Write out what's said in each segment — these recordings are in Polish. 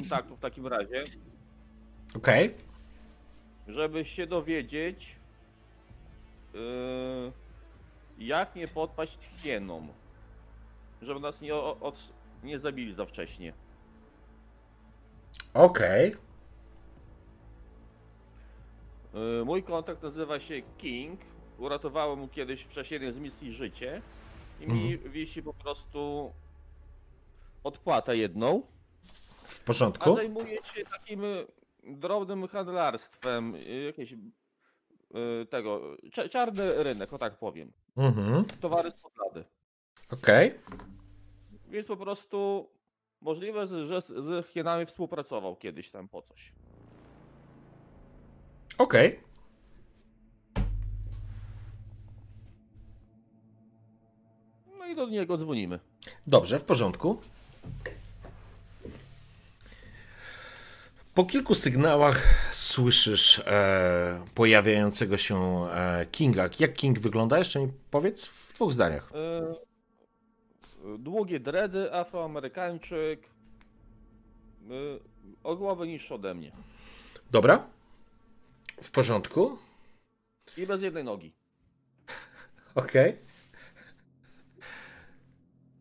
Kontaktu w takim razie, Okej. żeby się dowiedzieć, yy, jak nie podpaść hienom. Żeby nas nie, o- od, nie zabili za wcześnie. Okej. Yy, mój kontakt nazywa się King. Uratowałem mu kiedyś w czasie jednej z misji życie. I mi wisi po prostu odpłatę jedną. W A porządku. zajmuje się takim y, drobnym handlarstwem. y, Jakieś y, tego. Czarny rynek, o tak powiem. Mhm. Towary z poklady. Okej. Więc po prostu możliwe, że z, z hienami współpracował kiedyś tam po coś. Okej. No i do niego dzwonimy. Dobrze, w porządku. Po kilku sygnałach słyszysz e, pojawiającego się e, Kinga. Jak King wygląda? Jeszcze mi powiedz w dwóch zdaniach. Y, długie dredy, afroamerykańczyk. Y, o głowę niższy ode mnie. Dobra. W porządku. I bez jednej nogi. Okej.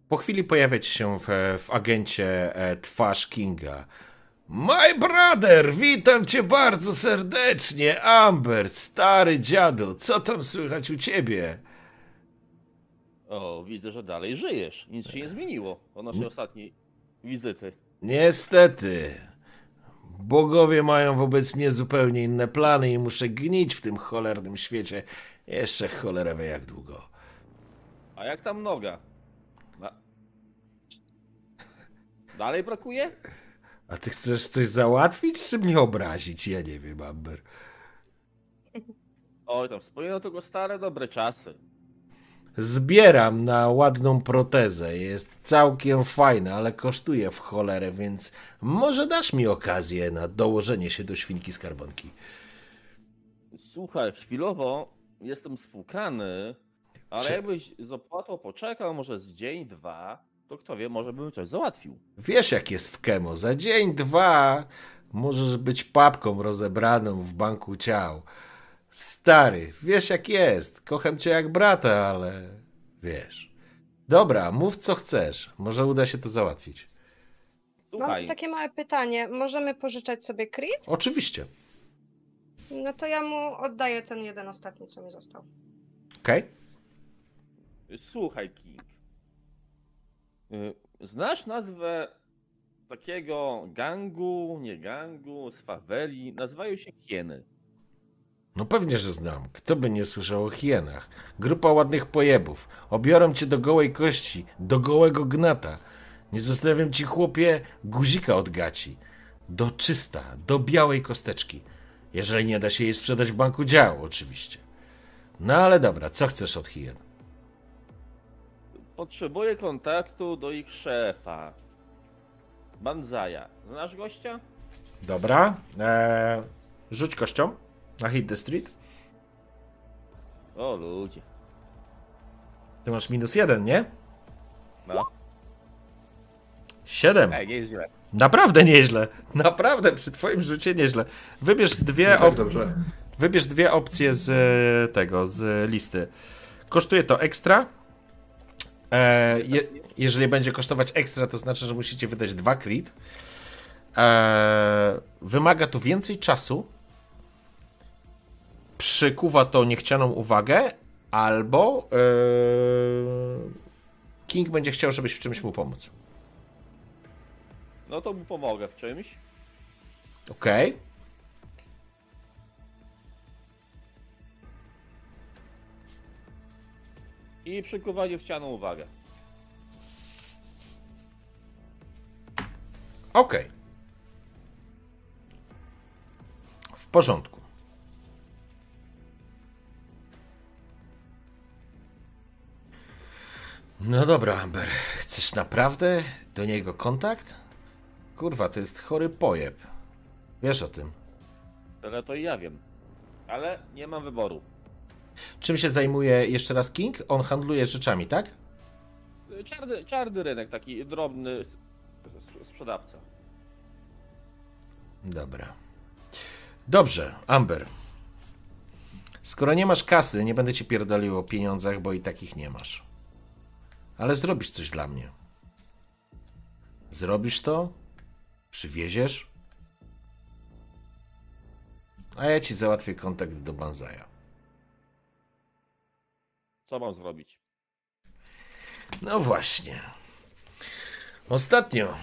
Po chwili pojawia się w, w agencie e, twarz Kinga. My brother, witam cię bardzo serdecznie, Amber, stary dziadu, co tam słychać u ciebie? O, widzę, że dalej żyjesz. Nic się nie zmieniło od naszej ostatniej wizyty. Niestety, bogowie mają wobec mnie zupełnie inne plany i muszę gnić w tym cholernym świecie jeszcze cholerę wie jak długo. A jak tam noga? Na... Dalej brakuje? A ty chcesz coś załatwić, czy mnie obrazić? Ja nie wiem, Amber. Oj, tam wspominam tylko stare, dobre czasy. Zbieram na ładną protezę. Jest całkiem fajna, ale kosztuje w cholerę, więc może dasz mi okazję na dołożenie się do świnki skarbonki. Słuchaj, chwilowo jestem spłukany, ale jakbyś z opłatą poczekał może z dzień, dwa, to kto wie, może bym coś załatwił. Wiesz, jak jest w Kemo. Za dzień, dwa możesz być papką rozebraną w banku ciał. Stary, wiesz jak jest. Kocham cię jak brata, ale wiesz. Dobra, mów co chcesz. Może uda się to załatwić. Słuchaj, Mam takie małe pytanie. Możemy pożyczać sobie crit? Oczywiście. No to ja mu oddaję ten jeden ostatni, co mi został. Okej? słuchaj, King. Y, Znasz nazwę takiego gangu, nie gangu, z faweli? Nazywają się hieny. No pewnie, że znam. Kto by nie słyszał o hienach? Grupa ładnych pojebów. Obiorą cię do gołej kości, do gołego gnata. Nie zostawiam ci, chłopie, guzika od gaci. Do czysta, do białej kosteczki. Jeżeli nie da się jej sprzedać w banku działu, oczywiście. No ale dobra, co chcesz od hien? Potrzebuję kontaktu do ich szefa. Banzaja. Znasz gościa? Dobra, eee, rzuć kością na hit the street. O ludzie. Ty masz minus jeden, nie? No. Siedem. Ej, nie jest źle. Naprawdę nieźle. Naprawdę przy twoim rzucie nieźle. Wybierz dwie, Tak op- dobrze. wybierz dwie opcje z e, tego, z listy. Kosztuje to ekstra. E, je, jeżeli będzie kosztować ekstra, to znaczy, że musicie wydać dwa crit. E, wymaga to więcej czasu. Przykuwa to niechcianą uwagę, albo e, King będzie chciał, żebyś w czymś mu pomóc. No to mu pomogę w czymś. Okej. i przykuwaniu chcianą uwagę. Okej. Okay. W porządku. No dobra, Amber, chcesz naprawdę do niego kontakt? Kurwa, to jest chory pojeb. Wiesz o tym. Tyle to i ja wiem. Ale nie mam wyboru. Czym się zajmuje jeszcze raz King? On handluje rzeczami, tak? Czarny, czarny rynek, taki drobny sprzedawca. Dobra. Dobrze, Amber. Skoro nie masz kasy, nie będę ci pierdolił o pieniądzach, bo i takich nie masz. Ale zrobisz coś dla mnie. Zrobisz to? Przywieziesz? A ja ci załatwię kontakt do Banzaja. Co mam zrobić? No właśnie. Ostatnio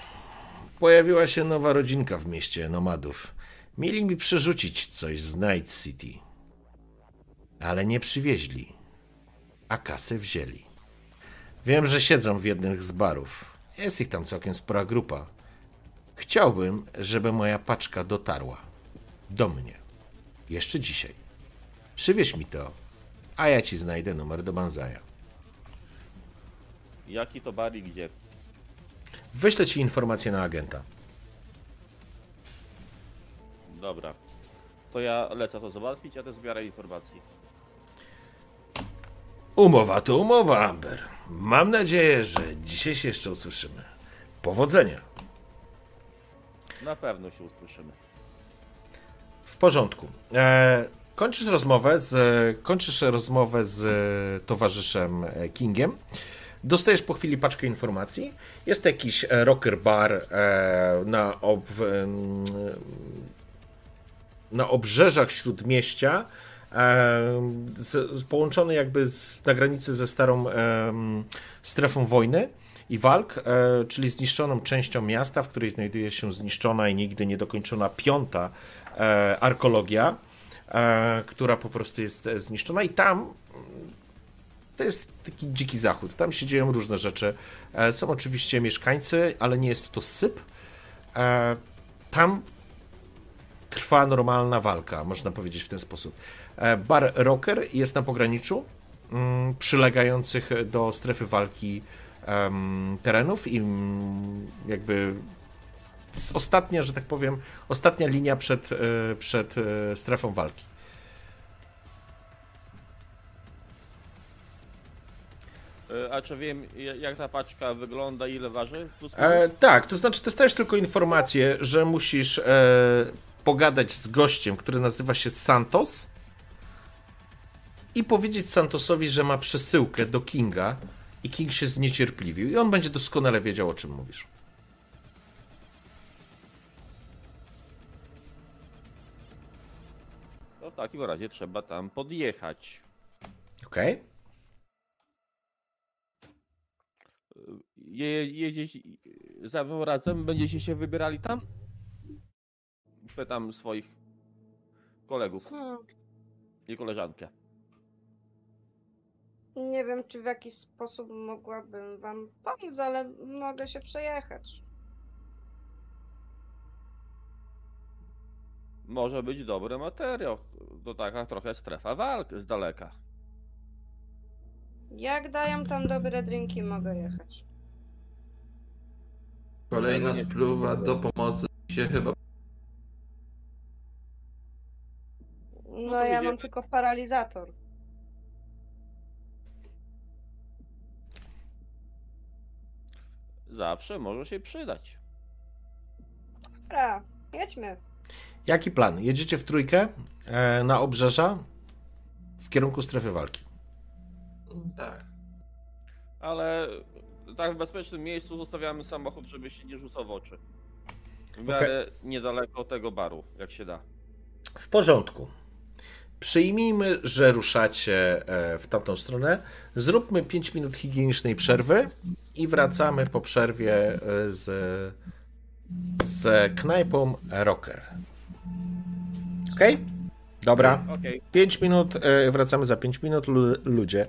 pojawiła się nowa rodzinka w mieście nomadów. Mieli mi przerzucić coś z Night City. Ale nie przywieźli, a kasę wzięli. Wiem, że siedzą w jednym z barów. Jest ich tam całkiem spora grupa. Chciałbym, żeby moja paczka dotarła do mnie. Jeszcze dzisiaj. Przywieź mi to, a ja ci znajdę numer do Banzaja. Jaki to bar i gdzie? Wyślę ci informację na agenta. Dobra. To ja lecę to załatwić, a ty zbiorę informacji. Umowa to umowa, Amber. Mam nadzieję, że dzisiaj się jeszcze usłyszymy. Powodzenia. Na pewno się usłyszymy. W porządku. E, kończysz rozmowę z kończysz rozmowę z towarzyszem e, Kingiem. Dostajesz po chwili paczkę informacji. Jest jakiś e, rocker bar e, na, ob, na obrzeżach śródmieścia, e, połączony jakby z, na granicy ze starą strefą wojny i walk, e, czyli zniszczoną częścią miasta, w której znajduje się zniszczona i nigdy niedokończona piąta e, arkeologia, e, która po prostu jest e, zniszczona i tam to jest taki dziki zachód. Tam się dzieją różne rzeczy. E, Są oczywiście mieszkańcy, ale nie jest to syp. E, Tam trwa normalna walka, można powiedzieć w ten sposób. E, Bar Rocker jest na pograniczu mm, przylegających do strefy walki terenów i mm, jakby ostatnia, że tak powiem, ostatnia linia przed, e, przed e, strefą walki. E, A czy wiem, ja- jak ta paczka wygląda, ile waży? E, tak, to znaczy dostajesz tylko informację, że musisz e, pogadać z gościem, który nazywa się Santos i powiedzieć Santosowi, że ma przesyłkę do Kinga i King się zniecierpliwił i on będzie doskonale wiedział, o czym mówisz. W takim razie trzeba tam podjechać. Okej? Je, jeździć ze mną razem? Będziecie się wybierali tam? Pytam swoich kolegów Hmm. i koleżankę. Nie wiem, czy w jakiś sposób mogłabym wam pomóc, ale mogę się przejechać. Może być dobry materiał. To taka trochę strefa walk z daleka. Jak dają tam dobre drinki, mogę jechać. Kolejna spluwa do pomocy się chyba. No, to ja mam tylko paralizator. Zawsze może się przydać. Dobra, jedźmy. Jaki plan? Jedziecie w trójkę e, na obrzeża w kierunku strefy walki. Tak. Ale tak w bezpiecznym miejscu zostawiamy samochód, żeby się nie rzucał w oczy. W miarę niedaleko tego baru, jak się da. W porządku. Przyjmijmy, że ruszacie e, w tamtą stronę. Zróbmy 5 minut higienicznej przerwy i wracamy po przerwie e, z, z knajpą Rocker. Ok? Dobra. Okej. 5 minut, e, wracamy za 5 minut, lu- ludzie.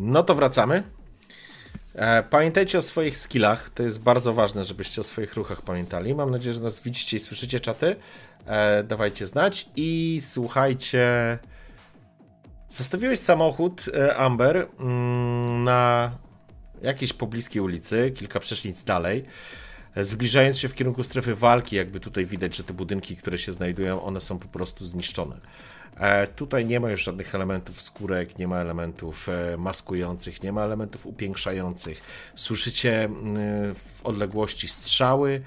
No to wracamy. E, Pamiętajcie o swoich skillach. To jest bardzo ważne, żebyście o swoich ruchach pamiętali. Mam nadzieję, że nas widzicie i słyszycie czaty. E, Dawajcie znać i słuchajcie. Zostawiłeś samochód e, Amber mm, na jakiejś pobliskiej ulicy, kilka przecznic dalej. Zbliżając się w kierunku strefy walki, jakby tutaj widać, że te budynki, które się znajdują, one są po prostu zniszczone. E, Tutaj nie ma już żadnych elementów skórek, nie ma elementów e, maskujących, nie ma elementów upiększających. Słyszycie mm, w odległości strzały,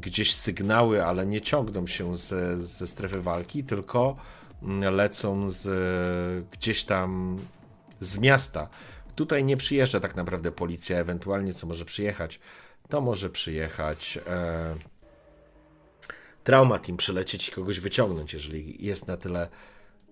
gdzieś sygnały, ale nie ciągną się ze, ze strefy walki, tylko mm, lecą z gdzieś tam z miasta. Tutaj nie przyjeżdża tak naprawdę policja, ewentualnie co może przyjechać, to może przyjechać e, Trauma Team, przylecieć i kogoś wyciągnąć, jeżeli jest na tyle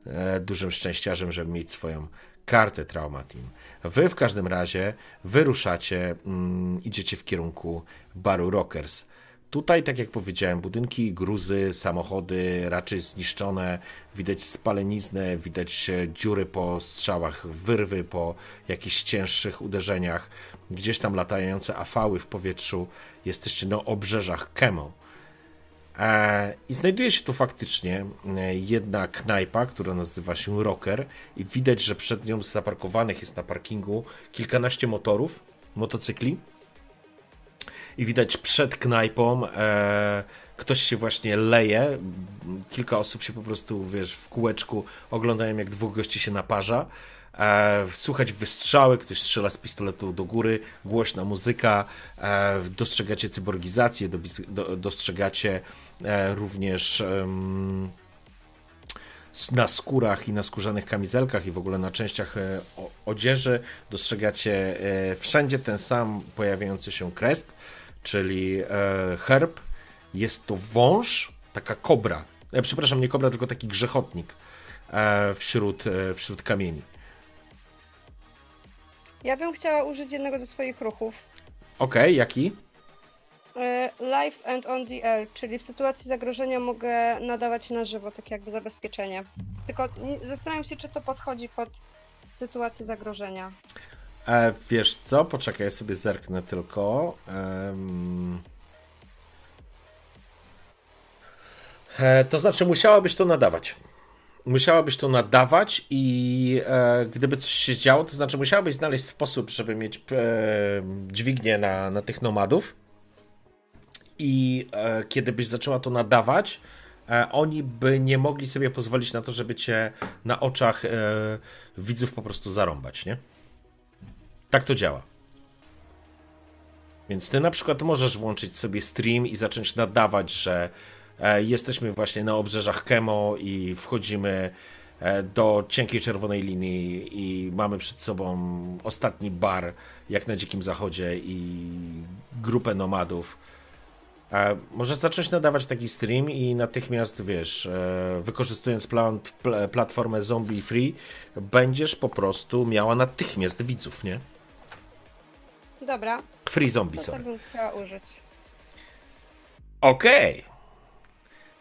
e, dużym szczęściarzem, żeby mieć swoją kartę Trauma Team. Wy w każdym razie wyruszacie, mm, idziecie w kierunku baru Rockers. Tutaj, tak jak powiedziałem, budynki, gruzy, samochody raczej zniszczone, widać spaleniznę, widać e, dziury po strzałach, wyrwy po jakichś cięższych uderzeniach, gdzieś tam latające afały w powietrzu. Jesteście na obrzeżach Kemo. E, I znajduje się tu faktycznie e, jedna knajpa, która nazywa się Rocker i widać, że przed nią zaparkowanych jest na parkingu kilkanaście motorów, motocykli i widać przed knajpą e, ktoś się właśnie leje, kilka osób się po prostu, wiesz, w kółeczku oglądają jak dwóch gości się naparza. E, słuchać wystrzały, ktoś strzela z pistoletu do góry, głośna muzyka, e, dostrzegacie cyborgizację, dobis- do, dostrzegacie e, również na skórach i na skórzanych kamizelkach i w ogóle na częściach e, odzieży dostrzegacie e, wszędzie ten sam pojawiający się krest, czyli e, herb. Jest to wąż, taka kobra. Przepraszam, nie kobra, tylko taki grzechotnik wśród, wśród kamieni. Ja bym chciała użyć jednego ze swoich ruchów. Okej, jaki? E, Live and on the air, czyli w sytuacji zagrożenia mogę nadawać na żywo, tak jakby zabezpieczenie. Tylko nie- zastanawiam się, czy to podchodzi pod sytuację zagrożenia. E, wiesz co? Poczekaj, ja sobie zerknę tylko. Em... E, to znaczy, musiałabyś to nadawać. Musiałabyś to nadawać i e, gdyby coś się działo, to znaczy musiałabyś znaleźć sposób, żeby mieć e, dźwignię na, na tych nomadów. I e, kiedy byś zaczęła to nadawać, e, oni by nie mogli sobie pozwolić na to, żeby cię na oczach e, widzów po prostu zarąbać, nie? Tak to działa. Więc ty na przykład możesz włączyć sobie stream i zacząć nadawać, że jesteśmy właśnie na obrzeżach Kemo i wchodzimy e, do cienkiej czerwonej linii i mamy przed sobą ostatni bar, jak na Dzikim Zachodzie i grupę nomadów. E, możesz zacząć nadawać taki stream i natychmiast, wiesz, e, wykorzystując plan, pl, platformę Zombie Free, będziesz po prostu miała natychmiast widzów, nie? Dobra, Free Zombie, to sorry. tak bym chciała użyć. Okej.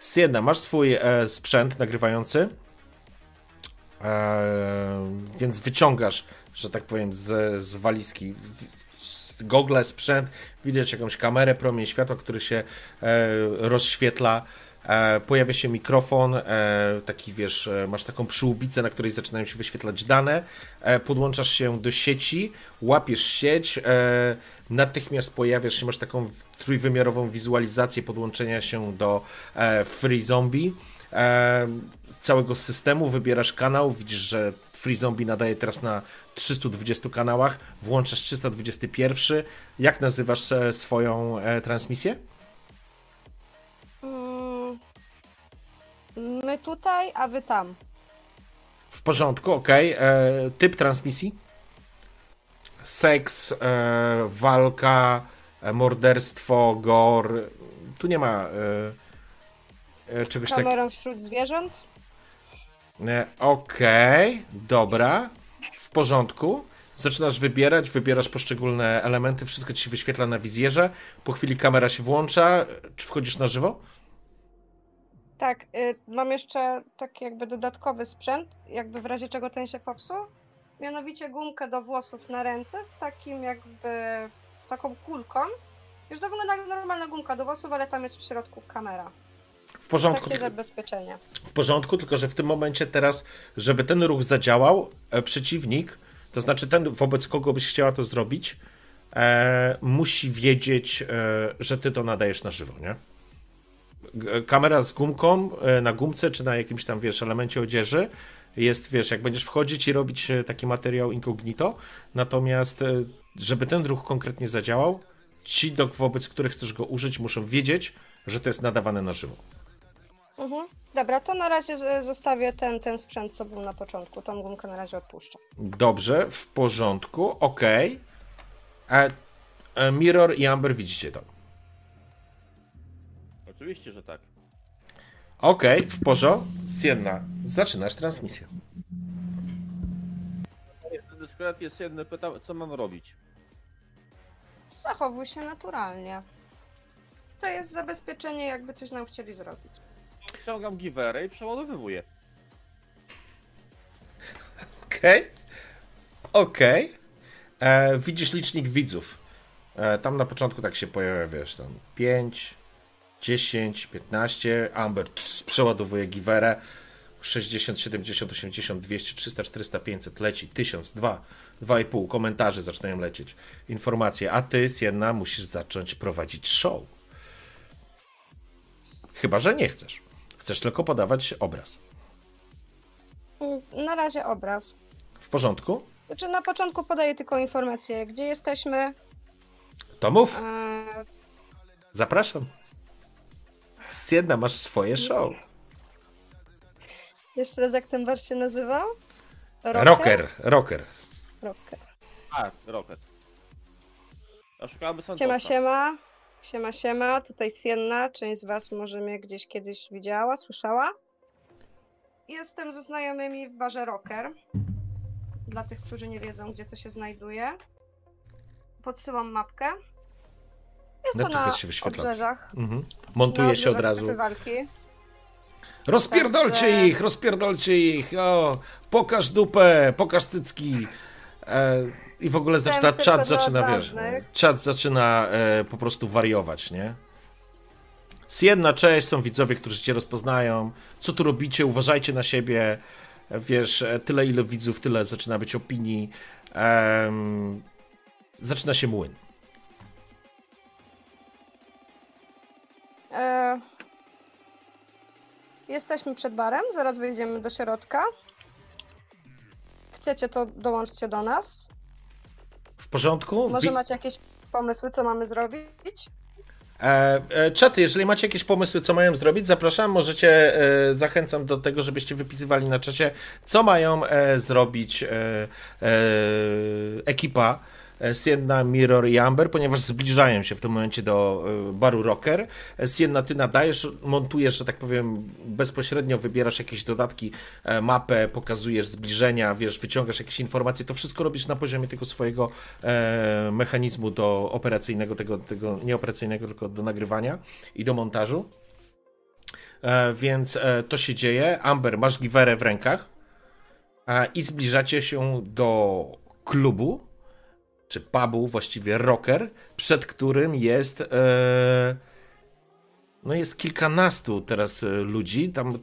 Siedna, masz swój e, sprzęt nagrywający, e, więc wyciągasz, że tak powiem, z, z walizki. Z gogle, sprzęt, widać jakąś kamerę, promień światła, który się e, rozświetla. E, pojawia się mikrofon, e, taki wiesz, e, masz taką przyłbicę, na której zaczynają się wyświetlać dane, podłączasz się do sieci, łapiesz sieć, natychmiast pojawiasz się, masz taką trójwymiarową wizualizację podłączenia się do e, Free Zombie. E, całego systemu wybierasz kanał, widzisz, że Free Zombie nadaje teraz na 320 kanałach, włączasz 321. Jak nazywasz e, swoją e, transmisję? Mm, my tutaj, a wy tam. W porządku, ok. E, typ transmisji? Seks, e, walka, e, morderstwo, gore. Tu nie ma e, czegoś takiego. kamerą wśród zwierząt. Okej, dobra, w porządku. Zaczynasz wybierać, wybierasz poszczególne elementy, wszystko ci się wyświetla na wizjerze. Po chwili kamera się włącza. Czy wchodzisz na żywo? Tak, y, mam jeszcze taki jakby dodatkowy sprzęt, jakby w razie czego ten się popsuł. Mianowicie gumkę do włosów na ręce z takim jakby, z taką kulką. Już to wygląda jak normalna gumka do włosów, ale tam jest w środku kamera. W porządku, Takie zabezpieczenie. w porządku, tylko że w tym momencie teraz, żeby ten ruch zadziałał, e, przeciwnik, to znaczy ten, wobec kogo byś chciała to zrobić, e, musi wiedzieć, e, że ty to nadajesz na żywo, nie? G- Kamera z gumką e, na gumce, czy na jakimś tam, wiesz, elemencie odzieży, jest, wiesz, jak będziesz wchodzić i robić e, taki materiał incognito, natomiast, e, żeby ten ruch konkretnie zadziałał, ci, do, wobec których chcesz go użyć, muszą wiedzieć, że to jest nadawane na żywo. Mhm. Dobra, to na razie zostawię ten, ten sprzęt, co był na początku. Tą gumkę na razie odpuszczę. Dobrze, w porządku, okej. E, e, Mirror i Amber widzicie to. Oczywiście, że tak. Okej, w porządku. Sienna, zaczynasz transmisję. Dyskretnie jest jedno pytał, co mam robić. Zachowuj się naturalnie. To jest zabezpieczenie, jakby coś nam chcieli zrobić. Ciągam giwerę i przeładowywuję. Okej. Okej. E, Widzisz licznik widzów. E, tam na początku tak się pojawia, wiesz, tam 5, 10, 15. Amber przeładowuje giwerę. 60, 70, 80, 200, 300, 400, 500 leci, 1000, 2, 2,5 komentarze zaczynają lecieć. Informacje, a ty, Sienna, musisz zacząć prowadzić show. Chyba, że nie chcesz. Chcesz tylko podawać obraz. Mm, Na razie obraz. W porządku? Znaczy na początku podaję tylko informację, gdzie jesteśmy. To mów. Eee, Zapraszam. Sienna, masz swoje show. jeszcze raz jak ten bar się nazywał? Rocker, rocker. Rocker. Tak, Rocket. A szukamy Santosa. Siema, siema. Siema, siema. Tutaj Sienna. Część z was może mnie gdzieś kiedyś widziała, słyszała. Jestem ze znajomymi w barze Rocker. Dla tych, którzy nie wiedzą, gdzie to się znajduje. Podsyłam mapkę. Jest to na się wyświetla. obrzeżach. Mhm. na Montuje się od obrzeżach razu. Rozpierdolcie Także- ich, rozpierdolcie ich. O, pokaż dupę, pokaż cycki. E, I w ogóle zaczyna, tylko czat zaczyna, wiesz, odważnych. czat zaczyna e, po prostu wariować, nie? Sienna, cześć, są widzowie, którzy cię rozpoznają. Co tu robicie? Uważajcie na siebie. E, Wiesz, e, tyle ile widzów, tyle zaczyna być opinii. Em, zaczyna się młyn. E, Jesteśmy przed barem, zaraz wyjdziemy do środka. Chcecie, to dołączcie do nas. W porządku? Może Wi- macie jakieś pomysły, co mamy zrobić? E, e, czaty, jeżeli macie jakieś pomysły, co mają zrobić, zapraszam. Możecie, e, zachęcam do tego, żebyście wypisywali na czacie, co mają e, zrobić e, e, ekipa Sienna, Mirror i Amber, ponieważ zbliżają się w tym momencie do e, baru Rocker. E, Sienna, ty nadajesz, montujesz, że tak powiem, bezpośrednio wybierasz jakieś dodatki, e, mapę, pokazujesz zbliżenia, wiesz, wyciągasz jakieś informacje, to wszystko robisz na poziomie tego swojego e, mechanizmu do operacyjnego, tego, tego nie operacyjnego, tylko do nagrywania i do montażu. E, więc e, to się dzieje. Amber, masz giwerę w rękach e, i zbliżacie się do klubu, czy pubu, właściwie rocker, przed którym jest e, no jest kilkanastu teraz e, ludzi, tam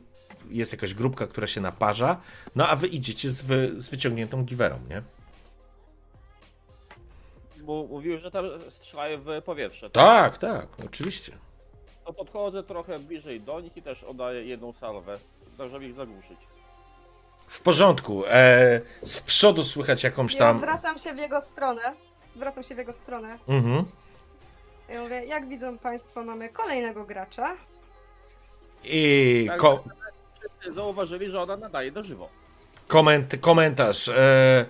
jest jakaś grupka, która się naparza, no a wy idziecie z, wy, z wyciągniętą giwerą, nie? Bo mówił, że tam strzelają w powietrze. Tak, tak, oczywiście. To podchodzę trochę bliżej do nich i też oddaję jedną salwę, tak żeby ich zagłuszyć. W porządku. E, z przodu słychać jakąś Ja tam. odwracam się w jego stronę. Zwracam się w jego stronę. Mhm. Ja mówię, jak widzą Państwo, mamy kolejnego gracza. I Tak, ko- Wszyscy Zauważyli, że ona nadaje na żywo. koment- komentarz. E,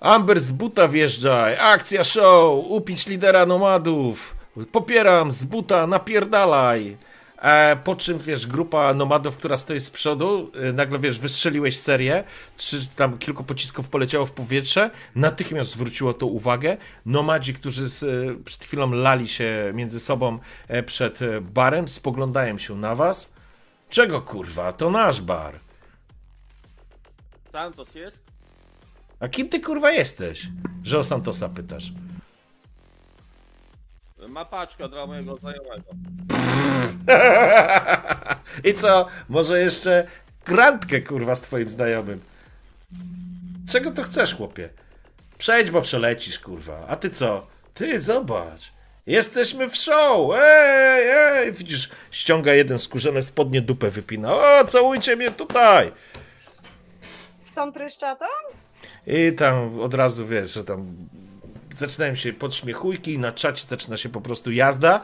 Amber z buta wjeżdżaj. Akcja show. Upić lidera nomadów. Popieram z buta, napierdalaj. E, po czym, wiesz, grupa nomadów, która stoi z przodu, e, nagle, wiesz, wystrzeliłeś serię, czy tam kilku pocisków poleciało w powietrze, natychmiast zwróciło to uwagę. Nomadzi, którzy z, e, przed chwilą lali się między sobą e, przed e, barem, spoglądają się na was. Czego kurwa? To nasz bar. Santos jest? A kim ty kurwa jesteś? Że o Santosa pytasz. Ma paczkę dla mojego znajomego. I co? Może jeszcze grantkę kurwa z twoim znajomym. Czego to chcesz, chłopie? Przejdź, bo przelecisz, kurwa. A ty co? Ty, zobacz. Jesteśmy w show! Ej, ej! Widzisz, ściąga jeden skórzane spodnie, dupę wypina. O, całujcie mnie tutaj! W tą pryszczatą? I tam od razu wiesz, że tam zaczynają się podśmiechujki na czacie zaczyna się po prostu jazda.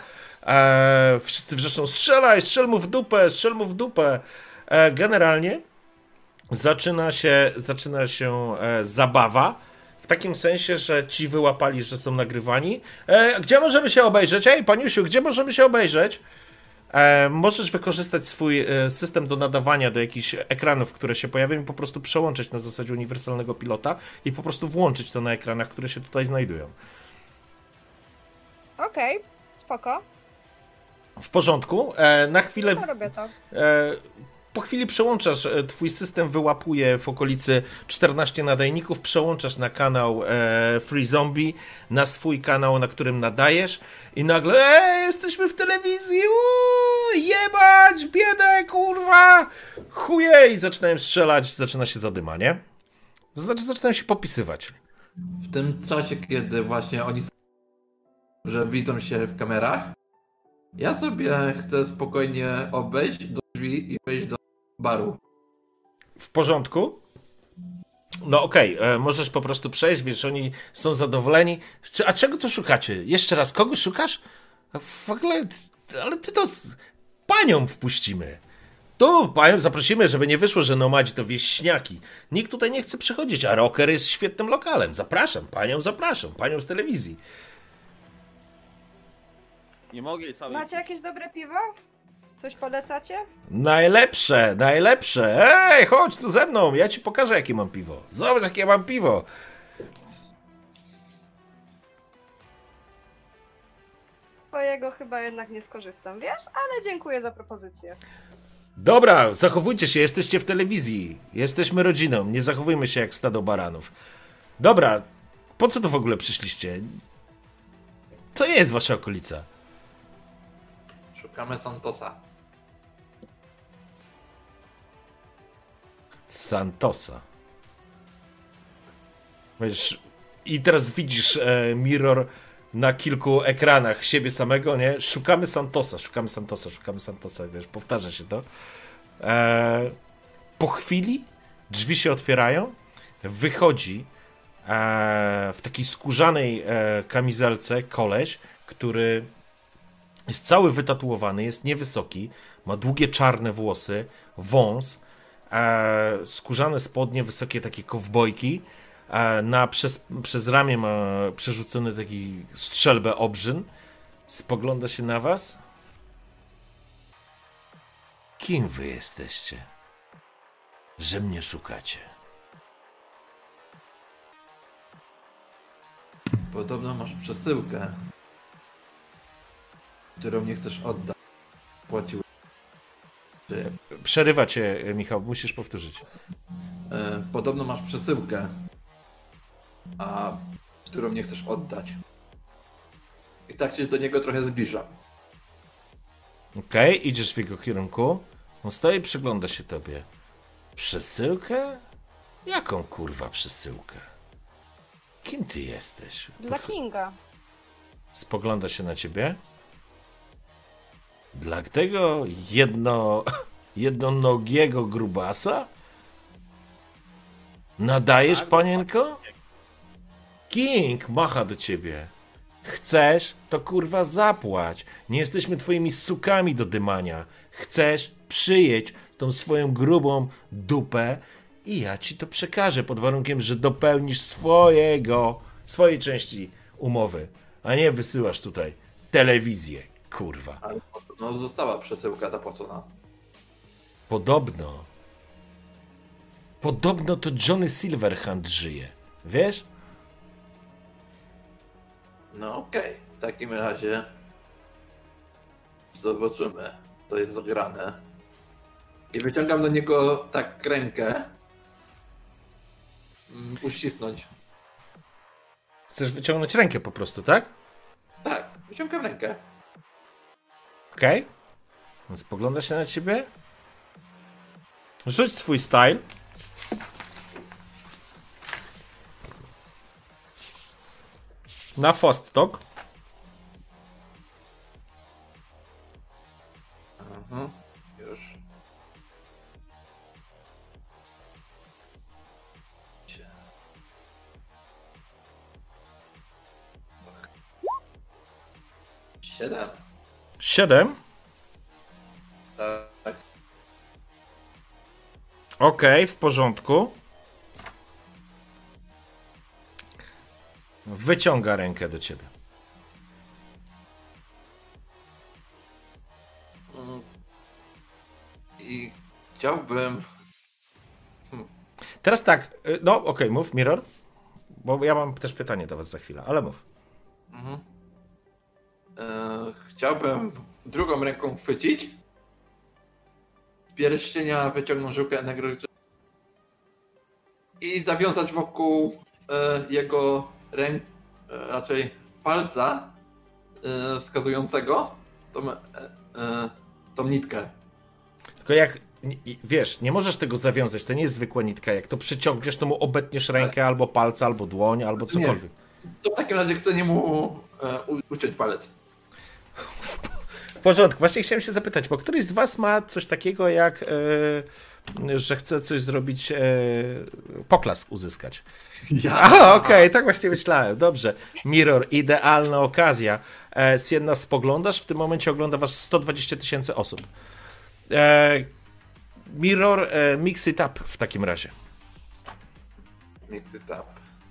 E, wszyscy wrzeszczą strzelaj, strzel mu w dupę, strzel mu w dupę. E, generalnie zaczyna się, zaczyna się e, zabawa. W takim sensie, że ci wyłapali, że są nagrywani. E, gdzie możemy się obejrzeć? Ej, paniusiu, gdzie możemy się obejrzeć? E, możesz wykorzystać swój e, system do nadawania do jakichś ekranów, które się pojawią i po prostu przełączyć na zasadzie uniwersalnego pilota i po prostu włączyć to na ekranach, które się tutaj znajdują. Okej, spoko. W porządku. E, na chwilę. No robię to. Po chwili przełączasz, twój system wyłapuje w okolicy 14 nadajników, przełączasz na kanał e, Free Zombie, na swój kanał, na którym nadajesz i nagle e, jesteśmy w telewizji, uuu, jebać, biedę, kurwa, chuje i zaczynają strzelać, zaczyna się zadyma, nie? Znaczy zaczynają się popisywać. W tym czasie, kiedy właśnie oni że widzą się w kamerach, ja sobie chcę spokojnie obejść do drzwi i wejść do baru. W porządku? No okej, e, możesz po prostu przejść, wiesz, oni są zadowoleni. A czego tu szukacie? Jeszcze raz, kogo szukasz? W ogóle, ale ty to z panią wpuścimy. Tu panią zaprosimy, żeby nie wyszło, że nomadzi to wieśniaki. Nikt tutaj nie chce przychodzić, a rocker jest świetnym lokalem. Zapraszam, panią zapraszam, panią z telewizji. Nie mogę jej samej. Macie jakieś dobre piwo? Coś polecacie? Najlepsze, najlepsze. Ej, chodź tu ze mną, ja ci pokażę, jakie mam piwo. Zobacz, jakie mam piwo. Z twojego chyba jednak nie skorzystam, wiesz? Ale dziękuję za propozycję. Dobra, zachowujcie się, jesteście w telewizji. Jesteśmy rodziną, nie zachowujmy się jak stado baranów. Dobra, po co tu w ogóle przyszliście? To nie jest wasza okolica. Szukamy Santosa. Santosa. Wiesz, i teraz widzisz e, Mirror na kilku ekranach siebie samego, nie? Szukamy Santosa, szukamy Santosa, szukamy Santosa, wiesz, powtarza się to. E, po chwili drzwi się otwierają, wychodzi e, w takiej skórzanej e, kamizelce koleś, który jest cały wytatuowany, jest niewysoki, ma długie czarne włosy, wąs, e, skórzane spodnie, wysokie takie kowbojki, e, na, przez, przez ramię ma przerzucony taki strzelbę obrzyn, spogląda się na was. Kim wy jesteście, że mnie szukacie? Podobno masz przesyłkę, którą nie chcesz oddać. Płacił. Czy, Przerywa cię, e, Michał, musisz powtórzyć. e, podobno masz przesyłkę, a którą nie chcesz oddać. I tak się do niego trochę zbliżam. Okej, idziesz w jego kierunku. On stoi i przygląda się tobie. Przesyłkę? Jaką kurwa przesyłkę? Kim ty jesteś? Dla Kinga. Spogląda się na ciebie. Dla tego jedno, jednonogiego grubasa? Nadajesz, Tak, panienko? King macha do ciebie. Chcesz, to kurwa zapłać. Nie jesteśmy twoimi sukami do dymania. Chcesz, przyjedź tą swoją grubą dupę i ja ci to przekażę pod warunkiem, że dopełnisz swojego, swojej części umowy, a nie wysyłasz tutaj telewizję, kurwa. Ale no, została przesyłka zapłacona. Podobno. Podobno to Johnny Silverhand żyje. Wiesz? No okej, w takim razie zobaczymy, co jest zagrane. I wyciągam do niego tak rękę mm, uścisnąć. Chcesz wyciągnąć rękę po prostu, tak? Tak, wyciągam rękę. Okej. Okay. Spogląda się na ciebie. Rzuć swój style. Na fast talk. Mhm. Już. Cie- Siedem. 7. Tak. Okej, w porządku. Wyciąga rękę do ciebie. Mm. I chciałbym. Teraz tak, y, no okej, mów, Mirror. Bo ja mam też pytanie do was za chwilę, ale mów. Mhm. E, chciałbym drugą ręką chwycić. Z pierścienia wyciągnąć żyłkę energetyczną i zawiązać wokół e, jego ręk, e, raczej palca wskazującego tą, tą nitkę. Tylko jak, nie- wiesz, nie możesz tego zawiązać, to nie jest zwykła nitka. Jak to przyciągniesz, to mu obetniesz rękę albo palca, albo dłoń, albo Nie. cokolwiek. To w takim razie chcę niemu uciąć palec. W porządku, właśnie chciałem się zapytać, bo któryś z was ma coś takiego jak, e, że chce coś zrobić, e, poklask uzyskać. Ja. Okej, tak właśnie myślałem, dobrze. Mirror, idealna okazja. E, Sienna, spoglądasz, w tym momencie ogląda was 120 tysięcy osób. E, Mirror, e, mix it up w takim razie. Mix it up.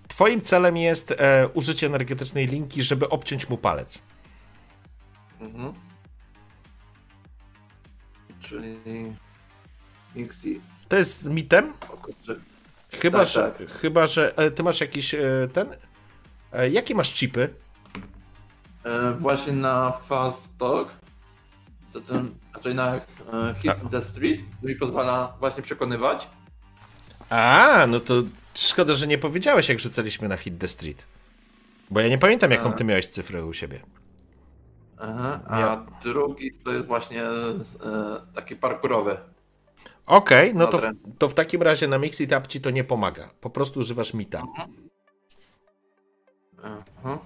Twoim celem jest e, użycie energetycznej linki, żeby obciąć mu palec. Mhm. Czyli mix it. To jest z mitem? Chyba, Tak, że, tak. chyba, że e, ty masz jakiś e, ten. E, jakie masz chipy? E, właśnie na Fast Talk, to ten, raczej na e, Hit the Street, który pozwala właśnie przekonywać. A, no to szkoda, że nie powiedziałeś, jak rzucaliśmy na Hit the Street. Bo ja nie pamiętam, jaką ty miałeś cyfrę u siebie. Aha, a Ja- drugi to jest właśnie e, taki parkurowy. Okej, no to w, Dobra. to w takim razie na Mix It Up ci to nie pomaga. Po prostu używasz mita. Aha.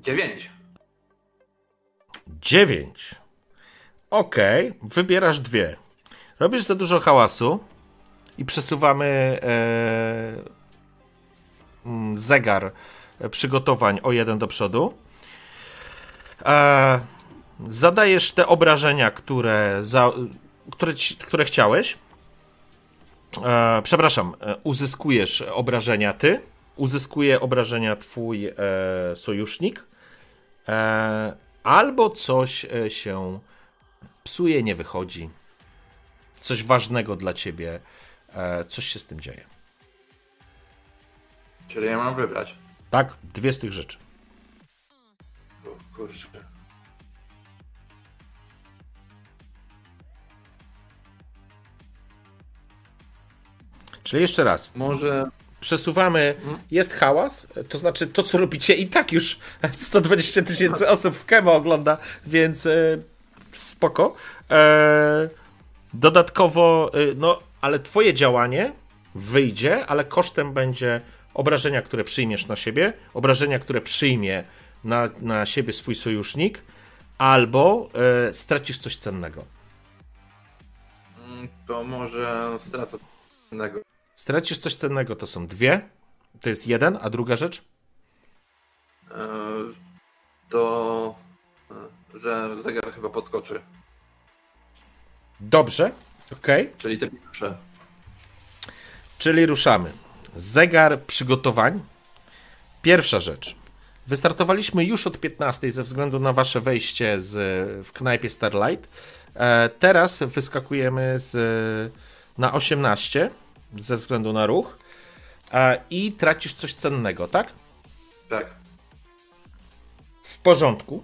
Dziewięć. 9. Okej, wybierasz dwie. Robisz za dużo hałasu i przesuwamy e, mm, zegar przygotowań o jeden do przodu. E, zadajesz te obrażenia, które, za, które, które chciałeś. E, przepraszam, e, uzyskujesz obrażenia ty, uzyskuje obrażenia twój e, sojusznik. E, albo coś e, się psuje, nie wychodzi. Coś ważnego dla ciebie. Coś się z tym dzieje. Czyli ja mam wybrać. Tak? Dwie z tych rzeczy. Kurczę. Czyli jeszcze raz. Może Przesuwamy, jest hałas, to znaczy to, co robicie i tak już 120 tysięcy osób w Kemo ogląda, więc e, spoko. E, dodatkowo, e, no, ale twoje działanie wyjdzie, ale kosztem będzie obrażenia, które przyjmiesz na siebie, obrażenia, które przyjmie na, na siebie swój sojusznik, albo e, stracisz coś cennego. mm, to może stracę innego. Stracisz coś cennego, to są dwie, to jest jeden, a druga rzecz? E, to, e, że zegar chyba podskoczy. Dobrze, okej. Czyli te pierwsze. Czyli ruszamy. Zegar przygotowań. Pierwsza rzecz. Wystartowaliśmy już od 15 ze względu na wasze wejście z, w knajpie Starlight. E, teraz wyskakujemy z, na 18 ze względu na ruch. E, I tracisz coś cennego, tak? Tak. W porządku.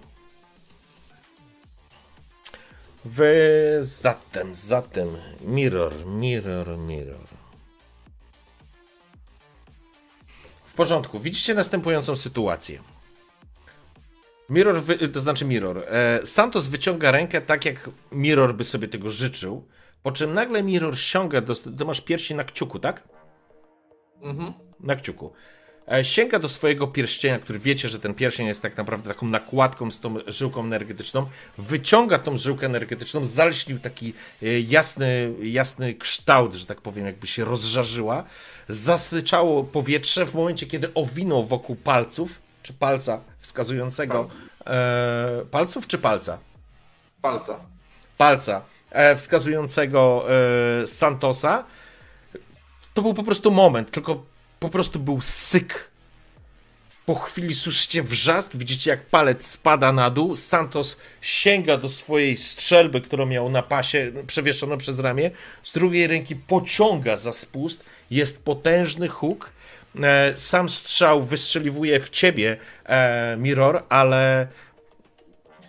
Wy zatem, zatem, mirror, mirror, mirror. Porządku. Widzicie następującą sytuację. Mirror, wy, to znaczy Mirror. E, Santos wyciąga rękę tak, jak Mirror by sobie tego życzył, po czym nagle Mirror sięga do... Ty masz piersi na kciuku, tak? Mhm. Na kciuku. E, sięga do swojego pierścienia, który wiecie, że ten pierścień jest tak naprawdę taką nakładką z tą żyłką energetyczną. Wyciąga tą żyłkę energetyczną, zalśnił taki e, jasny, jasny kształt, że tak powiem, jakby się rozżarzyła. Zasyczało powietrze w momencie, kiedy owinął wokół palców, czy palca wskazującego. E, palców czy palca? Palca. palca e, wskazującego e, Santosa. To był po prostu moment, tylko po prostu był syk. Po chwili słyszycie wrzask, widzicie jak palec spada na dół. Santos sięga do swojej strzelby, którą miał na pasie przewieszoną przez ramię. Z drugiej ręki pociąga za spust. Jest potężny huk. E, Sam strzał wystrzeliwuje w ciebie, e, Mirror, ale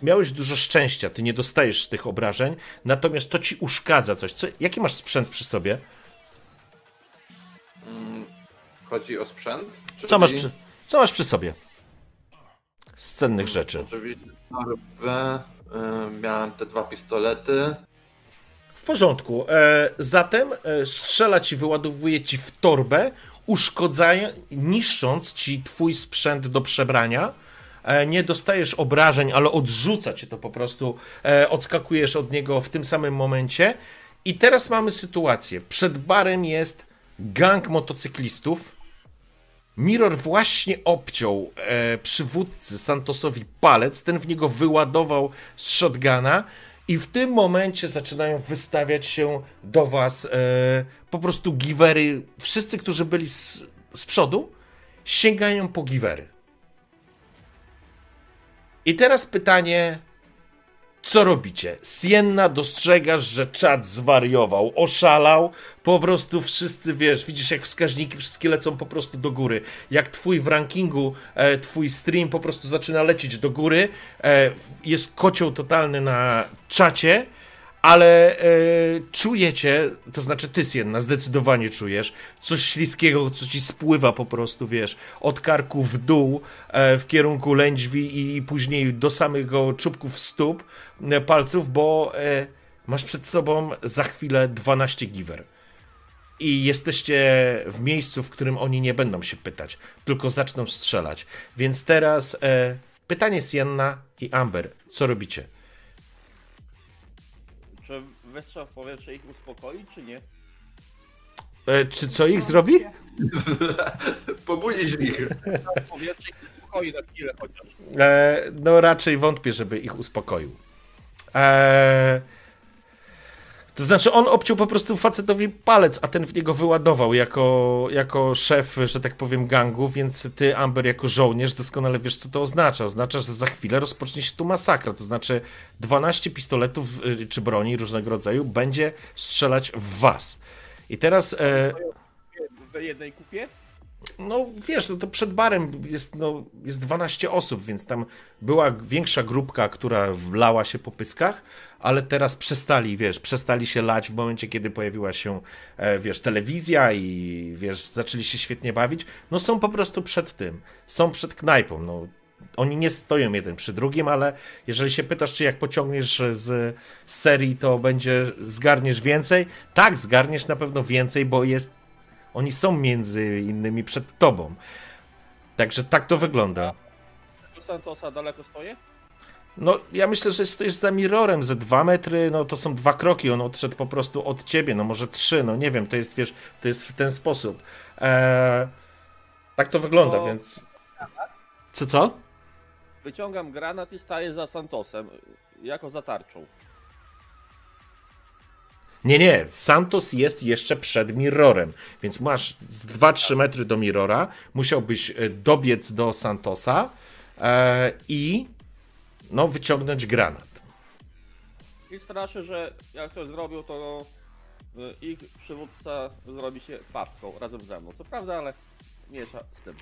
miałeś dużo szczęścia, ty nie dostajesz tych obrażeń, natomiast to ci uszkadza coś. Co, jaki masz sprzęt przy sobie? Chodzi o sprzęt? Co masz przy, co masz przy sobie? Z cennych rzeczy. Oczywiście torbę, y, miałem te dwa pistolety. W porządku. E, zatem e, strzela ci, wyładowuje ci w torbę, uszkodzają, niszcząc ci twój sprzęt do przebrania. E, nie dostajesz obrażeń, ale odrzuca cię to po prostu. E, odskakujesz od niego w tym samym momencie. I teraz mamy sytuację. Przed barem jest gang motocyklistów. Mirror właśnie obciął e, przywódcy Santosowi palec, ten w niego wyładował z shotguna i w tym momencie zaczynają wystawiać się do was e, po prostu givery. Wszyscy, którzy byli z, z przodu, sięgają po givery. I teraz pytanie, co robicie? Sienna dostrzegasz, że czat zwariował, oszalał, po prostu wszyscy, wiesz, widzisz jak wskaźniki wszystkie lecą po prostu do góry. Jak twój w rankingu, e, twój stream po prostu zaczyna lecieć do góry, e, jest kocioł totalny na czacie, ale e, czujecie, to znaczy ty Sienna zdecydowanie czujesz coś śliskiego, co ci spływa po prostu, wiesz, od karku w dół e, w kierunku lędźwi i później do samego czubków stóp, e, palców, bo masz przed sobą za chwilę 12 giver. I jesteście w miejscu, w którym oni nie będą się pytać, tylko zaczną strzelać. Więc teraz pytanie Sienna i Amber, co robicie? Wystrzał w powietrze ich uspokoi, czy nie? E, czy co ich zrobi? Pobudzić ich. W powietrze ich uspokoi na chwilę chociaż. E, no raczej wątpię, żeby ich uspokoił. E, to znaczy on obciął po prostu facetowi palec, a ten w niego wyładował jako, jako szef, że tak powiem, gangu, więc ty, Amber, jako żołnierz doskonale wiesz, co to oznacza. Oznacza, że za chwilę rozpocznie się tu masakra, to znaczy 12 pistoletów y, czy broni różnego rodzaju będzie strzelać w was. I teraz... E, W jednej kupie? No wiesz, no to przed barem jest, no, jest 12 osób, więc tam była większa grupka, która wlała się po pyskach, ale teraz przestali, wiesz, przestali się lać w momencie, kiedy pojawiła się, e, wiesz, telewizja i, wiesz, zaczęli się świetnie bawić. No są po prostu przed tym, są przed knajpą, no. Oni nie stoją jeden przy drugim, ale jeżeli się pytasz, czy jak pociągniesz z serii, to będzie, zgarniesz więcej? Tak, zgarniesz na pewno więcej, bo jest oni są między innymi przed tobą. Także tak to wygląda. Do Santosa daleko stoję? No, ja myślę, że stoisz za mirrorem ze dwa metry, no to są dwa kroki, on odszedł po prostu od ciebie, no może trzy, no nie wiem, to jest, wiesz, to jest w ten sposób. Eee, tak to wygląda, To- więc... Co, co? Wyciągam granat i staję za Santosem, jako za tarczą. Nie, nie, Santos jest jeszcze przed mirrorem, więc masz z 2-3 metry do mirrora, musiałbyś e, dobiec do Santosa e, i no wyciągnąć granat. I straszę, że jak to zrobił, to y, ich przywódca zrobi się papką razem ze mną. Co prawda, ale miesza z tym.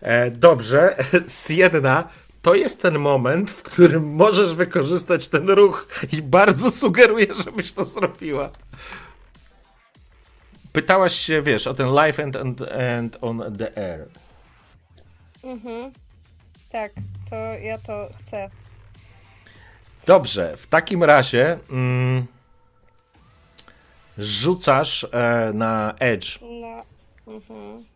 E, dobrze, Sienna, to jest ten moment, w którym możesz wykorzystać ten ruch i bardzo sugeruję, żebyś to zrobiła. Pytałaś się, wiesz, o ten live and, and, and on the air. Mhm. Tak, to ja to chcę. Dobrze, w takim razie mm, rzucasz e, na edge. No. Mhm.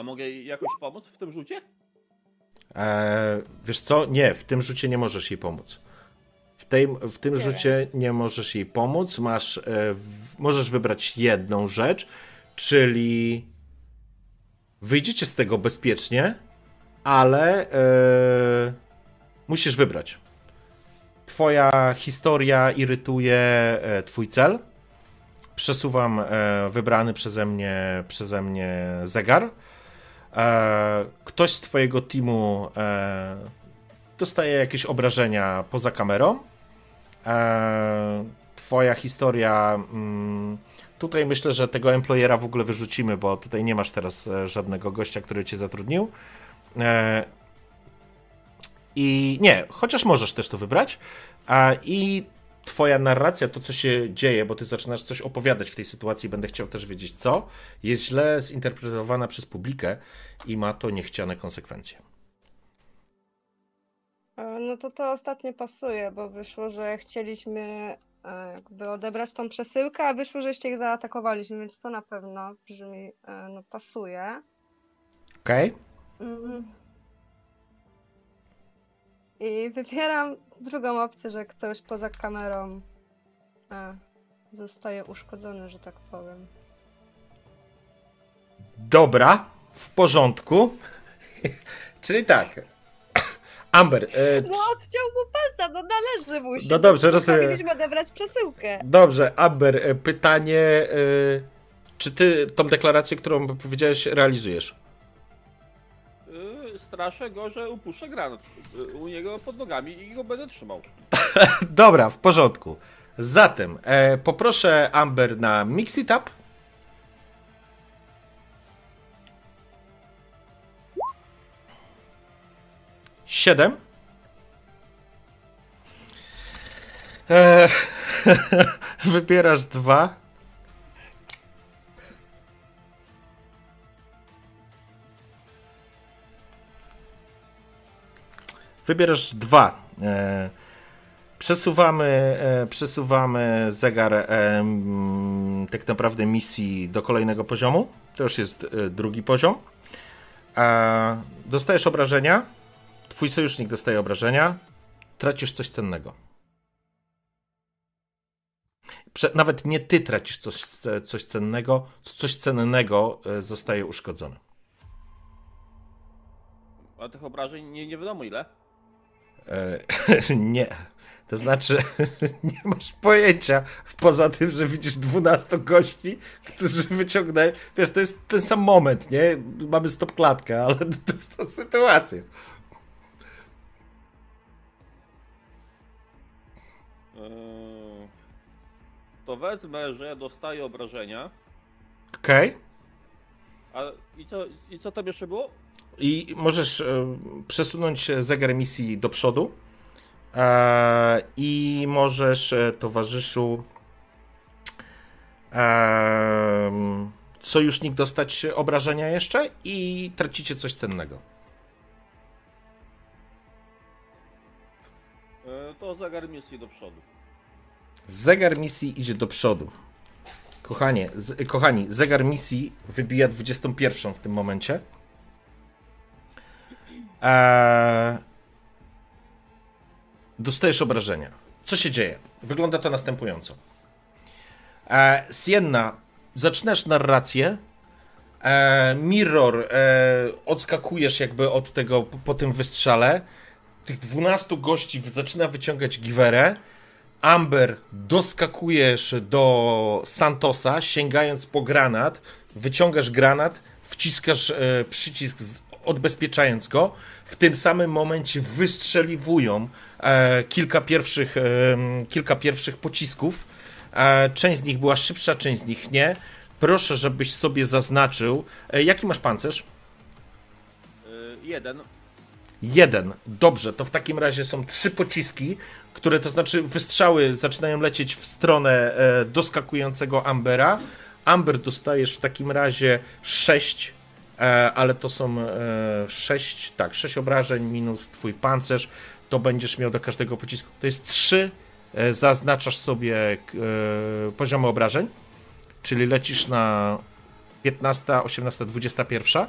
A mogę jej jakoś pomóc w tym rzucie? E, wiesz co? Nie, w tym rzucie nie możesz jej pomóc. W, tej, w tym Teraz. rzucie nie możesz jej pomóc. Masz, e, w, możesz wybrać jedną rzecz, czyli wyjdziecie z tego bezpiecznie, ale e, musisz wybrać. Twoja historia irytuje e, twój cel. Przesuwam e, wybrany przeze mnie, przeze mnie zegar. E, ktoś z twojego teamu e, dostaje jakieś obrażenia poza kamerą. E, twoja historia. Mm, tutaj myślę, że tego employera w ogóle wyrzucimy, bo tutaj nie masz teraz e, żadnego gościa, który cię zatrudnił. E, I nie, chociaż możesz też to wybrać. A, I twoja narracja, to co się dzieje, bo ty zaczynasz coś opowiadać w tej sytuacji, będę chciał też wiedzieć co, jest źle zinterpretowana przez publikę i ma to niechciane konsekwencje. E, No to to ostatnie pasuje, bo wyszło, że chcieliśmy e, jakby odebrać tą przesyłkę, a wyszło, że jeszcze ich zaatakowaliśmy, więc to na pewno brzmi, e, no pasuje. Okej? Mhm. I wybieram drugą opcję, że ktoś poza kamerą e, zostaje uszkodzony, że tak powiem. Dobra, w porządku. Czyli tak. Amber, e, No odciął mu palca, no należy mu się. No dobrze, rozumiem. Powinniśmy odebrać przesyłkę. dobrze, Amber, e, pytanie. E, czy ty tą deklarację, którą powiedziałeś, realizujesz? Straszę go, że upuszczę granat yy, u niego pod nogami i go będę trzymał. Dobra, w porządku. Zatem e, poproszę Amber na Mix It Up. Siedem. E, wybierasz dwa. Wybierasz dwa. E, Przesuwamy, e, przesuwamy zegar e, mm, tak naprawdę misji do kolejnego poziomu. To już jest e, drugi poziom. Dostajesz obrażenia. Twój sojusznik dostaje obrażenia. Tracisz coś cennego. Prze- nawet nie ty tracisz coś, coś cennego, coś cennego e, zostaje uszkodzone. A tych obrażeń nie, nie wiadomo ile. E, nie. To znaczy, nie masz pojęcia, poza tym, że widzisz 12 gości, którzy wyciągnęli. Wiesz, to jest ten sam moment, nie? Mamy stop klatkę, ale to jest ta sytuacja. Yy, to wezmę, że dostaję obrażenia. Okej. A i co, i co tam jeszcze było? I możesz e, przesunąć zegar misji do przodu. E, I możesz, e, towarzyszu, sojusznik dostać obrażenia jeszcze i tracicie coś cennego. To zegar misji do przodu. Zegar misji idzie do przodu. Kochanie, z, kochani, zegar misji wybija 21 w tym momencie. Eee, dostajesz obrażenia. Co się dzieje? Wygląda to następująco. Eee, Sienna, zaczynasz narrację. Eee, Mirror, e, odskakujesz jakby od tego po, po tym wystrzale. Tych 12 gości zaczyna wyciągać giwerę. Amber, doskakujesz do Santosa, sięgając po granat, wyciągasz granat, wciskasz e, przycisk, z, odbezpieczając go. W tym samym momencie wystrzeliwują e, kilka, pierwszych, e, kilka pierwszych pocisków. E, część z nich była szybsza, część z nich nie. Proszę, żebyś sobie zaznaczył. E, jaki masz pancerz? Yy, jeden. Jeden. Dobrze, to w takim razie są trzy pociski, które to znaczy wystrzały zaczynają lecieć w stronę e, doskakującego Ambera. Amber dostajesz w takim razie 6, e, ale to są 6, tak, 6 obrażeń minus twój pancerz. To będziesz miał do każdego pocisku. To jest 3, zaznaczasz sobie e, poziomy obrażeń, czyli lecisz na 15, 18, 21.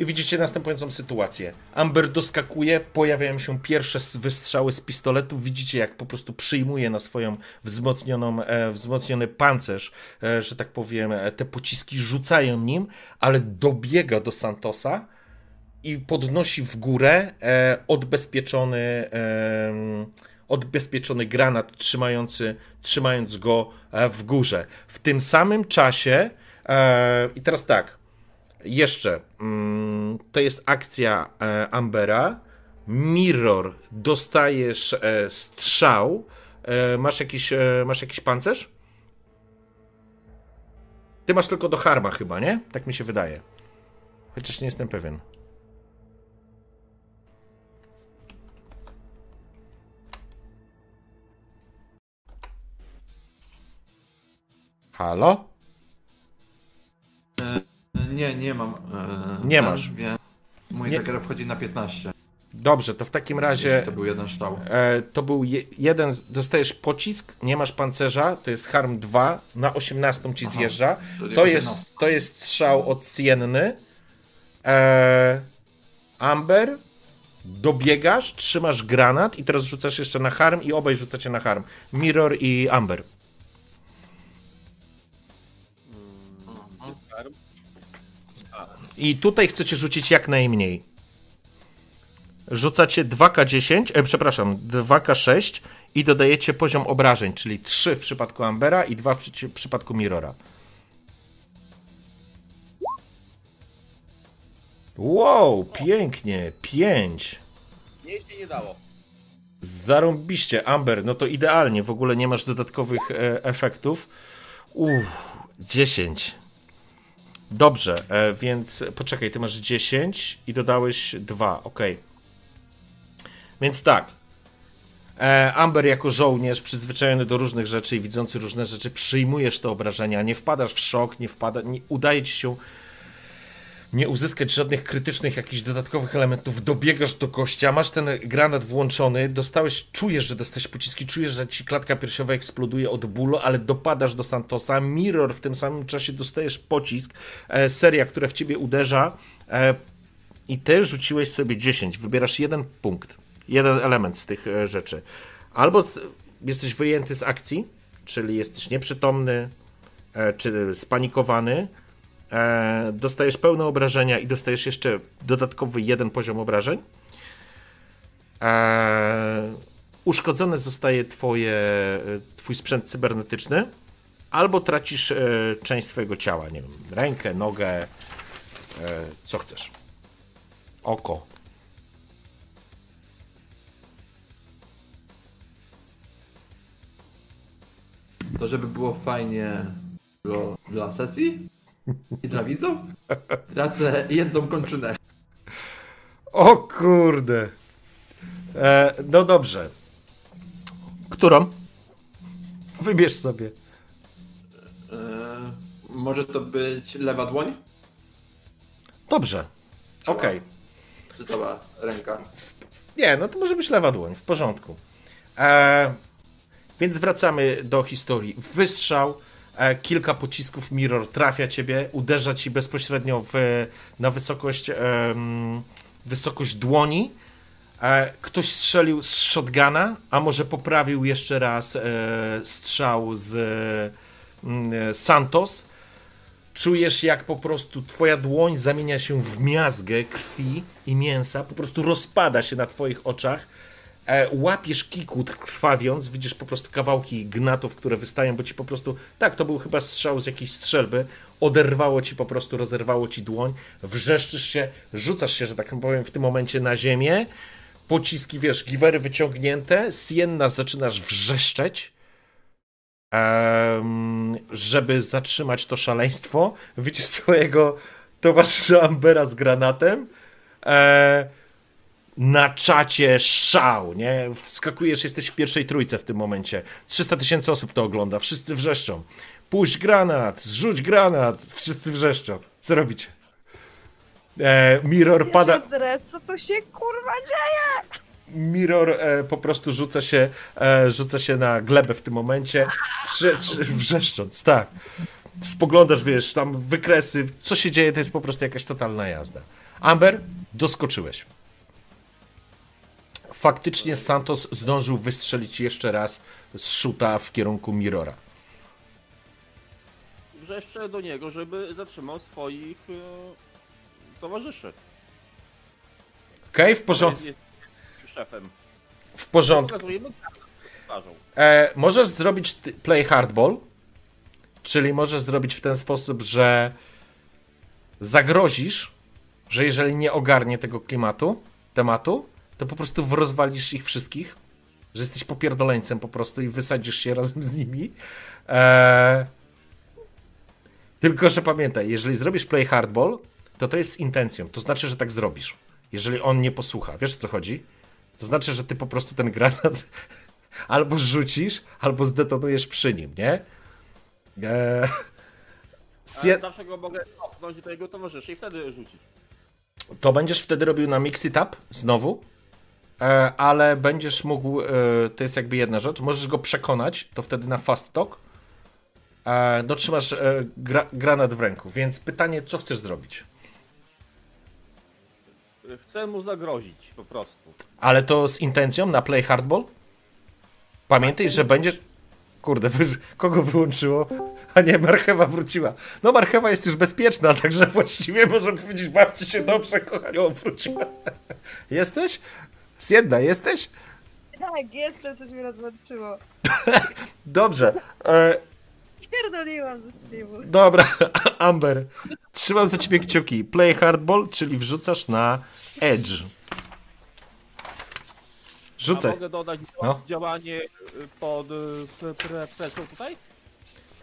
I widzicie następującą sytuację. Amber doskakuje, pojawiają się pierwsze wystrzały z pistoletów. Widzicie, jak po prostu przyjmuje na swoją wzmocnioną, e, wzmocniony pancerz, e, że tak powiem, e, te pociski rzucają nim, ale dobiega do Santosa i podnosi w górę e, odbezpieczony, odbezpieczony granat, trzymający, trzymając go e, w górze. W tym samym czasie, e, i teraz tak, jeszcze, mm, to jest akcja e, Ambera. Mirror, dostajesz e, strzał. E, masz jakiś, masz jakiś pancerz? Ty masz tylko do harma chyba, nie? Tak mi się wydaje. Chociaż nie jestem pewien. Halo? Nie, nie mam. E, Nie masz. Wie, mój Nie- zegar wchodzi na 15. Dobrze, to w takim razie To był jeden strzał. e, to był je, jeden, dostajesz pocisk, nie masz pancerza, to jest harm 2, na 18 ci zjeżdża. Czyli To jest, no. to jest strzał od Sienny. E, Amber, dobiegasz, trzymasz granat i teraz rzucasz jeszcze na harm i obaj rzucacie na harm. Mirror i Amber. I tutaj chcecie rzucić jak najmniej. Rzucacie 2K10, e, przepraszam, 2K6 i dodajecie poziom obrażeń, czyli 3 w przypadku Ambera i 2 w przypadku Mirrora. Wow, pięknie, 5. Nie się nie dało. Zarąbiście, Amber, no to idealnie, w ogóle nie masz dodatkowych e, efektów. Uff, 10. Dobrze, e, więc poczekaj, ty masz 10 i dodałeś 2, ok. Więc tak. E, Amber jako żołnierz przyzwyczajony do różnych rzeczy i widzący różne rzeczy, przyjmujesz te obrażenia, nie wpadasz w szok, nie wpada, nie, udaje ci się nie uzyskać żadnych krytycznych, jakichś dodatkowych elementów, dobiegasz do gościa, masz ten granat włączony, dostałeś, czujesz, że dostałeś pociski, czujesz, że ci klatka piersiowa eksploduje od bólu, ale dopadasz do Santosa, Mirror w tym samym czasie dostajesz pocisk, e, seria, która w ciebie uderza e, i ty rzuciłeś sobie 10, wybierasz jeden punkt, jeden element z tych e, rzeczy. Albo z, jesteś wyjęty z akcji, czyli jesteś nieprzytomny, e, czy spanikowany, dostajesz pełne obrażenia i dostajesz jeszcze dodatkowy jeden poziom obrażeń. E, uszkodzony zostaje twoje, twój sprzęt cybernetyczny, albo tracisz e, część swojego ciała, nie wiem, rękę, nogę, e, co chcesz. Oko. To żeby było fajnie dla sesji i dla widzów, tracę jedną kończynę. O kurde. E, no dobrze. Którą? Wybierz sobie. E, może to być lewa dłoń? Dobrze. Okej. Czy cała ręka? Nie, no to może być lewa dłoń, w porządku. E, więc wracamy do historii. Wystrzał, kilka pocisków Mirror trafia ciebie, uderza ci bezpośrednio w, na wysokość, em, wysokość dłoni. E, ktoś strzelił z shotguna, a może poprawił jeszcze raz e, strzał z mm, Santos. Czujesz, jak po prostu twoja dłoń zamienia się w miazgę krwi i mięsa, po prostu rozpada się na twoich oczach. E, łapiesz kikut krwawiąc, widzisz po prostu kawałki gnatów, które wystają, bo ci po prostu, tak, to był chyba strzał z jakiejś strzelby, oderwało ci po prostu, rozerwało ci dłoń, wrzeszczysz się, rzucasz się, że tak powiem, w tym momencie na ziemię, pociski, wiesz, giwery wyciągnięte, Sienna zaczynasz wrzeszczeć, żeby zatrzymać to szaleństwo. Widzisz swojego towarzysza Ambera z granatem. E, na czacie szał, nie? Wskakujesz, jesteś w pierwszej trójce w tym momencie. 300 tysięcy osób to ogląda, wszyscy wrzeszczą. Puść granat, zrzuć granat, wszyscy wrzeszczą. Co robicie? E, mirror pada... Co tu się kurwa dzieje? Mirror e, po prostu rzuca się, e, rzuca się na glebę w tym momencie, trzy, trzy, wrzeszcząc, tak. Spoglądasz, wiesz, tam wykresy, co się dzieje, to jest po prostu jakaś totalna jazda. Amber, doskoczyłeś. Faktycznie Santos zdążył wystrzelić jeszcze raz z szuta w kierunku Mirrora. Wrzeszczę do niego, żeby zatrzymał swoich e, towarzyszy. Okej, w, porząd- Jest, jest szefem. w porządku. Twarzą. E, możesz zrobić play hardball, czyli możesz zrobić w ten sposób, że zagrozisz, że jeżeli nie ogarnie tego klimatu, tematu, to po prostu rozwalisz ich wszystkich, że jesteś popierdoleńcem po prostu i wysadzisz się razem z nimi. E, tylko, że pamiętaj, jeżeli zrobisz play hardball, to to jest z intencją, to znaczy, że tak zrobisz. Jeżeli on nie posłucha, wiesz o co chodzi? To znaczy, że ty po prostu ten granat albo rzucisz, albo zdetonujesz przy nim, nie? Eee, Ale Sje- zawsze go mogę opchnąć do jego towarzyszy i wtedy rzucić. to będziesz wtedy robił na Mix It Up znowu, ale będziesz mógł, e, to jest jakby jedna rzecz, możesz go przekonać, to wtedy na Fast Talk, e, trzymasz e, gra, granat w ręku, więc pytanie, co chcesz zrobić? Chcę mu zagrozić po prostu. Ale to z intencją na Play Hardball? Pamiętaj, że będziesz... Kurde, kogo wyłączyło? A nie, marchewa wróciła. No marchewa jest już bezpieczna, także właściwie możemy powiedzieć, bawcie się dobrze, kochanią, wróciła. Jesteś? Z jedna, jesteś? Tak, jestem, coś mi rozłączyło. Dobrze. E, Pierdoliłam ze streamu. dobra, Amber. Trzymam za ciebie kciuki. Play Hardball, czyli wrzucasz na Edge. A Rzucaj. mogę dodać No. działanie y, pod y, pre- pre- presją tutaj?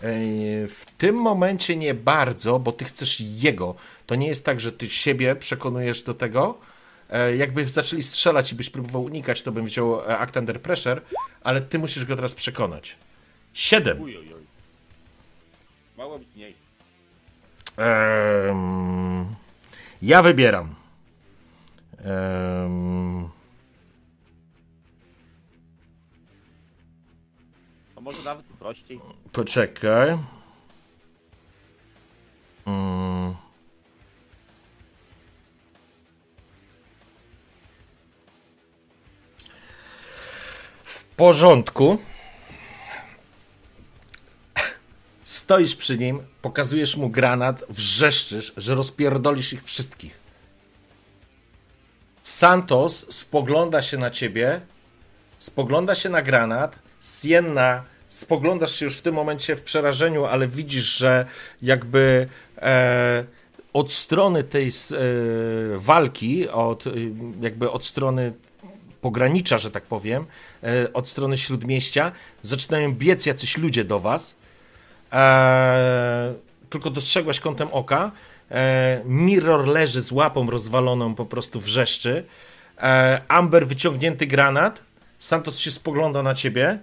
Ej, W tym momencie nie bardzo, bo ty chcesz jego. To nie jest tak, że ty siebie przekonujesz do tego. E, Jakby zaczęli strzelać i byś próbował unikać, to bym wziął e, Act Under Pressure, ale ty musisz go teraz przekonać. Siedem. Uj, uj, uj. Mało być mniej. Ja wybieram. Em, A może nawet prościej. poczekaj. Mm. Porządku. Stoisz przy nim, pokazujesz mu granat, wrzeszczysz, że rozpierdolisz ich wszystkich. Santos spogląda się na ciebie, spogląda się na granat, Sienna spoglądasz się już w tym momencie w przerażeniu, ale widzisz, że jakby e, od strony tej e, walki, od, jakby od strony pogranicza, że tak powiem, e, od strony śródmieścia, zaczynają biec jacyś ludzie do was. E, tylko dostrzegłaś kątem oka. E, Mirror leży z łapą rozwaloną, po prostu wrzeszczy. Amber wyciągnięty granat. Santos się spogląda na ciebie.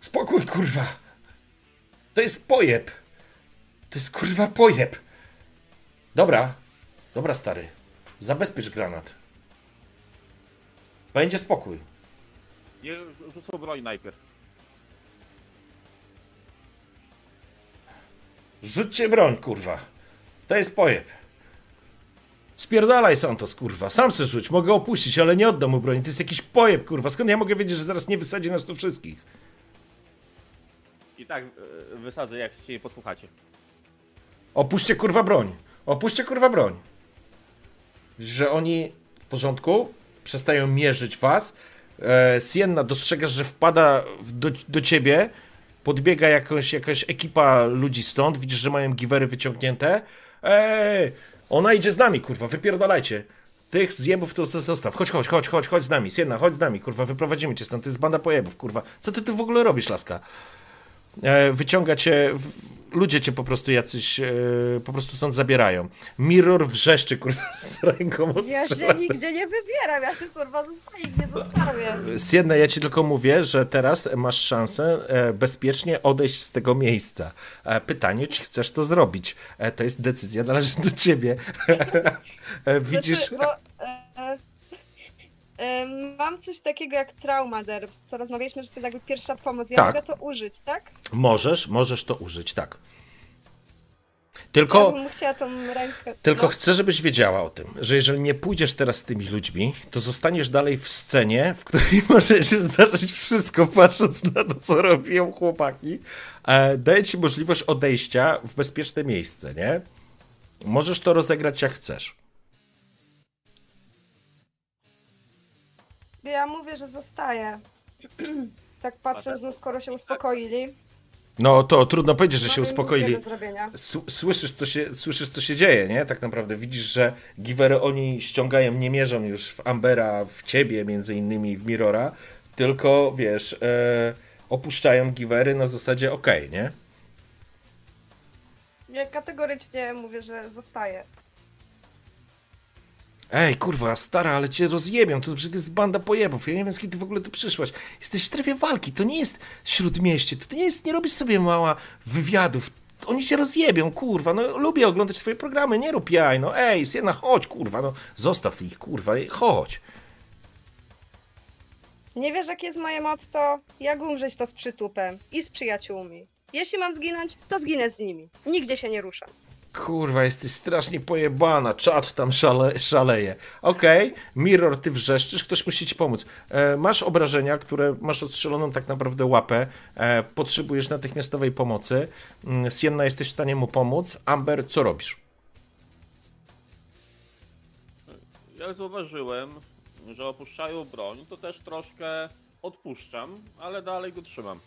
Spokój, kurwa. To jest pojeb. To jest kurwa pojeb. Dobra. Dobra, stary. Zabezpiecz granat. Będzie spokój. Nie rzucą broń najpierw. Rzućcie broń, kurwa. To jest pojeb. Spierdalaj, Santos, kurwa. Sam se rzuć. Mogę opuścić, ale nie oddam mu broni. To jest jakiś pojeb, kurwa. Skąd ja mogę wiedzieć, że zaraz nie wysadzi nas tu wszystkich? I tak y, wysadzę, jak się nie posłuchacie. Opuśćcie, kurwa, broń. Opuśćcie, kurwa, broń. Że oni w porządku przestają mierzyć was. E, Sienna, dostrzegasz, że wpada do, do ciebie. Podbiega jakaś, jakaś ekipa ludzi stąd. Widzisz, że mają giwery wyciągnięte. Ej, ona idzie z nami, kurwa, wypierdalajcie. Tych zjebów to zostaw. Chodź, chodź, chodź, chodź, chodź z nami. Sienna, chodź z nami, kurwa, wyprowadzimy cię stąd. To jest banda pojebów, kurwa. Co ty tu w ogóle robisz, laska? E, wyciąga cię, ludzie cię po prostu jacyś, e, po prostu stąd zabierają. Mirror wrzeszczy, kurwa, z ręką Ja się nigdzie nie wybieram, ja tu kurwa zostaję, nie zostawię. Siedna, ja ci tylko mówię, że teraz masz szansę e, bezpiecznie odejść z tego miejsca. Pytanie, czy chcesz to zrobić? To jest decyzja, należy do ciebie. Widzisz, Znaczy, bo, mam coś takiego jak trauma derbs, to rozmawialiśmy, że to jest jakby pierwsza pomoc. Ja Tak. mogę to użyć, tak? możesz, możesz to użyć, tak. Ja Tylko, bym chciała tą rękę. tylko no. chcę, żebyś wiedziała o tym, że jeżeli nie pójdziesz teraz z tymi ludźmi, to zostaniesz dalej w scenie, w której może się zdarzyć wszystko, patrząc na to, co robią chłopaki. E, Daję ci możliwość odejścia w bezpieczne miejsce, nie? Możesz to rozegrać jak chcesz. Ja mówię, że zostaję. tak patrząc, no skoro się uspokoili. No to trudno powiedzieć, że się uspokoili. do zrobienia. S- Słyszysz co, się, słyszysz, co się dzieje, nie? Tak naprawdę widzisz, że giwery oni ściągają, nie mierzą już w Ambera, w ciebie między innymi, w Mirrora, tylko wiesz, e, opuszczają giwery na zasadzie okej, nie? Ja kategorycznie mówię, że zostaję. Ej, kurwa, stara, ale cię rozjebią, to przecież to jest banda pojebów, ja nie wiem, kiedy ty w ogóle tu przyszłaś. Jesteś w strefie walki, to nie jest śródmieście, to nie jest, nie robisz sobie mała wywiadów, oni cię rozjebią, kurwa, no lubię oglądać twoje programy, nie rób jaj, no ej, Siena, chodź, kurwa, no zostaw ich, kurwa, chodź. Nie wiesz, jakie jest moje motto? Jak umrzeć to z przytupem i z przyjaciółmi. Jeśli mam zginąć, to zginę z nimi. Nigdzie się nie ruszam. Kurwa, jesteś strasznie pojebana, czat tam szale, szaleje. Okej, Mirror, ty wrzeszczysz, ktoś musi ci pomóc. E, masz obrażenia, które masz ostrzeloną tak naprawdę łapę, e, potrzebujesz natychmiastowej pomocy. Mm, Sienna, jesteś w stanie mu pomóc. Amber, co robisz? Jak zauważyłem, że opuszczają broń, to też troszkę odpuszczam, ale dalej go trzymam.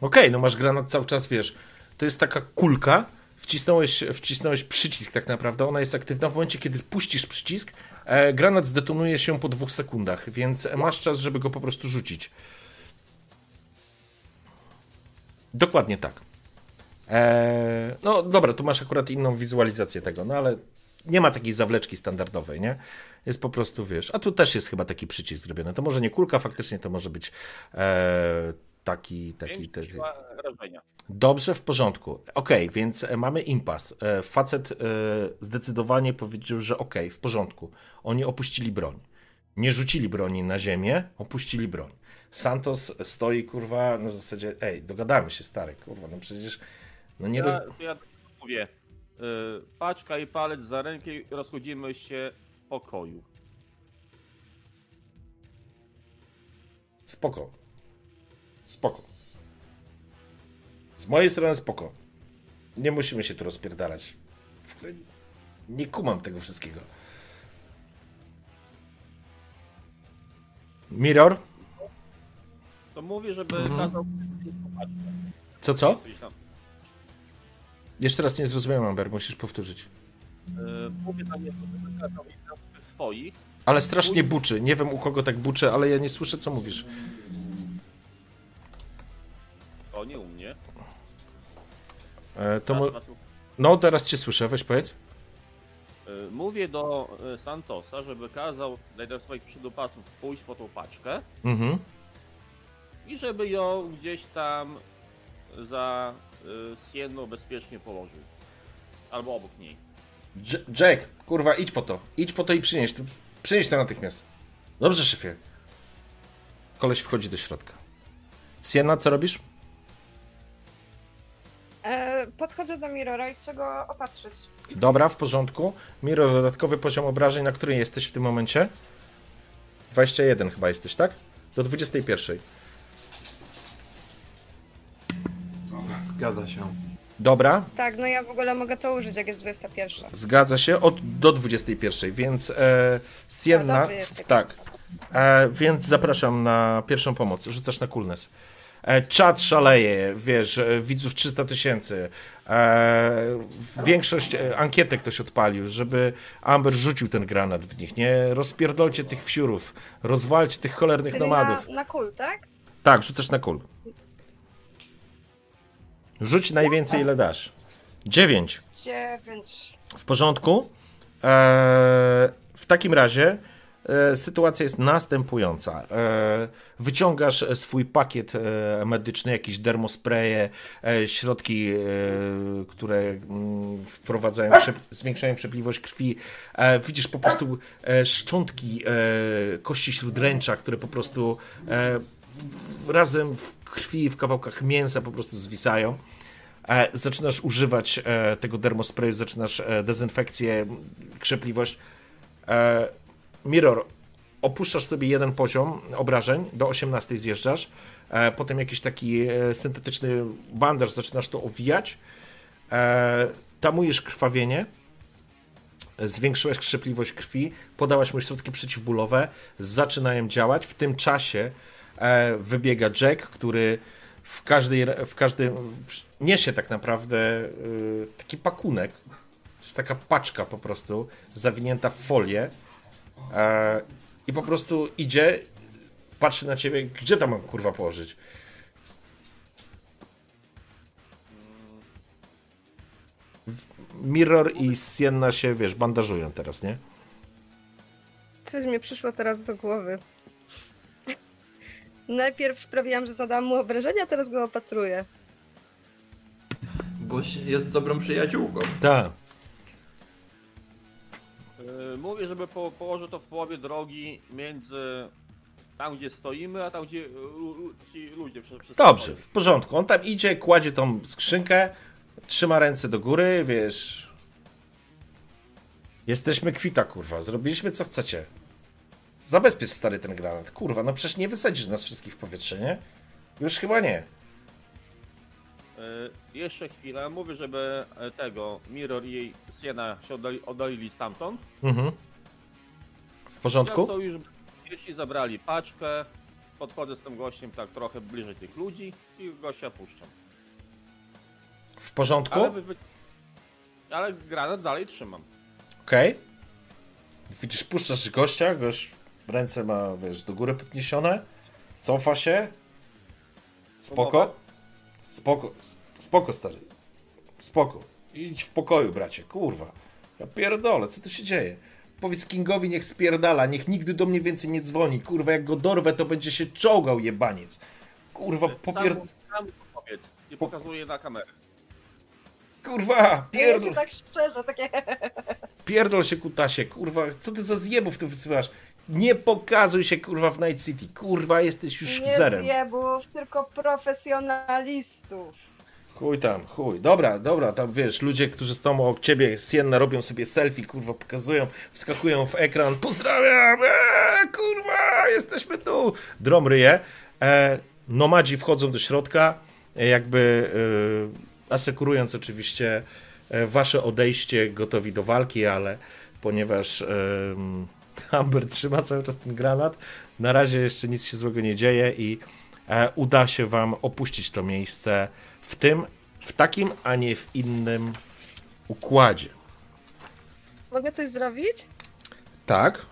Okej, no masz granat cały czas, wiesz, to jest taka kulka, wcisnąłeś, wcisnąłeś przycisk tak naprawdę, ona jest aktywna. W momencie, kiedy puścisz przycisk, e, granat zdetonuje się po dwóch sekundach, więc masz czas, żeby go po prostu rzucić. Dokładnie tak. E, no dobra, tu masz akurat inną wizualizację tego, no ale nie ma takiej zawleczki standardowej, nie? Jest po prostu, wiesz, a tu też jest chyba taki przycisk zrobiony. To może nie kulka, faktycznie to może być e, taki, taki. Dobrze, w porządku. Okej, więc e, mamy impas. E, Facet e, zdecydowanie powiedział, że okej, w porządku. Oni opuścili broń. Nie rzucili broni na ziemię, opuścili broń. Santos stoi, kurwa, na zasadzie, ej, dogadamy się, stary, kurwa, no przecież, no nie Ja, roz... ja tak mówię, paczka i palec za rękę rozchodzimy się w pokoju. Spoko. Spoko. Z mojej strony spoko. Nie musimy się tu rozpierdalać. Nie kumam tego wszystkiego. Mirror? To mówię, żeby Mhm. kazał. Co, co? Jeszcze raz nie zrozumiałem, Amber, musisz powtórzyć. Y, mówię tam jest, żeby kazał swoich, Ale strasznie buczy. Nie wiem u kogo tak buczy, ale ja nie słyszę, co mówisz. O nie u mnie. E, to Teraz mo- was- No, teraz cię słyszę, weź powiedz. y, Mówię do y, Santosa, żeby kazał do swoich przydupasów pójść po tą paczkę Mhm. i żeby ją gdzieś tam za y, Sienną bezpiecznie położył. Albo obok niej. J- Jack, kurwa, idź po to. Idź po to i przynieś to. Przynieś to natychmiast. Dobrze, szefie. Koleś wchodzi do środka. Sienna, co robisz? E, podchodzę do Mirrora i chcę go opatrzyć. Dobra, w porządku. Miro, dodatkowy poziom obrażeń, na którym jesteś w tym momencie? 21 chyba jesteś, tak? Do 21. Zgadza się. Dobra, Tak, no ja w ogóle mogę to użyć, jak jest 21. zgadza się, od, do 21, więc e, Sienna... No, tak, e, więc zapraszam na pierwszą pomoc. Rzucasz na coolness. E, czat szaleje, wiesz, e, widzów 300 tysięcy. E, większość ankietek ktoś odpalił, żeby Amber rzucił ten granat w nich. Nie rozpierdolcie tych wsiurów, rozwalcie tych cholernych Czyli nomadów. na, na kul, tak? Tak, rzucasz na kul. Rzuć najwięcej, ile dasz. 9. Dziewięć. W porządku. Eee, w takim razie sytuacja jest następująca. E, wyciągasz swój pakiet e, medyczny, jakieś dermospreje, e, środki, e, które mm, wprowadzają, zwiększają przepliwość krwi. E, widzisz po prostu e, szczątki e, kości śródręcza, które po prostu e, razem w krwi, w kawałkach mięsa po prostu zwisają. E, zaczynasz używać e, tego dermosprayu, zaczynasz e, dezynfekcję, krzepliwość. E, Mirror, opuszczasz sobie jeden poziom obrażeń, do 18 zjeżdżasz, e, potem jakiś taki e, syntetyczny bandaż, zaczynasz to owijać, e, tamujesz krwawienie, e, zwiększyłeś krzepliwość krwi, podałaś mu środki przeciwbólowe, zaczynają działać. W tym czasie e, wybiega Jack, który w każdej, w każdym niesie tak naprawdę y, taki pakunek. To jest taka paczka po prostu, zawinięta w folię. E, I po prostu idzie, patrzy na ciebie, gdzie tam mam kurwa położyć? Mirror i Sienna się, wiesz, bandażują teraz, nie? Coś mi przyszło teraz do głowy. Najpierw sprawiłam, że zadałam mu obrażenia, teraz go opatruję. Bo jest dobrą przyjaciółką. Tak. Yy, Mówię, żeby po, położył to w połowie drogi między tam, gdzie stoimy, a tam, gdzie y, ci ludzie przy Dobrze, w porządku. On tam idzie, kładzie tą skrzynkę, trzyma ręce do góry, wiesz. Jesteśmy kwita, kurwa. Zrobiliśmy co chcecie. Zabezpiecz stary ten granat. Kurwa, no przecież nie wysadzisz nas wszystkich w powietrze, nie? Już chyba nie. Y, Jeszcze chwilę. Mówię, żeby e, tego Mirror i Siena się oddali, oddalili stamtąd. Mhm. W porządku? to już jeśli zabrali paczkę, podchodzę z tym gościem tak trochę bliżej tych ludzi i gościa puszczam. W porządku? Ale, wy, ale granat dalej trzymam. Okej. Widzisz, puszczasz gościa, gość ręce ma, wiesz, do góry podniesione, cofa się. Spoko. Spoko, spoko stary. Spoko. Idź w pokoju, bracie, kurwa. Ja pierdolę, co tu się dzieje? Powiedz Kingowi, niech spierdala, niech nigdy do mnie więcej nie dzwoni. Kurwa, jak go dorwę, to będzie się czołgał, jebaniec. Kurwa, popier... Sam, powiedz. Nie pokazuję na kamerę. Kurwa, Ja pierdol, się tak szczerze, takie... pierdol się kutasie, kurwa, co ty za zjebów tu wysyłasz? Nie pokazuj się, kurwa, w Night City. Kurwa, jesteś już Nie zerem. zjebów, tylko profesjonalistów. Chuj tam, chuj. Dobra, dobra, tam wiesz, ludzie, którzy stoją obok ciebie, Sienna, robią sobie selfie, kurwa, pokazują, wskakują w ekran, pozdrawiam, eee, kurwa, jesteśmy tu. Drom ryje. E, nomadzi wchodzą do środka, e, jakby e, asekurując oczywiście e, wasze odejście, gotowi do walki, ale ponieważ Amber trzyma cały czas ten granat, na razie jeszcze nic się złego nie dzieje i e, uda się wam opuścić to miejsce w tym, w takim, a nie w innym układzie. Mogę coś zrobić? Tak?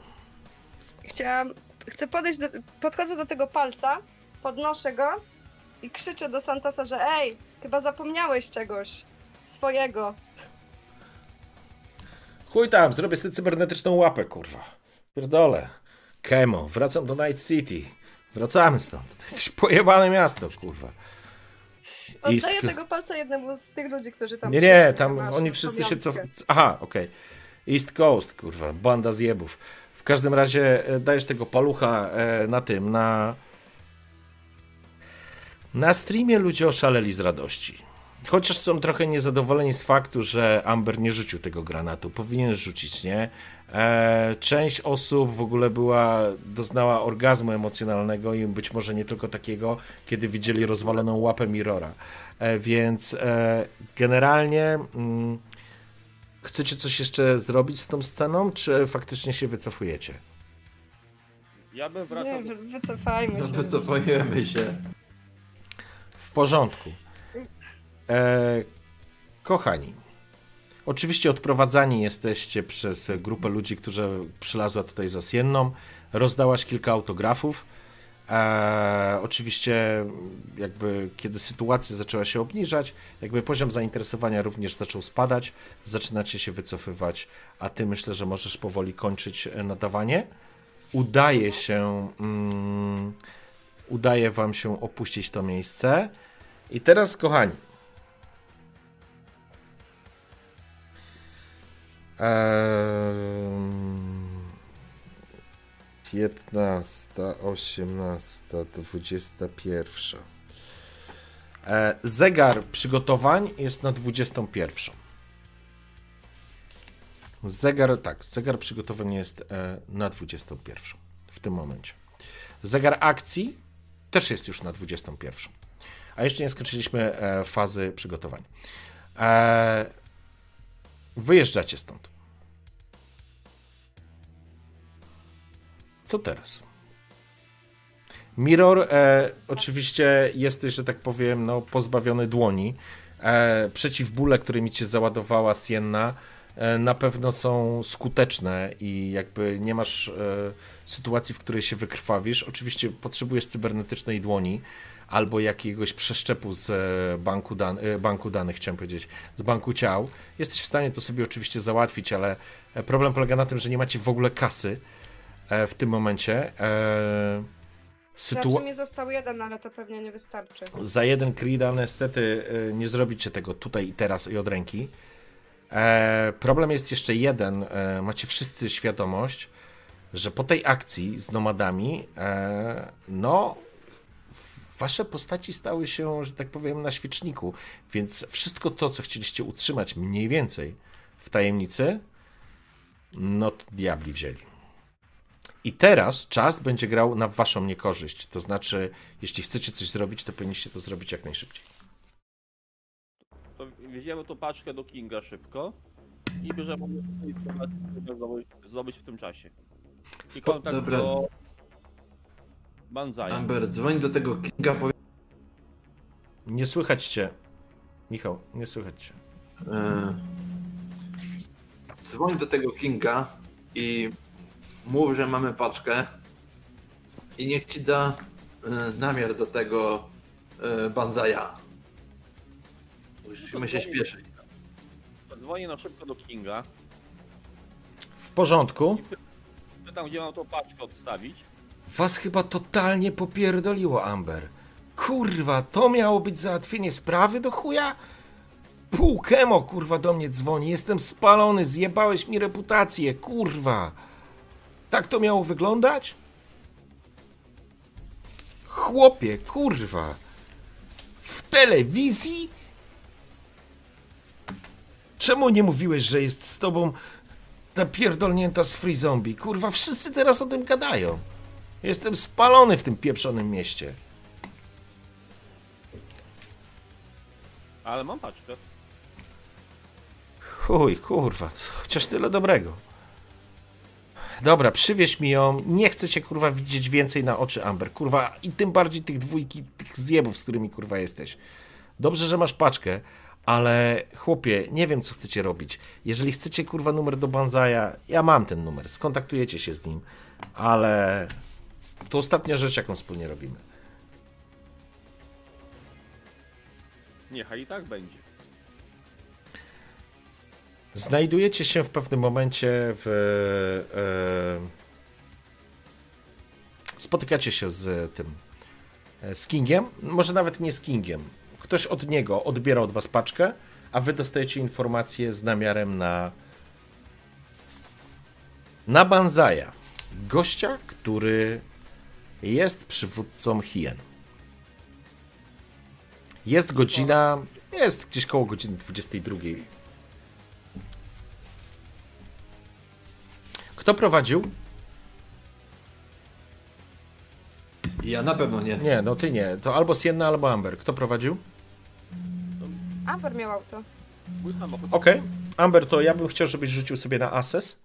Chciałam... Chcę podejść do... Podchodzę do tego palca, podnoszę go i krzyczę do Santosa, że ej, chyba zapomniałeś czegoś swojego. Chuj tam, zrobię sobie cybernetyczną łapę, kurwa. Pierdolę. Kemo, wracam do Night City. Wracamy stąd. Jakieś pojebane miasto, kurwa. Oddaję East- tego palca jednemu z tych ludzi, którzy tam Nie, nie, tam masz oni wszyscy się pamiątkę. cof... Aha, okej. East Coast, kurwa, banda zjebów. W każdym razie e, dajesz tego palucha e, na tym, na... Na streamie ludzie oszaleli z radości. Chociaż są trochę niezadowoleni z faktu, że Amber nie rzucił tego granatu. Powinien rzucić, nie? E, część osób w ogóle była, doznała orgazmu emocjonalnego i być może nie tylko takiego, kiedy widzieli rozwaloną łapę Mirrora. E, więc e, generalnie mm, chcecie coś jeszcze zrobić z tą sceną, czy faktycznie się wycofujecie? Ja bym wracał. Nie, wy- wycofajmy No się. wycofujemy się. W porządku. E, kochani, oczywiście odprowadzani jesteście przez grupę ludzi, którzy przylazła tutaj za Sienną. Rozdałaś kilka autografów. E, oczywiście, jakby kiedy sytuacja zaczęła się obniżać, jakby poziom zainteresowania również zaczął spadać, zaczynacie się wycofywać, a ty myślę, że możesz powoli kończyć e, nadawanie. Udaje się, mm, udaje wam się opuścić to miejsce. I teraz, kochani, 15, 18, 21. E, zegar przygotowań jest na 21. Zegar, tak, zegar przygotowań jest e, na 21 w tym momencie. Zegar akcji też jest już na 21. A jeszcze nie skończyliśmy e, fazy przygotowań. Wyjeżdżacie stąd. Co teraz? Mirror, e, oczywiście jesteś, że tak powiem, no, pozbawiony dłoni. E, przeciwbóle, którymi cię załadowała Sienna, e, na pewno są skuteczne i jakby nie masz e, sytuacji, w której się wykrwawisz. Oczywiście potrzebujesz cybernetycznej dłoni albo jakiegoś przeszczepu z e, banku, dan e, banku danych, chciałem powiedzieć, z banku ciał. Jesteś w stanie to sobie oczywiście załatwić, ale e, problem polega na tym, że nie macie w ogóle kasy w tym momencie. E, Znaczy mi został jeden, ale to pewnie nie wystarczy. za jeden Krida niestety nie zrobicie tego tutaj i teraz i od ręki. Problem jest jeszcze jeden. Macie wszyscy świadomość, że po tej akcji z nomadami, no, wasze postaci stały się, że tak powiem, na świeczniku. Więc wszystko to, co chcieliście utrzymać mniej więcej w tajemnicy, no, to diabli wzięli. I teraz czas będzie grał na waszą niekorzyść. To znaczy, jeśli chcecie coś zrobić, to powinniście to zrobić jak najszybciej. To wieziemy tą paczkę do Kinga szybko i bierzemy zdobyć, zdobyć w tym czasie. I kontakt Dobra. do Banzai. Amber, dzwoń do tego Kinga, powiedz, Nie słychać cię. Michał, nie słychać cię. e, dzwoń do tego Kinga i mów, że mamy paczkę i niech ci da e, namiar do tego e, Banzaja. Musimy się śpieszyć. Dzwonię na szybko do Kinga. W porządku. Pytam, gdzie mam tą paczkę odstawić. Was chyba totalnie popierdoliło, Amber. Kurwa, to miało być załatwienie sprawy do chuja? Pół kemo, kurwa, do mnie dzwoni. Jestem spalony, zjebałeś mi reputację, kurwa. Tak to miało wyglądać? Chłopie, kurwa. W telewizji? Czemu nie mówiłeś, że jest z tobą ta pierdolnięta z Free Zombie? Kurwa, wszyscy teraz o tym gadają. Jestem spalony w tym pieprzonym mieście. Ale mam paczkę. Chuj, kurwa, chociaż tyle dobrego. Dobra, przywieź mi ją. Nie chcę cię, kurwa, widzieć więcej na oczy, Amber. Kurwa, i tym bardziej tych dwójki, tych zjebów, z którymi, kurwa, jesteś. Dobrze, że masz paczkę, ale chłopie, nie wiem, co chcecie robić. Jeżeli chcecie, kurwa, numer do Banzaja, ja mam ten numer, skontaktujecie się z nim, ale to ostatnia rzecz, jaką wspólnie robimy. Niechaj i tak będzie. Znajdujecie się w pewnym momencie w. E, spotykacie się z tym. e, Z Kingiem. Może nawet nie z Kingiem. Ktoś od niego odbiera od was paczkę, a wy dostajecie informację z namiarem na. Na Banzaja. Gościa, który jest przywódcą Hien. Jest godzina. Jest gdzieś koło godziny 22. Kto prowadził? Ja na pewno nie. Nie, no ty nie. To albo Sienna, albo Amber. Kto prowadził? Amber miał auto. Mój samochód. Okej. Amber, to ja bym chciał, żebyś rzucił sobie na Assess.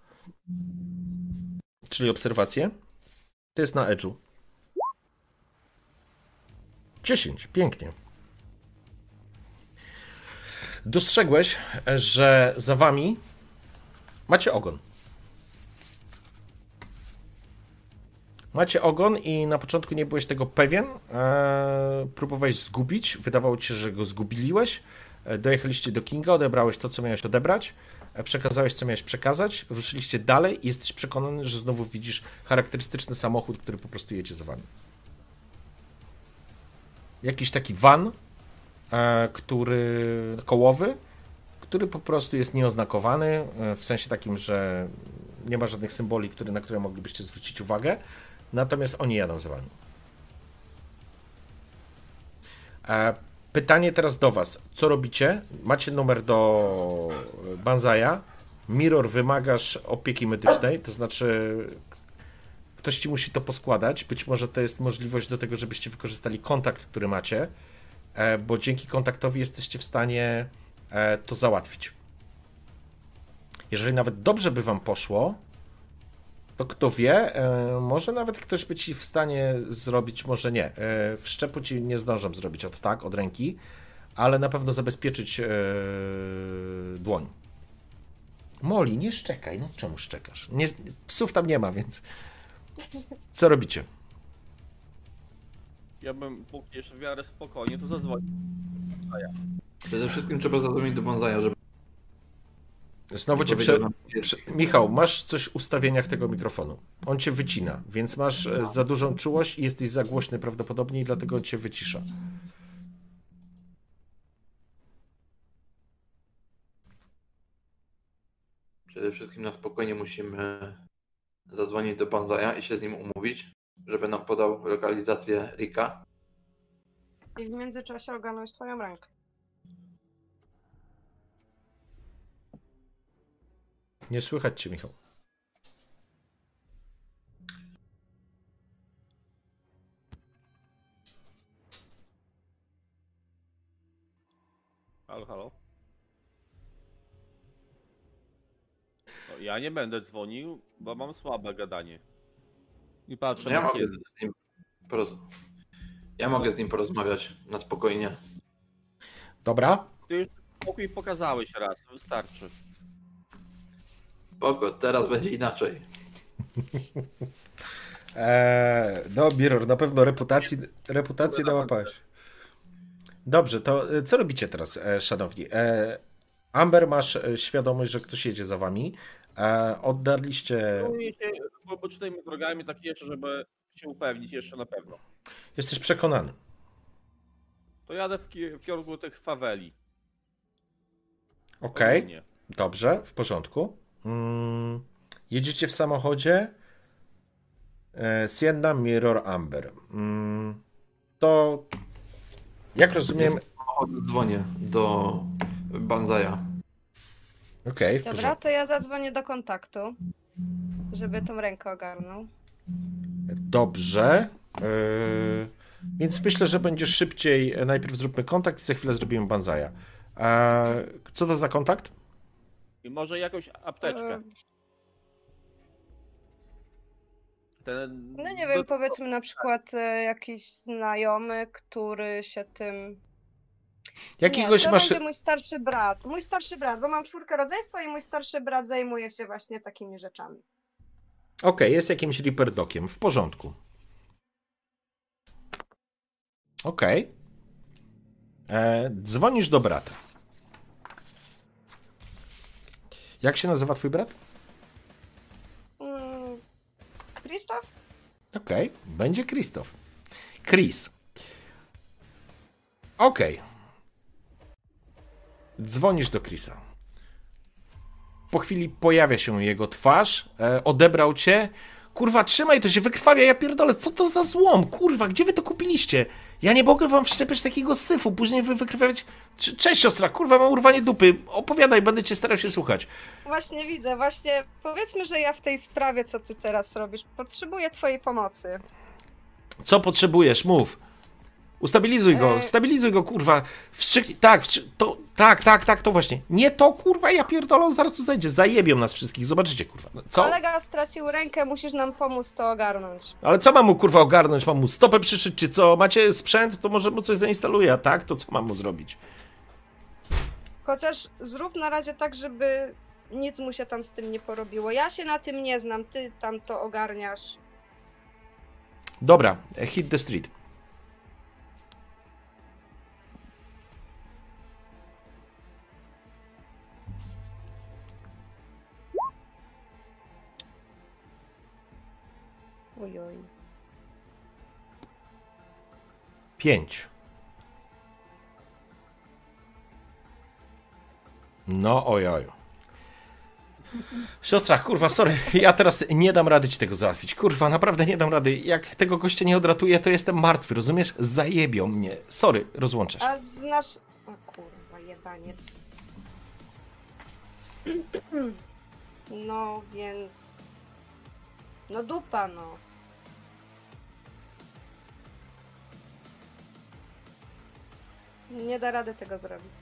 Czyli obserwację. To jest na Edge'u. 10. Pięknie. Dostrzegłeś, że za wami macie ogon. Macie ogon i na początku nie byłeś tego pewien. E, próbowałeś zgubić, wydawało ci się, że go zgubiliłeś. E, dojechaliście do Kinga, odebrałeś to, co miałeś odebrać. E, przekazałeś, co miałeś przekazać. Ruszyliście dalej i jesteś przekonany, że znowu widzisz charakterystyczny samochód, który po prostu jedzie za wami. Jakiś taki van, e, który kołowy, który po prostu jest nieoznakowany, e, w sensie takim, że nie ma żadnych symboli, które, na które moglibyście zwrócić uwagę, natomiast oni jadą za wami. E, Pytanie teraz do was. Co robicie? Macie numer do Banzaja. Mirror, wymagasz opieki medycznej, to znaczy ktoś ci musi to poskładać. Być może to jest możliwość do tego, żebyście wykorzystali kontakt, który macie, e, bo dzięki kontaktowi jesteście w stanie e, to załatwić. Jeżeli nawet dobrze by wam poszło, to kto wie, e, może nawet ktoś by ci w stanie zrobić, może nie. E, Wszczepu ci nie zdążą zrobić od tak, od ręki, ale na pewno zabezpieczyć dłoń. Moli, nie szczekaj, no czemu szczekasz? Nie, psów tam nie ma, więc co robicie? Ja bym póki jeszcze w miarę spokojnie, to zadzwonił. Przede wszystkim trzeba zadzwonić do Bonzaja, żeby Znowu cię prze... prze... Michał, masz coś w ustawieniach tego mikrofonu. On cię wycina, więc masz e, za dużą czułość i jesteś za głośny prawdopodobnie i dlatego on cię wycisza. Przede wszystkim na spokojnie musimy zadzwonić do Bonzaja i się z nim umówić, żeby nam podał lokalizację Rika. I w międzyczasie ogarnąć twoją rękę. Nie słychać cię, Michał. Halo, halo. Ja nie będę dzwonił, bo mam słabe gadanie. I patrzę Ja na mogę siebie. z nim poroz... Ja mogę z nim porozmawiać na spokojnie. Dobra? Ty już pokój pokazałeś raz, wystarczy. Spoko, teraz będzie inaczej. Eee, no, Mirror, na pewno reputacji, reputację nałapałeś. Dobrze, to e, co robicie teraz, e, szanowni? E, Amber, masz świadomość, że ktoś jedzie za wami. E, oddarliście. Kieruję się po poczytajmy drogami tak jeszcze, żeby się upewnić jeszcze na pewno. Jesteś przekonany. To jadę w, ki- w kierunku tych faweli. Okej, Ogólnie. dobrze, w porządku. Mm, jedziecie w samochodzie. E, Sienna, Mirror, Amber. Mm, to jak rozumiem. Dzwonię do Banzaja. Okej, w Dobra, porządku. to ja zadzwonię do kontaktu, żeby tą rękę ogarnął. Dobrze. Yy, więc myślę, że będzie szybciej. Najpierw zróbmy kontakt i za chwilę zrobimy banzaja. A co to za kontakt? I może jakąś apteczkę. E, Ten... No nie wiem, powiedzmy na przykład e, jakiś znajomy, który się tym. Jakiegoś nie, to masz. będzie mój starszy brat. Mój starszy brat, bo mam czwórkę rodzeństwa i mój starszy brat zajmuje się właśnie takimi rzeczami. Okej, jest jakimś Reaper Dokiem. W porządku. Okej. E, Dzwonisz do brata. Jak się nazywa twój brat? Mm, Krzysztof? Okej, będzie Krzysztof. Chris. Okej. Dzwonisz do Chrisa. Po chwili pojawia się jego twarz, e, odebrał cię. Kurwa, trzymaj, to się wykrwawia, ja pierdolę, co to za złom? Kurwa, gdzie wy to kupiliście? Ja nie mogę wam wszczepiać takiego syfu, później wy wykrwawiać... Cze- Cześć siostra, kurwa, mam urwanie dupy. Opowiadaj, będę cię starał się słuchać. Właśnie widzę, właśnie powiedzmy, że ja w tej sprawie, co ty teraz robisz, potrzebuję twojej pomocy. Co potrzebujesz? Mów. Ustabilizuj go, E. stabilizuj go, kurwa. Wstrzyknij. Tak, wstrzy... to, tak, tak, tak, to właśnie. Nie to, kurwa, ja pierdolę, on zaraz tu zajdzie. Zajebią nas wszystkich, zobaczycie, kurwa. No, Co? Kolega stracił rękę, musisz nam pomóc to ogarnąć. Ale co mam mu, kurwa, ogarnąć? Mam mu stopę przyszyć, czy co? Macie sprzęt, to może mu coś zainstaluję, a tak? To co mam mu zrobić? Chociaż zrób na razie tak, żeby nic mu się tam z tym nie porobiło. Ja się na tym nie znam, ty tam to ogarniasz. Dobra, hit the street. Oj, oj. Pięć. No ojoj. Siostra, kurwa, sorry, ja teraz nie dam rady ci tego załatwić. Kurwa, naprawdę nie dam rady. Jak tego gościa nie odratuję, to jestem martwy, rozumiesz? Zajebią mnie. Sorry, rozłączę się. A znasz... O kurwa, jebaniec. No, więc... No dupa, no. Nie da rady tego zrobić.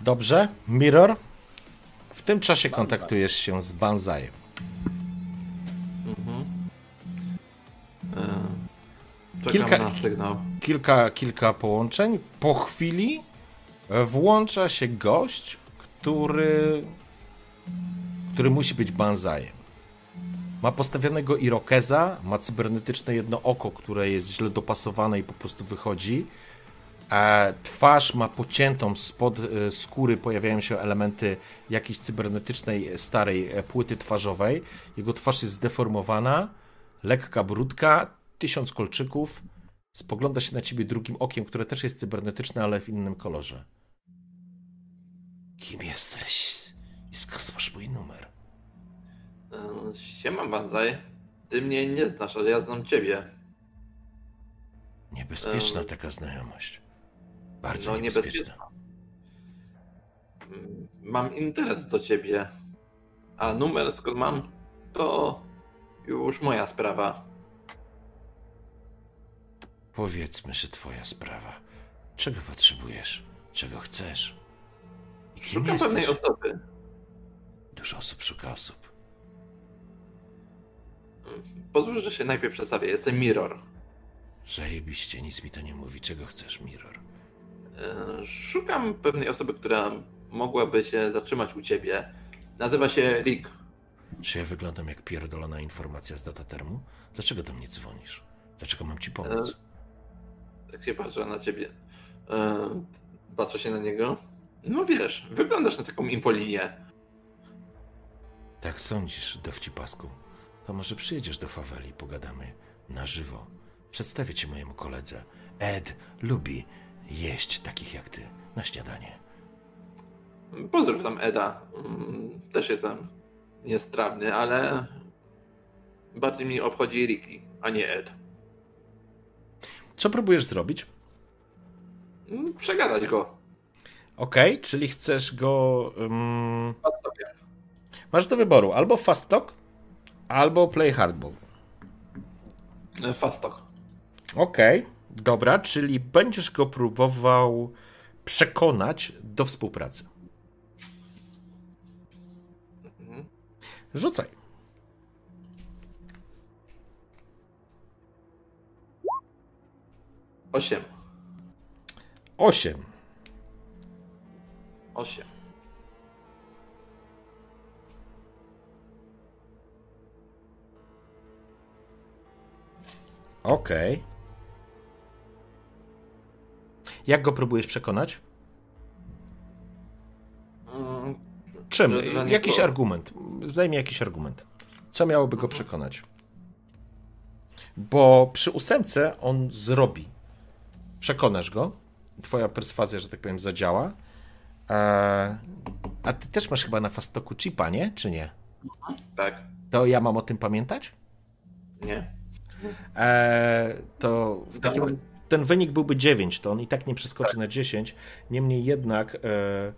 Dobrze, Mirror. W tym czasie kontaktujesz się z Banzajem. Mhm. E, Kilka- na sygnał. Kilka, kilka połączeń. Po chwili e, włącza się gość, który, który musi być Banzajem. Ma postawionego irokeza, ma cybernetyczne jedno oko, które jest źle dopasowane i po prostu wychodzi. E, twarz ma pociętą, spod e, skóry pojawiają się elementy jakiejś cybernetycznej, e, starej płyty twarzowej. Jego twarz jest zdeformowana, lekka brudka, tysiąc kolczyków. Spogląda się na ciebie drugim okiem, które też jest cybernetyczne, ale w innym kolorze. Kim jesteś? I skąd masz mój numer? Siema Banzai. Ty mnie nie znasz, ale ja znam ciebie. Niebezpieczna taka znajomość. Bardzo no, niebezpieczna. Mm, Mam interes do ciebie. A numer skąd mam, to już moja sprawa. Powiedzmy, że twoja sprawa. Czego potrzebujesz? Czego chcesz? I kim Szukam pewnej jesteś? osoby. Dużo osób szuka osób. Pozwól, że się najpierw przedstawię. Jestem Mirror. Zajebiście, nic mi to nie mówi. Czego chcesz, Mirror? E, Szukam pewnej osoby, która mogłaby się zatrzymać u ciebie. Nazywa się Rick. Czy ja wyglądam jak pierdolona informacja z datatermu? Dlaczego do mnie dzwonisz? Dlaczego mam ci pomóc? Tak się patrzę na ciebie. E, Patrzę się na niego. No wiesz, wyglądasz na taką infolinię. Tak sądzisz, dowcipasku? To może przyjedziesz do faweli, pogadamy na żywo. Przedstawię cię mojemu koledze. Ed lubi jeść takich jak ty na śniadanie. Pozdrów tam Eda. Mm, Też jestem niestrawny, ale bardziej mnie obchodzi Ricky, a nie Ed. Co próbujesz zrobić? Mm, Przegadać go. Okej, czyli chcesz go. sobie. masz do wyboru albo fast talk, albo play hardball. E, Fast talk. Okej, dobra, czyli będziesz go próbował przekonać do współpracy. Mhm. Rzucaj. Osiem. Osiem. Osiem. Okej. Jak go próbujesz przekonać? Mm, Czym? Jakiś argument. Daj mi jakiś argument. Co miałoby go przekonać? Bo przy ósemce on zrobi. Przekonasz go. Twoja perswazja, że tak powiem, zadziała. A, a ty też masz chyba na fastoku chipa, nie? Czy nie? Tak. To ja mam o tym pamiętać? Nie. Eee, to w takim, ten wynik byłby 9, to on i tak nie przeskoczy na 10. Niemniej jednak e,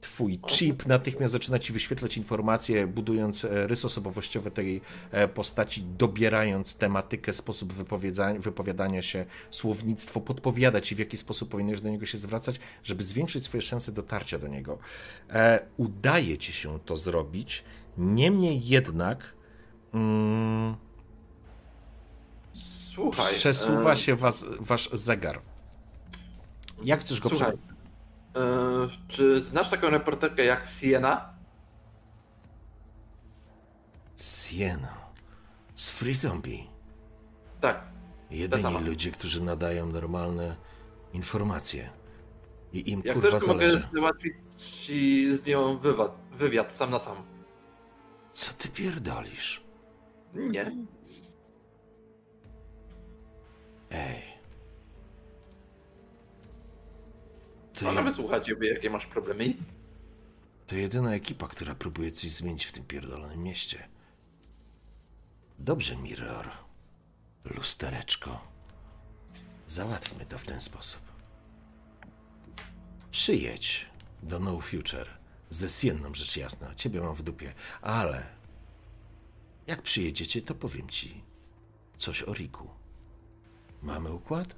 twój chip natychmiast zaczyna ci wyświetlać informacje, budując e, rys osobowościowy tej e, postaci, dobierając tematykę, sposób wypowiadania, wypowiadania się, słownictwo, podpowiada ci w jaki sposób powinieneś do niego się zwracać, żeby zwiększyć swoje szanse dotarcia do niego. E, udaje ci się to zrobić, niemniej jednak. Mm, Słuchaj. Przesuwa e, się was, wasz zegar. Jak chcesz go Słuchaj. e, Czy znasz taką reporterkę jak Siena? Sieno. Z Free Zombie. Tak. Jedyni ludzie, którzy nadają normalne informacje. I im Jak kurwa chcesz, to mogę zależy. załatwić ci z nią wywiad, wywiad sam na sam. Co ty pierdolisz? Nie. Ej. To, Ona wysłucha ciebie, jakie masz problemy. to jedyna ekipa, która próbuje coś zmienić w tym pierdolonym mieście. Dobrze, Mirror. Lustereczko. Załatwmy to w ten sposób. Przyjedź do No Future. Ze Sienną rzecz jasna. Ciebie mam w dupie. Ale jak przyjedziecie, to powiem ci coś o Riku. Mamy układ?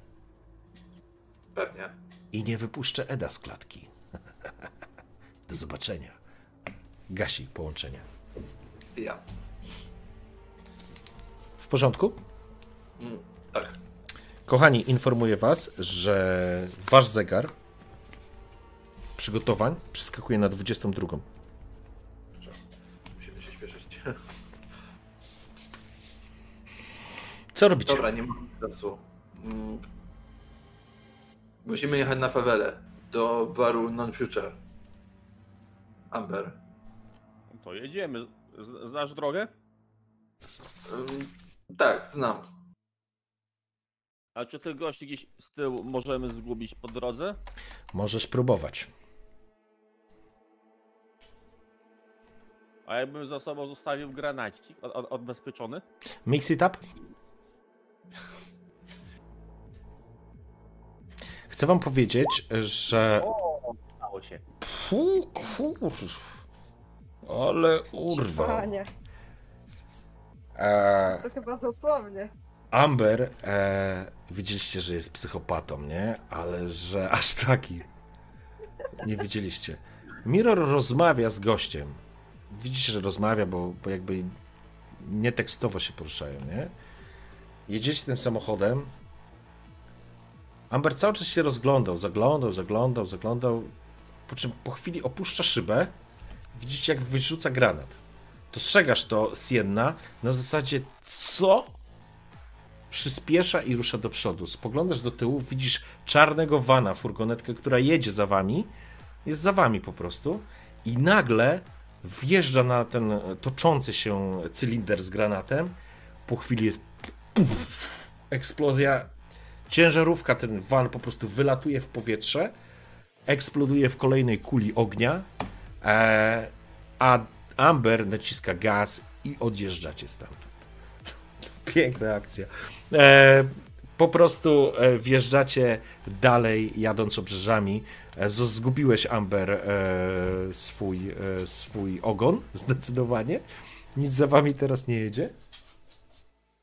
Pewnie. I nie wypuszczę Eda z klatki. Do zobaczenia. Gasi połączenie. Ja. W porządku? Mm, tak. Kochani, informuję Was, że Wasz zegar przygotowań przeskakuje na 22. Musimy się śpieszyć. Co robicie? Dobra, nie mam czasu. Mm. Musimy jechać na fawelę. Do baru Non-Future. Amber. To jedziemy. Z- Znasz drogę? Ym, tak, znam. A czy tych gości gdzieś z tyłu możemy zgubić po drodze? Możesz próbować. A jakbym za sobą zostawił granacik od, od, odbezpieczony? Mix it up. Chcę wam powiedzieć, że... O, stało się. Fu, kurw. Ale urwa. Panie, E, to chyba dosłownie. Amber, e, widzieliście, że jest psychopatą, nie? Ale że aż taki. Nie widzieliście. Mirror rozmawia z gościem. Widzicie, że rozmawia, bo, bo jakby nie tekstowo się poruszają, nie? Jedziecie tym samochodem. Amber cały czas się rozglądał, zaglądał, zaglądał, zaglądał. Po czym po chwili opuszcza szybę. Widzicie, jak wyrzuca granat. Dostrzegasz to Sienna na zasadzie co? przyspiesza i rusza do przodu. Spoglądasz do tyłu, widzisz czarnego wana, furgonetkę, która jedzie za wami. Jest za wami po prostu. I nagle wjeżdża na ten toczący się cylinder z granatem. Po chwili jest eksplozja. Ciężarówka, ten van po prostu wylatuje w powietrze. Eksploduje w kolejnej kuli ognia. E, a Amber naciska gaz i odjeżdżacie stamtąd. Piękna akcja. E, po prostu e, wjeżdżacie dalej, jadąc obrzeżami. E, zgubiłeś, Amber, e, swój, swój ogon, zdecydowanie. Nic za wami teraz nie jedzie.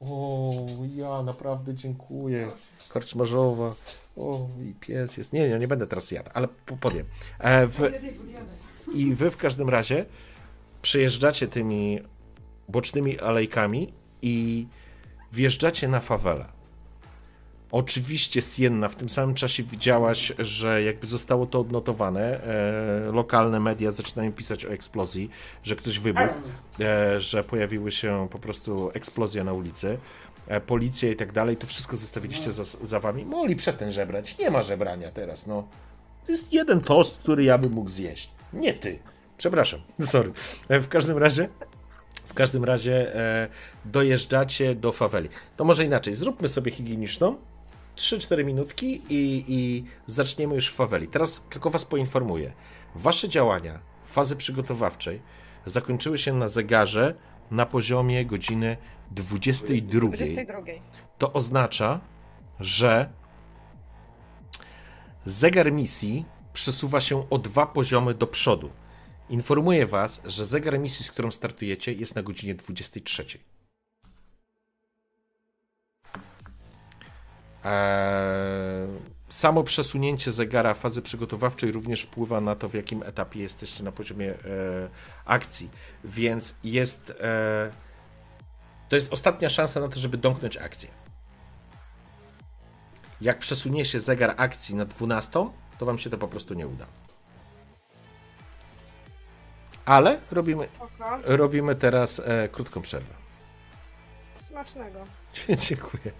O, ja naprawdę dziękuję. Korczmarzowa. O, i pies jest. Nie, nie, nie będę teraz jadł, ale po- powiem. E, w, I wy w każdym razie przejeżdżacie tymi bocznymi alejkami i wjeżdżacie na fawelę. Oczywiście Sienna w tym samym czasie widziałaś, że jakby zostało to odnotowane. E, lokalne media zaczynają pisać o eksplozji, że ktoś wybuchł, e, że pojawiły się po prostu eksplozje na ulicy, e, policja i tak dalej. To wszystko zostawiliście za, za wami. Mogli przestań żebrać. Nie ma żebrania teraz, no. To jest jeden tost, który ja bym mógł zjeść. Nie ty. Przepraszam, sorry. E, W każdym razie, w każdym razie e, dojeżdżacie do faweli. To może inaczej, zróbmy sobie higieniczną. 3-4 minutki i, i zaczniemy już w faweli. Teraz tylko was poinformuję. Wasze działania fazy przygotowawczej zakończyły się na zegarze na poziomie godziny 22. 22. To oznacza, że zegar misji przesuwa się o dwa poziomy do przodu. Informuję Was, że zegar misji, z którą startujecie, jest na godzinie 23. samo przesunięcie zegara fazy przygotowawczej również wpływa na to, w jakim etapie jesteście na poziomie e, akcji. Więc jest. E, to jest ostatnia szansa na to, żeby domknąć akcję. Jak przesunie się zegar akcji na 12, to wam się to po prostu nie uda. Ale robimy, Spoko. robimy teraz e, krótką przerwę. Smacznego. Dziękuję.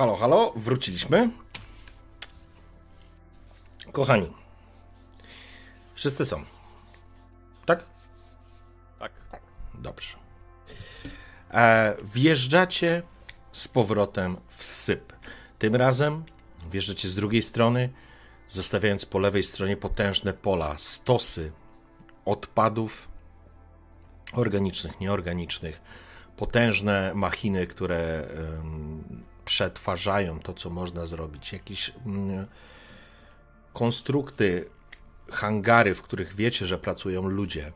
Halo, halo, wróciliśmy. Kochani, wszyscy są. Tak? Tak. Dobrze. E, wjeżdżacie z powrotem w syp. Tym razem wjeżdżacie z drugiej strony, zostawiając po lewej stronie potężne pola, stosy odpadów organicznych, nieorganicznych, potężne machiny, które przetwarzają to, co można zrobić, jakieś mm, konstrukty, hangary, w których wiecie, że pracują ludzie,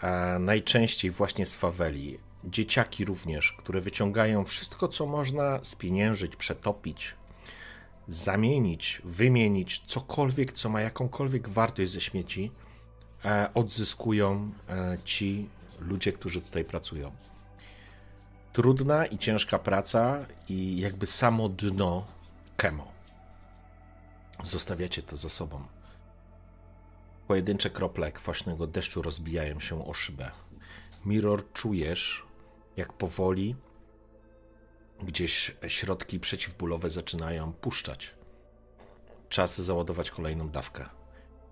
a najczęściej właśnie z faweli. Dzieciaki również, które wyciągają wszystko, co można spieniężyć, przetopić, zamienić, wymienić, cokolwiek, co ma jakąkolwiek wartość ze śmieci, e, odzyskują e, ci ludzie, którzy tutaj pracują. Trudna i ciężka praca i jakby samo dno kemo. Zostawiacie to za sobą. Pojedyncze krople kwaśnego deszczu rozbijają się o szybę. Mirror, czujesz, jak powoli gdzieś środki przeciwbólowe zaczynają puszczać. Czas załadować kolejną dawkę.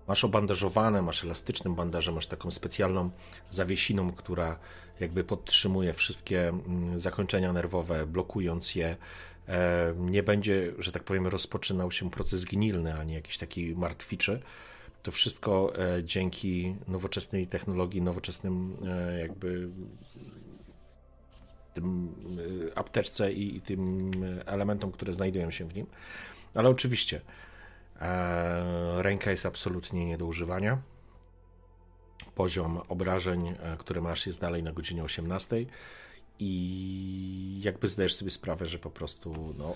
Masz obandażowane, masz elastycznym bandażem, masz taką specjalną zawiesiną, która jakby podtrzymuje wszystkie mm, zakończenia nerwowe, blokując je. E, Nie będzie, że tak powiem, rozpoczynał się proces gnilny, ani jakiś taki martwiczy. To wszystko e, dzięki nowoczesnej technologii, nowoczesnym e, jakby tym apteczce i, tym elementom, które znajdują się w nim. Ale oczywiście ręka jest absolutnie nie do używania. Poziom obrażeń, e, które masz, jest dalej na godzinie 18 i jakby zdajesz sobie sprawę, że po prostu no,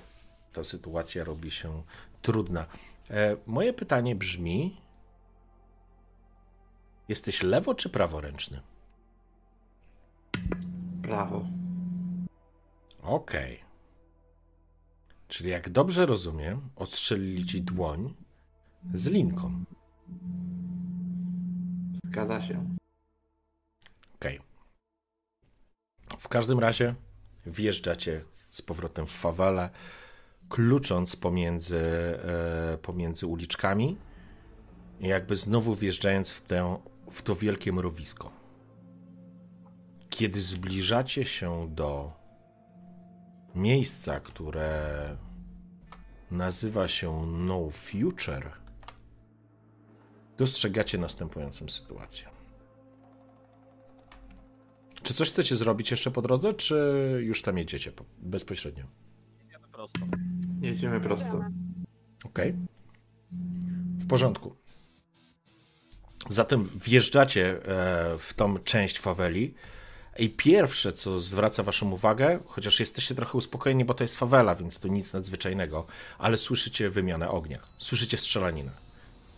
ta sytuacja robi się trudna. E, moje pytanie brzmi: jesteś lewo czy praworęczny? Prawo. Okej. Czyli jak dobrze rozumiem, ostrzelili ci dłoń z linką. Zgadza się. Okej. W każdym razie wjeżdżacie z powrotem w fawelę, klucząc pomiędzy, e, pomiędzy uliczkami, i jakby znowu wjeżdżając w, tę, w to wielkie mrowisko. Kiedy zbliżacie się do miejsca, które nazywa się No Future, dostrzegacie następującą sytuację. Czy coś chcecie zrobić jeszcze po drodze, czy już tam jedziecie po- bezpośrednio? Idziemy prosto. Jedziemy prosto. Okej. W porządku. Zatem wjeżdżacie e, w tą część faweli i pierwsze, co zwraca waszą uwagę, chociaż jesteście trochę uspokojeni, bo to jest fawela, więc to nic nadzwyczajnego, ale słyszycie wymianę ognia, słyszycie strzelaninę.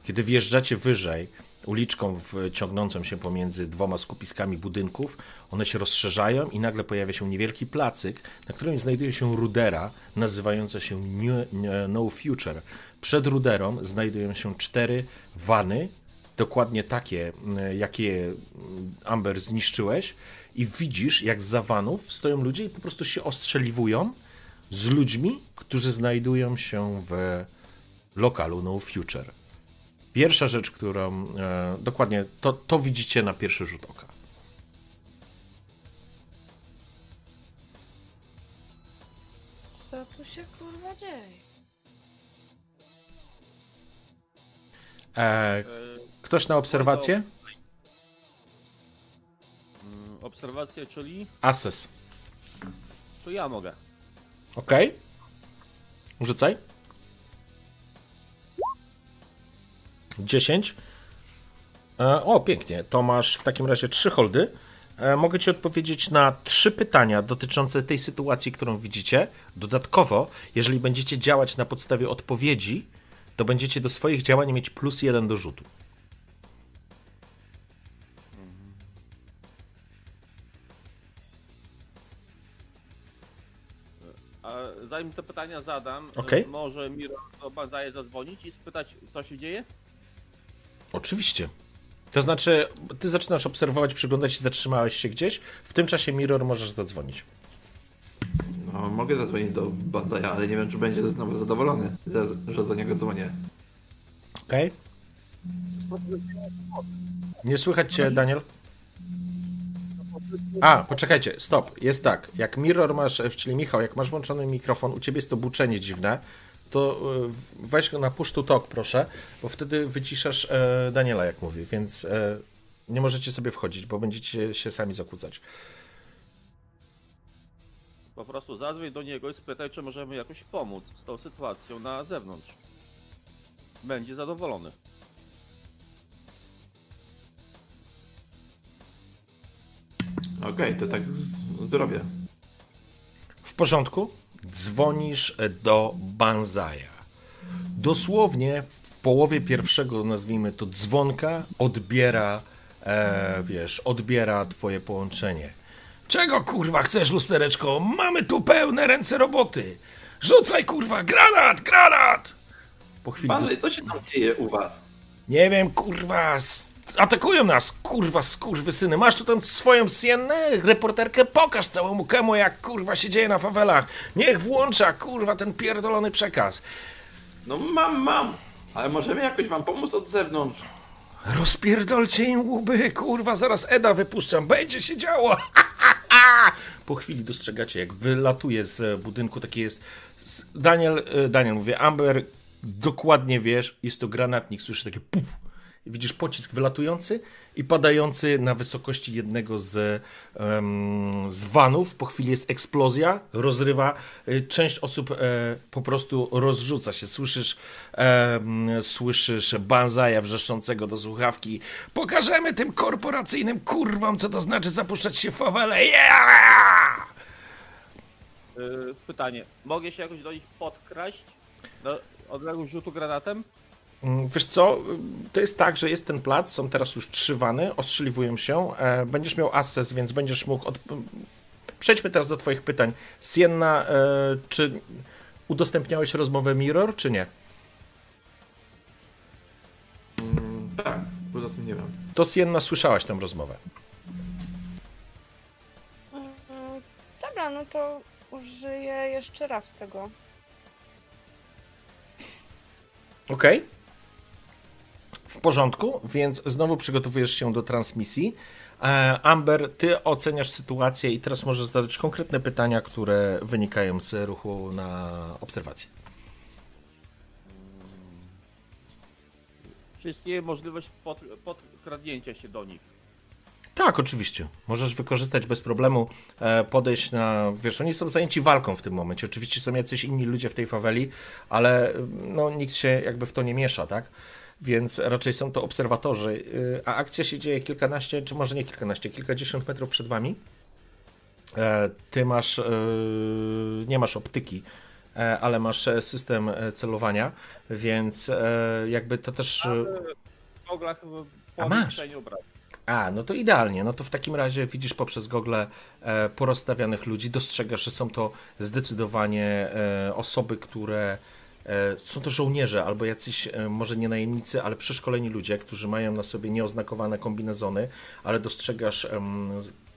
Kiedy wjeżdżacie wyżej, uliczką w, ciągnącą się pomiędzy dwoma skupiskami budynków, one się rozszerzają i nagle pojawia się niewielki placyk, na którym znajduje się rudera nazywająca się New, No Future. Przed ruderą znajdują się cztery wany, dokładnie takie, jakie Amber zniszczyłeś i widzisz, jak za vanów stoją ludzie i po prostu się ostrzeliwują z ludźmi, którzy znajdują się w lokalu No Future. Pierwsza rzecz, którą e, dokładnie to, to widzicie na pierwszy rzut oka. Co tu się kurwa dzieje? E, E, ktoś na obserwację? Obserwacja, czyli Assess. to ja mogę. Ok. Rzucaj. 10. E, o, pięknie. To masz w takim razie trzy holdy. E, mogę Ci odpowiedzieć na trzy pytania dotyczące tej sytuacji, którą widzicie. Dodatkowo, jeżeli będziecie działać na podstawie odpowiedzi, to będziecie do swoich działań mieć plus jeden do rzutu. Zanim te pytania zadam, e, może Miro do Bazaje zadzwonić i spytać, co się dzieje? Oczywiście. To znaczy, ty zaczynasz obserwować, przyglądać się, zatrzymałeś się gdzieś. W tym czasie Mirror możesz zadzwonić. No mogę zadzwonić do Banzaja, ale nie wiem, czy będzie znowu zadowolony, że- że do niego dzwonię. Okej? Nie słychać cię, Daniel? A, poczekajcie, stop. Jest tak. Jak Mirror masz, e, czyli Michał, jak masz włączony mikrofon, u ciebie jest to buczenie dziwne, to e, weź go na push to talk, proszę, bo wtedy wyciszasz e, Daniela, jak mówi, więc e, nie możecie sobie wchodzić, bo będziecie się sami zakłócać. Po prostu zadzwoń do niego i spytaj, czy możemy jakoś pomóc z tą sytuacją na zewnątrz. Będzie zadowolony. Okej, to tak zrobię. W porządku? Dzwonisz do Banzaja. Dosłownie w połowie pierwszego, nazwijmy to, dzwonka odbiera, e, wiesz, odbiera twoje połączenie. Czego kurwa chcesz, lustereczko? Mamy tu pełne ręce roboty. Rzucaj kurwa, granat, granat! Po chwili Banzaj, co się tam dzieje u was? nie wiem, kurwa, atakują nas, kurwa, skurwysyny. Masz tu tam swoją siennę, reporterkę, pokaż całemu kemu, jak kurwa się dzieje na fawelach. Niech włącza, kurwa, ten pierdolony przekaz. No mam, mam. Ale możemy jakoś wam pomóc od zewnątrz. Rozpierdolcie im łby, kurwa, zaraz Eda wypuszczam, będzie się działo. Po chwili dostrzegacie, jak wylatuje z budynku, taki jest... Daniel, e, Daniel, mówię, Amber, dokładnie wiesz, jest to granatnik, słyszysz takie puf, widzisz pocisk wylatujący i padający na wysokości jednego z, em, z vanów. Po chwili jest eksplozja, rozrywa. y, Część osób e, po prostu rozrzuca się. Słyszysz, em, słyszysz Banzaja wrzeszczącego do słuchawki. Pokażemy tym korporacyjnym kurwom, co to znaczy zapuszczać się w fawelę. Yeah! Pytanie, mogę się jakoś do nich podkraść? Do odległego rzutu granatem? Mm, Wiesz co, to jest tak, że jest ten plac, są teraz już trzy wany, ostrzeliwują się, e, będziesz miał access, więc będziesz mógł... Od... Przejdźmy teraz do twoich pytań. Sienna, e, czy udostępniałeś rozmowę Mirror, czy nie? Mm, tak, poza tym nie wiem. To Sienna, słyszałaś tę rozmowę. Mm, Dobra, no to użyję jeszcze raz tego. Okej. W porządku, więc znowu przygotowujesz się do transmisji. E, Amber, ty oceniasz sytuację i teraz możesz zadać konkretne pytania, które wynikają z ruchu na obserwację. Czy istnieje możliwość pod, podkradnięcia się do nich? Tak, oczywiście. Możesz wykorzystać bez problemu, e, podejść na. Wiesz, oni są zajęci walką w tym momencie. Oczywiście są jacyś inni ludzie w tej faweli, ale no, nikt się jakby w to nie miesza, tak? Więc raczej są to obserwatorzy. Y, A akcja się dzieje kilkanaście, czy może nie kilkanaście, kilkadziesiąt metrów przed wami. E, Ty masz. e, Nie masz optyki, e, ale masz system celowania, więc jakby to też. goglach w A masz? A, no to idealnie. No to w takim razie widzisz poprzez gogle porozstawionych ludzi, dostrzegasz, że są to zdecydowanie osoby, które są to żołnierze albo jacyś, e, może nie najemnicy, ale przeszkoleni ludzie, którzy mają na sobie nieoznakowane kombinezony, ale dostrzegasz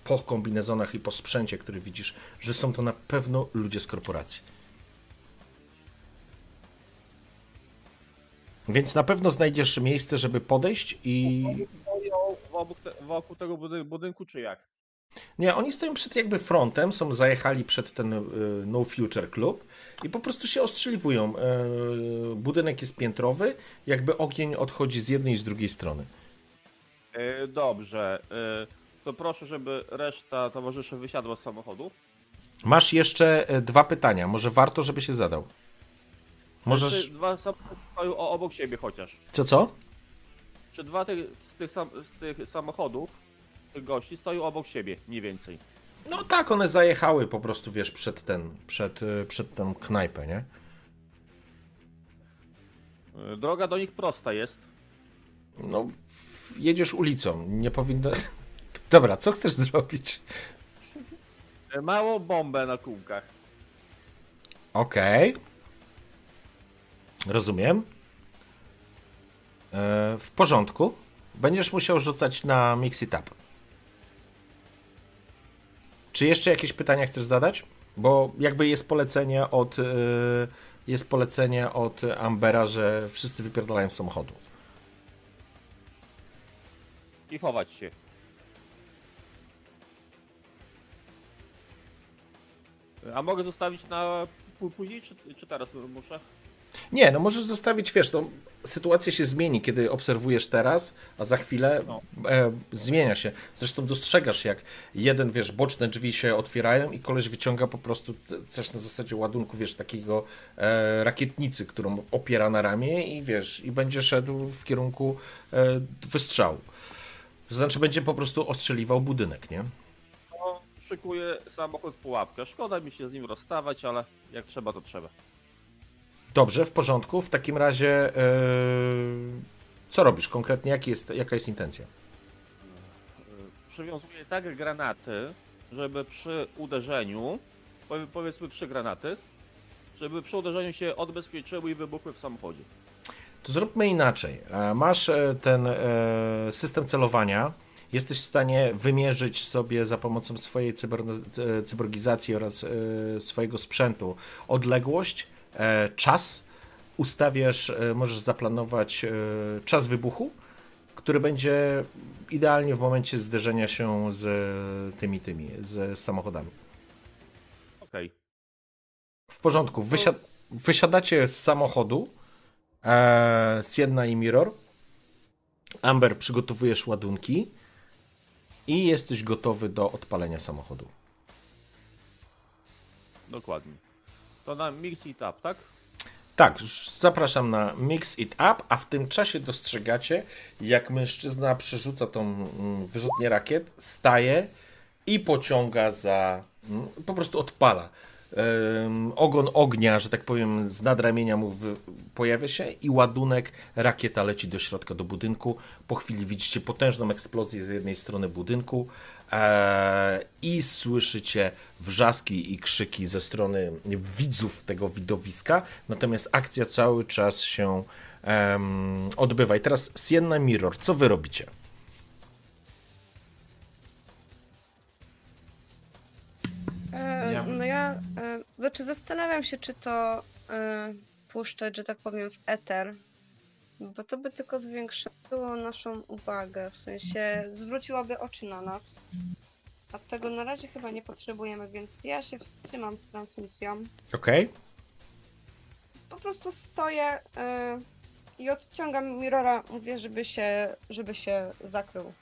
po kombinezonach i po sprzęcie, który widzisz, że są to na pewno ludzie z korporacji. Więc na pewno znajdziesz miejsce, żeby podejść i wokół, te, wokół tego budy- budynku, czy jak? Nie, oni stoją przed jakby frontem, są zajechali przed ten y, No Future Club i po prostu się ostrzeliwują. Y, budynek jest piętrowy, jakby ogień odchodzi z jednej i z drugiej strony. E, dobrze. E, to proszę, żeby reszta towarzyszy wysiadła z samochodu. Masz jeszcze e, dwa pytania, może warto, żeby się zadał. Czy Możesz... dwa samochody stoją obok siebie chociaż? Co, co? Czy dwa tych, z, tych sam, z tych samochodów, gości stoją obok siebie, mniej więcej? No tak, one zajechały po prostu, wiesz, przed ten, przed, y, przed tę knajpę, nie? E, droga do nich prosta jest. No, jedziesz ulicą, nie powinno... Dobra, co chcesz zrobić? E, małą bombę na kółkach. Okej. Rozumiem. E, w porządku. Będziesz musiał rzucać na Mix It Up. Czy jeszcze jakieś pytania chcesz zadać? Bo jakby jest polecenie od. y, Jest polecenie od Ambera, że wszyscy wypierdalają z samochodu. I chować się. A mogę zostawić na pó- później, czy, czy teraz muszę? Nie, no możesz zostawić, wiesz, no, sytuacja się zmieni, kiedy obserwujesz teraz, a za chwilę No. e, zmienia się. Zresztą dostrzegasz, jak jeden, wiesz, boczne drzwi się otwierają i koleś wyciąga po prostu coś na zasadzie ładunku, wiesz, takiego e, rakietnicy, którą opiera na ramię i wiesz, i będzie szedł w kierunku e, wystrzału. To znaczy będzie po prostu ostrzeliwał budynek, nie? No, szykuję samochód pułapkę. Szkoda mi się z nim rozstawać, ale jak trzeba, to trzeba. Dobrze, w porządku. W takim razie e, co robisz konkretnie? Jaki jest, jaka jest intencja? Przywiązuję tak granaty, żeby przy uderzeniu, powie- powiedzmy trzy granaty, żeby przy uderzeniu się odbezpieczyły i wybuchły w samochodzie. To zróbmy inaczej. E, Masz e, ten system celowania. Jesteś w stanie wymierzyć sobie za pomocą swojej cyber, cyborgizacji oraz swojego sprzętu odległość, czas. Ustawiasz, e, możesz zaplanować e, czas wybuchu, który będzie idealnie w momencie zderzenia się z tymi, tymi, z samochodami. Okej. W porządku. Wysia wysiadacie z samochodu. E, Sienna i Mirror. Amber, przygotowujesz ładunki i jesteś gotowy do odpalenia samochodu. Dokładnie. To na mix it up, tak? Tak, zapraszam na Mix It Up, a w tym czasie dostrzegacie, jak mężczyzna przerzuca tą mm, wyrzutnię rakiet, staje i pociąga za. mm, po prostu odpala. Ym, ogon ognia, że tak powiem, z nadramienia mu pojawia się i ładunek, rakieta leci do środka do budynku. Po chwili widzicie potężną eksplozję z jednej strony budynku i słyszycie wrzaski i krzyki ze strony widzów tego widowiska, natomiast akcja cały czas się em, odbywa. I teraz Sienna Mirror, co wy robicie? E, No ja, e, znaczy zastanawiam się, czy to e, puszczać, że tak powiem, w eter, bo to by tylko zwiększyło naszą uwagę, w sensie zwróciłoby oczy na nas. A tego na razie chyba nie potrzebujemy, więc ja się wstrzymam z transmisją. Okej? Po prostu stoję e, i odciągam Mirrora, mówię, żeby się, żeby się zakrył.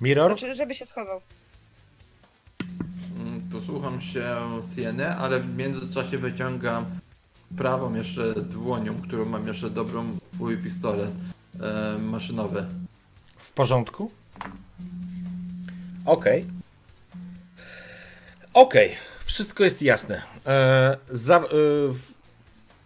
Mirror? Znaczy, żeby się schował. Mm, To słucham się Sieny, ale w międzyczasie wyciągam prawą jeszcze dłonią, którą mam jeszcze dobrą twój pistolet e, maszynowy. W porządku? Okej. Okej, wszystko jest jasne. E, za, e, w,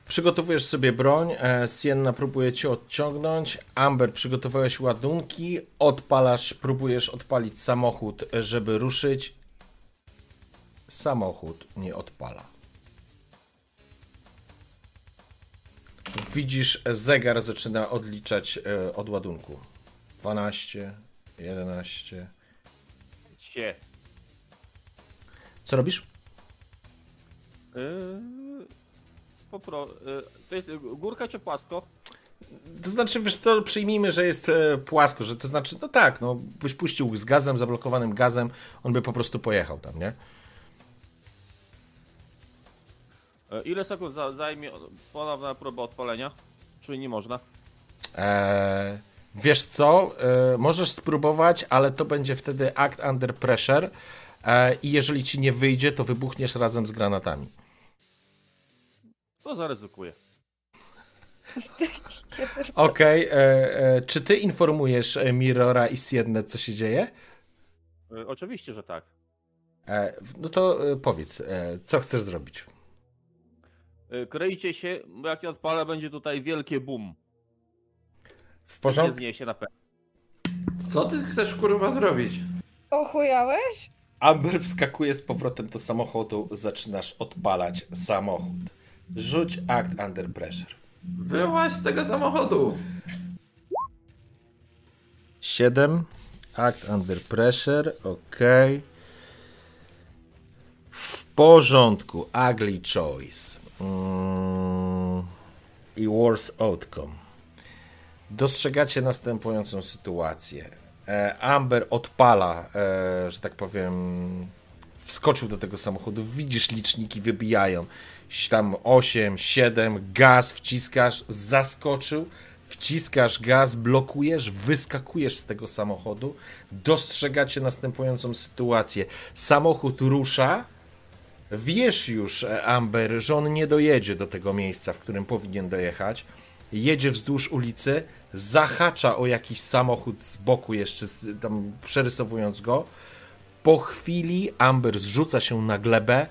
przygotowujesz sobie broń, e, Sienna próbuje cię odciągnąć, Amber przygotowałeś ładunki, odpalasz, próbujesz odpalić samochód, żeby ruszyć. Samochód nie odpala. Widzisz, zegar zaczyna odliczać e, od ładunku. 12, 11. Się. Co robisz? Yy, popro... Yy, to jest górka czy płasko? To znaczy, wiesz co, przyjmijmy, że jest e, płasko, że to znaczy, no tak, no, byś puścił z gazem, zablokowanym gazem, on by po prostu pojechał tam, nie? Ile sekund za, zajmie ponowna próba odpalenia? Czy nie można? Eee, wiesz co, e, możesz spróbować, ale to będzie wtedy act under pressure e, i jeżeli ci nie wyjdzie, to wybuchniesz razem z granatami. To zaryzykuję. Okej, e, e, czy ty informujesz e, Mirrora i Siedne, co się dzieje? Oczywiście, że tak. E, no to e, powiedz, e, co chcesz zrobić? Yy, kryjcie się, bo jak nie odpalę, będzie tutaj wielkie boom. W Nie porządku? zniesie na pewno. Co ty chcesz kurwa zrobić? Ochujałeś? Amber wskakuje z powrotem do samochodu, zaczynasz odpalać samochód. Rzuć act under pressure. Wyłaź z tego samochodu! 7. Act under pressure, ok. Porządku. Ugly choice. Mm, I worse outcome. Dostrzegacie następującą sytuację. E, Amber odpala, e, że tak powiem, wskoczył do tego samochodu. Widzisz, liczniki wybijają. Tam 8, 7, gaz wciskasz, zaskoczył, wciskasz gaz, blokujesz, wyskakujesz z tego samochodu. Dostrzegacie następującą sytuację. Samochód rusza. Wiesz już, e, Amber, że on nie dojedzie do tego miejsca, w którym powinien dojechać. Jedzie wzdłuż ulicy, zahacza o jakiś samochód z boku, jeszcze tam przerysowując go. Po chwili Amber zrzuca się na glebę,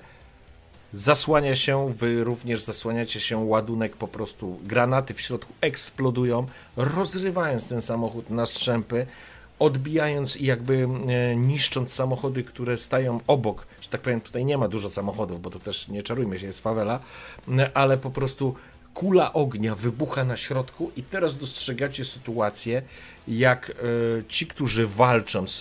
zasłania się, wy również zasłaniacie się, ładunek po prostu, granaty w środku eksplodują, rozrywając ten samochód na strzępy, odbijając i jakby e, niszcząc samochody, które stają obok, że tak powiem, tutaj nie ma dużo samochodów, bo to też nie czarujmy się, jest fawela, ale po prostu kula ognia wybucha na środku i teraz dostrzegacie sytuację, jak e, ci, którzy walczą z,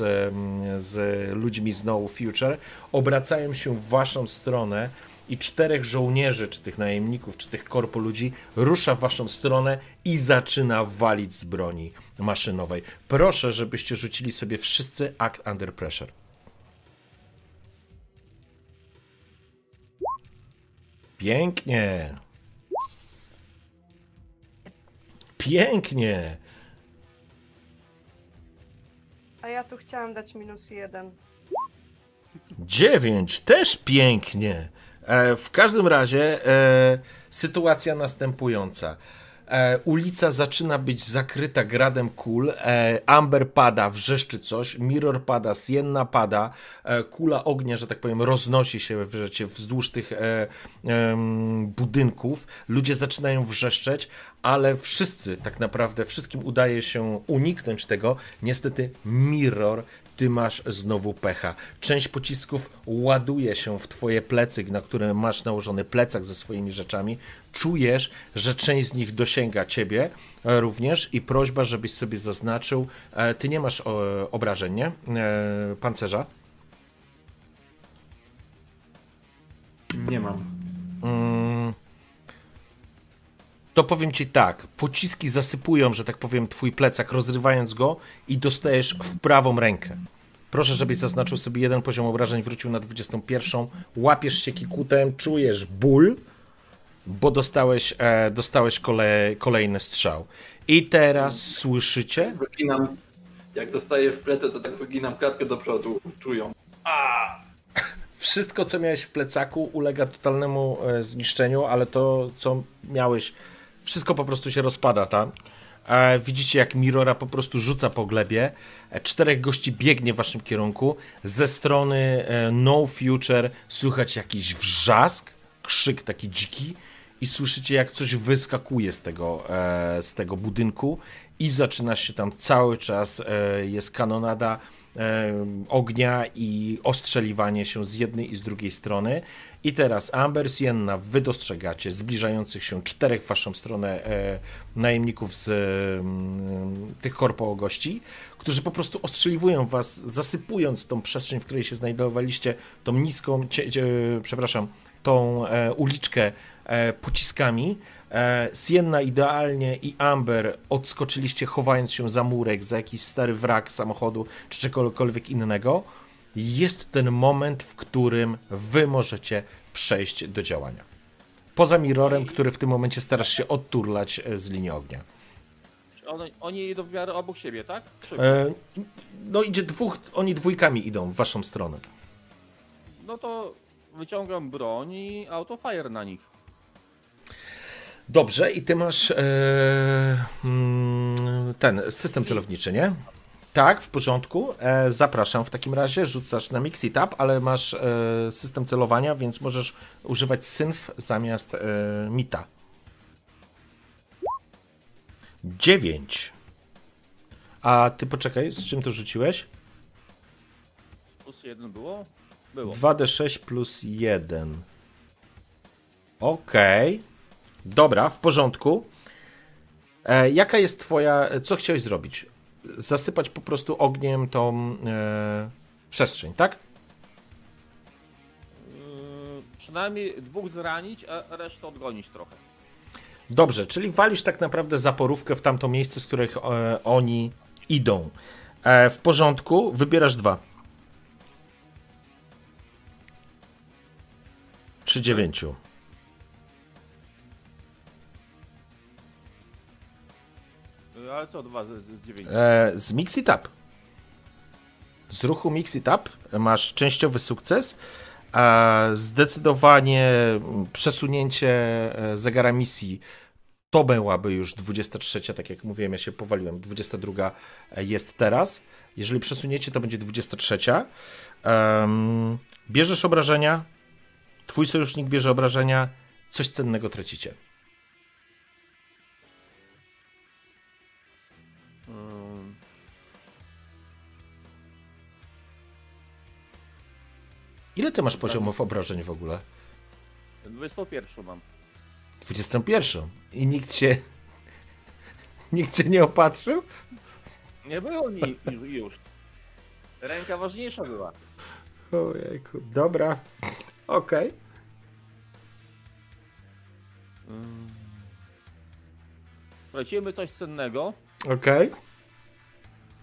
z ludźmi z No Future, obracają się w waszą stronę i czterech żołnierzy, czy tych najemników, czy tych korpo ludzi rusza w waszą stronę i zaczyna walić z broni maszynowej. Proszę, żebyście rzucili sobie wszyscy Act Under Pressure. Pięknie. Pięknie. A ja tu chciałam dać minus jeden. 9, też pięknie. E, w każdym razie e, sytuacja następująca. E, ulica zaczyna być zakryta gradem kul. E, Amber pada, wrzeszczy coś. Mirror pada, Sienna pada. E, kula ognia, że tak powiem, roznosi się wiecie, wzdłuż tych budynków. Ludzie zaczynają wrzeszczeć, ale wszyscy, tak naprawdę, wszystkim udaje się uniknąć tego. Niestety, Mirror ty masz znowu pecha. Część pocisków ładuje się w twoje plecy, na które masz nałożony plecak ze swoimi rzeczami. Czujesz, że część z nich dosięga ciebie również i prośba, żebyś sobie zaznaczył. e, Ty nie masz obrażeń, nie? E, Pancerza. Nie mam. Mm. To powiem ci tak, pociski zasypują, że tak powiem, twój plecak, rozrywając go i dostajesz w prawą rękę. Proszę, żebyś zaznaczył sobie jeden poziom obrażeń, wrócił na 21. Łapiesz się kikutem, czujesz ból, bo dostałeś, e, dostałeś kole, kolejny strzał. I teraz słyszycie? Wyginam, jak dostaję w plecy, to tak wyginam klatkę do przodu. Czują. Wszystko, co miałeś w plecaku, ulega totalnemu e, zniszczeniu, ale to, co miałeś, wszystko po prostu się rozpada tam. E, widzicie, jak Mirora po prostu rzuca po glebie. E, czterech gości biegnie w waszym kierunku. Ze strony e, No Future słychać jakiś wrzask, krzyk taki dziki i słyszycie, jak coś wyskakuje z tego, z tego budynku i zaczyna się tam cały czas, jest kanonada ognia i ostrzeliwanie się z jednej i z drugiej strony. I teraz Amber, Sienna, wy dostrzegacie zbliżających się czterech w waszą stronę e, najemników z mm, tych korpo gości, którzy po prostu ostrzeliwują was, zasypując tą przestrzeń, w której się znajdowaliście, tą niską, cie, cie, przepraszam, tą e, uliczkę e, pociskami. E, Sienna idealnie i Amber odskoczyliście, chowając się za murek, za jakiś stary wrak samochodu czy czegokolwiek innego. Jest ten moment, w którym wy możecie przejść do działania. Poza mirrorem, który w tym momencie starasz się odturlać e, z linii ognia. Oni, oni idą w miarę obok siebie, tak? E, no idzie dwóch, oni dwójkami idą w waszą stronę. No to wyciągam broń i autofire na nich. Dobrze, i ty masz e, mm, ten system celowniczy, nie? Tak, w porządku. E, zapraszam w takim razie. Rzucasz na Mix Up, ale masz e, system celowania, więc możesz używać synf zamiast e, mita. 9. A ty poczekaj, z czym to rzuciłeś? Plus jeden było? Było. 2d6 plus 1. Okej. Dobra, w porządku. E, jaka jest twoja. Co chciałeś zrobić? Zasypać po prostu ogniem tą e, przestrzeń, tak? Yy, przynajmniej dwóch zranić, a resztę odgonić trochę. Dobrze, czyli walisz tak naprawdę zaporówkę w tamto miejsce, z których e, oni idą. E, w porządku, wybierasz dwa. Przy dziewięciu. Ale co, z, z dziewięciu? E, z. Z ruchu Mix It Up masz częściowy sukces. Zdecydowanie przesunięcie e, zegara misji to byłaby już 23, tak jak mówiłem, ja się powaliłem. 22 jest teraz. Jeżeli przesuniecie, to będzie 23. Em, bierzesz obrażenia, twój sojusznik bierze obrażenia, coś cennego tracicie. Ile ty masz poziomów obrażeń w ogóle? 21 mam. 21. I nikt cię. Nikt cię nie opatrzył? Nie było ni już. Ręka ważniejsza była. Ojejku, dobra. Okej. Ym. Lecimy coś cennego. Okej.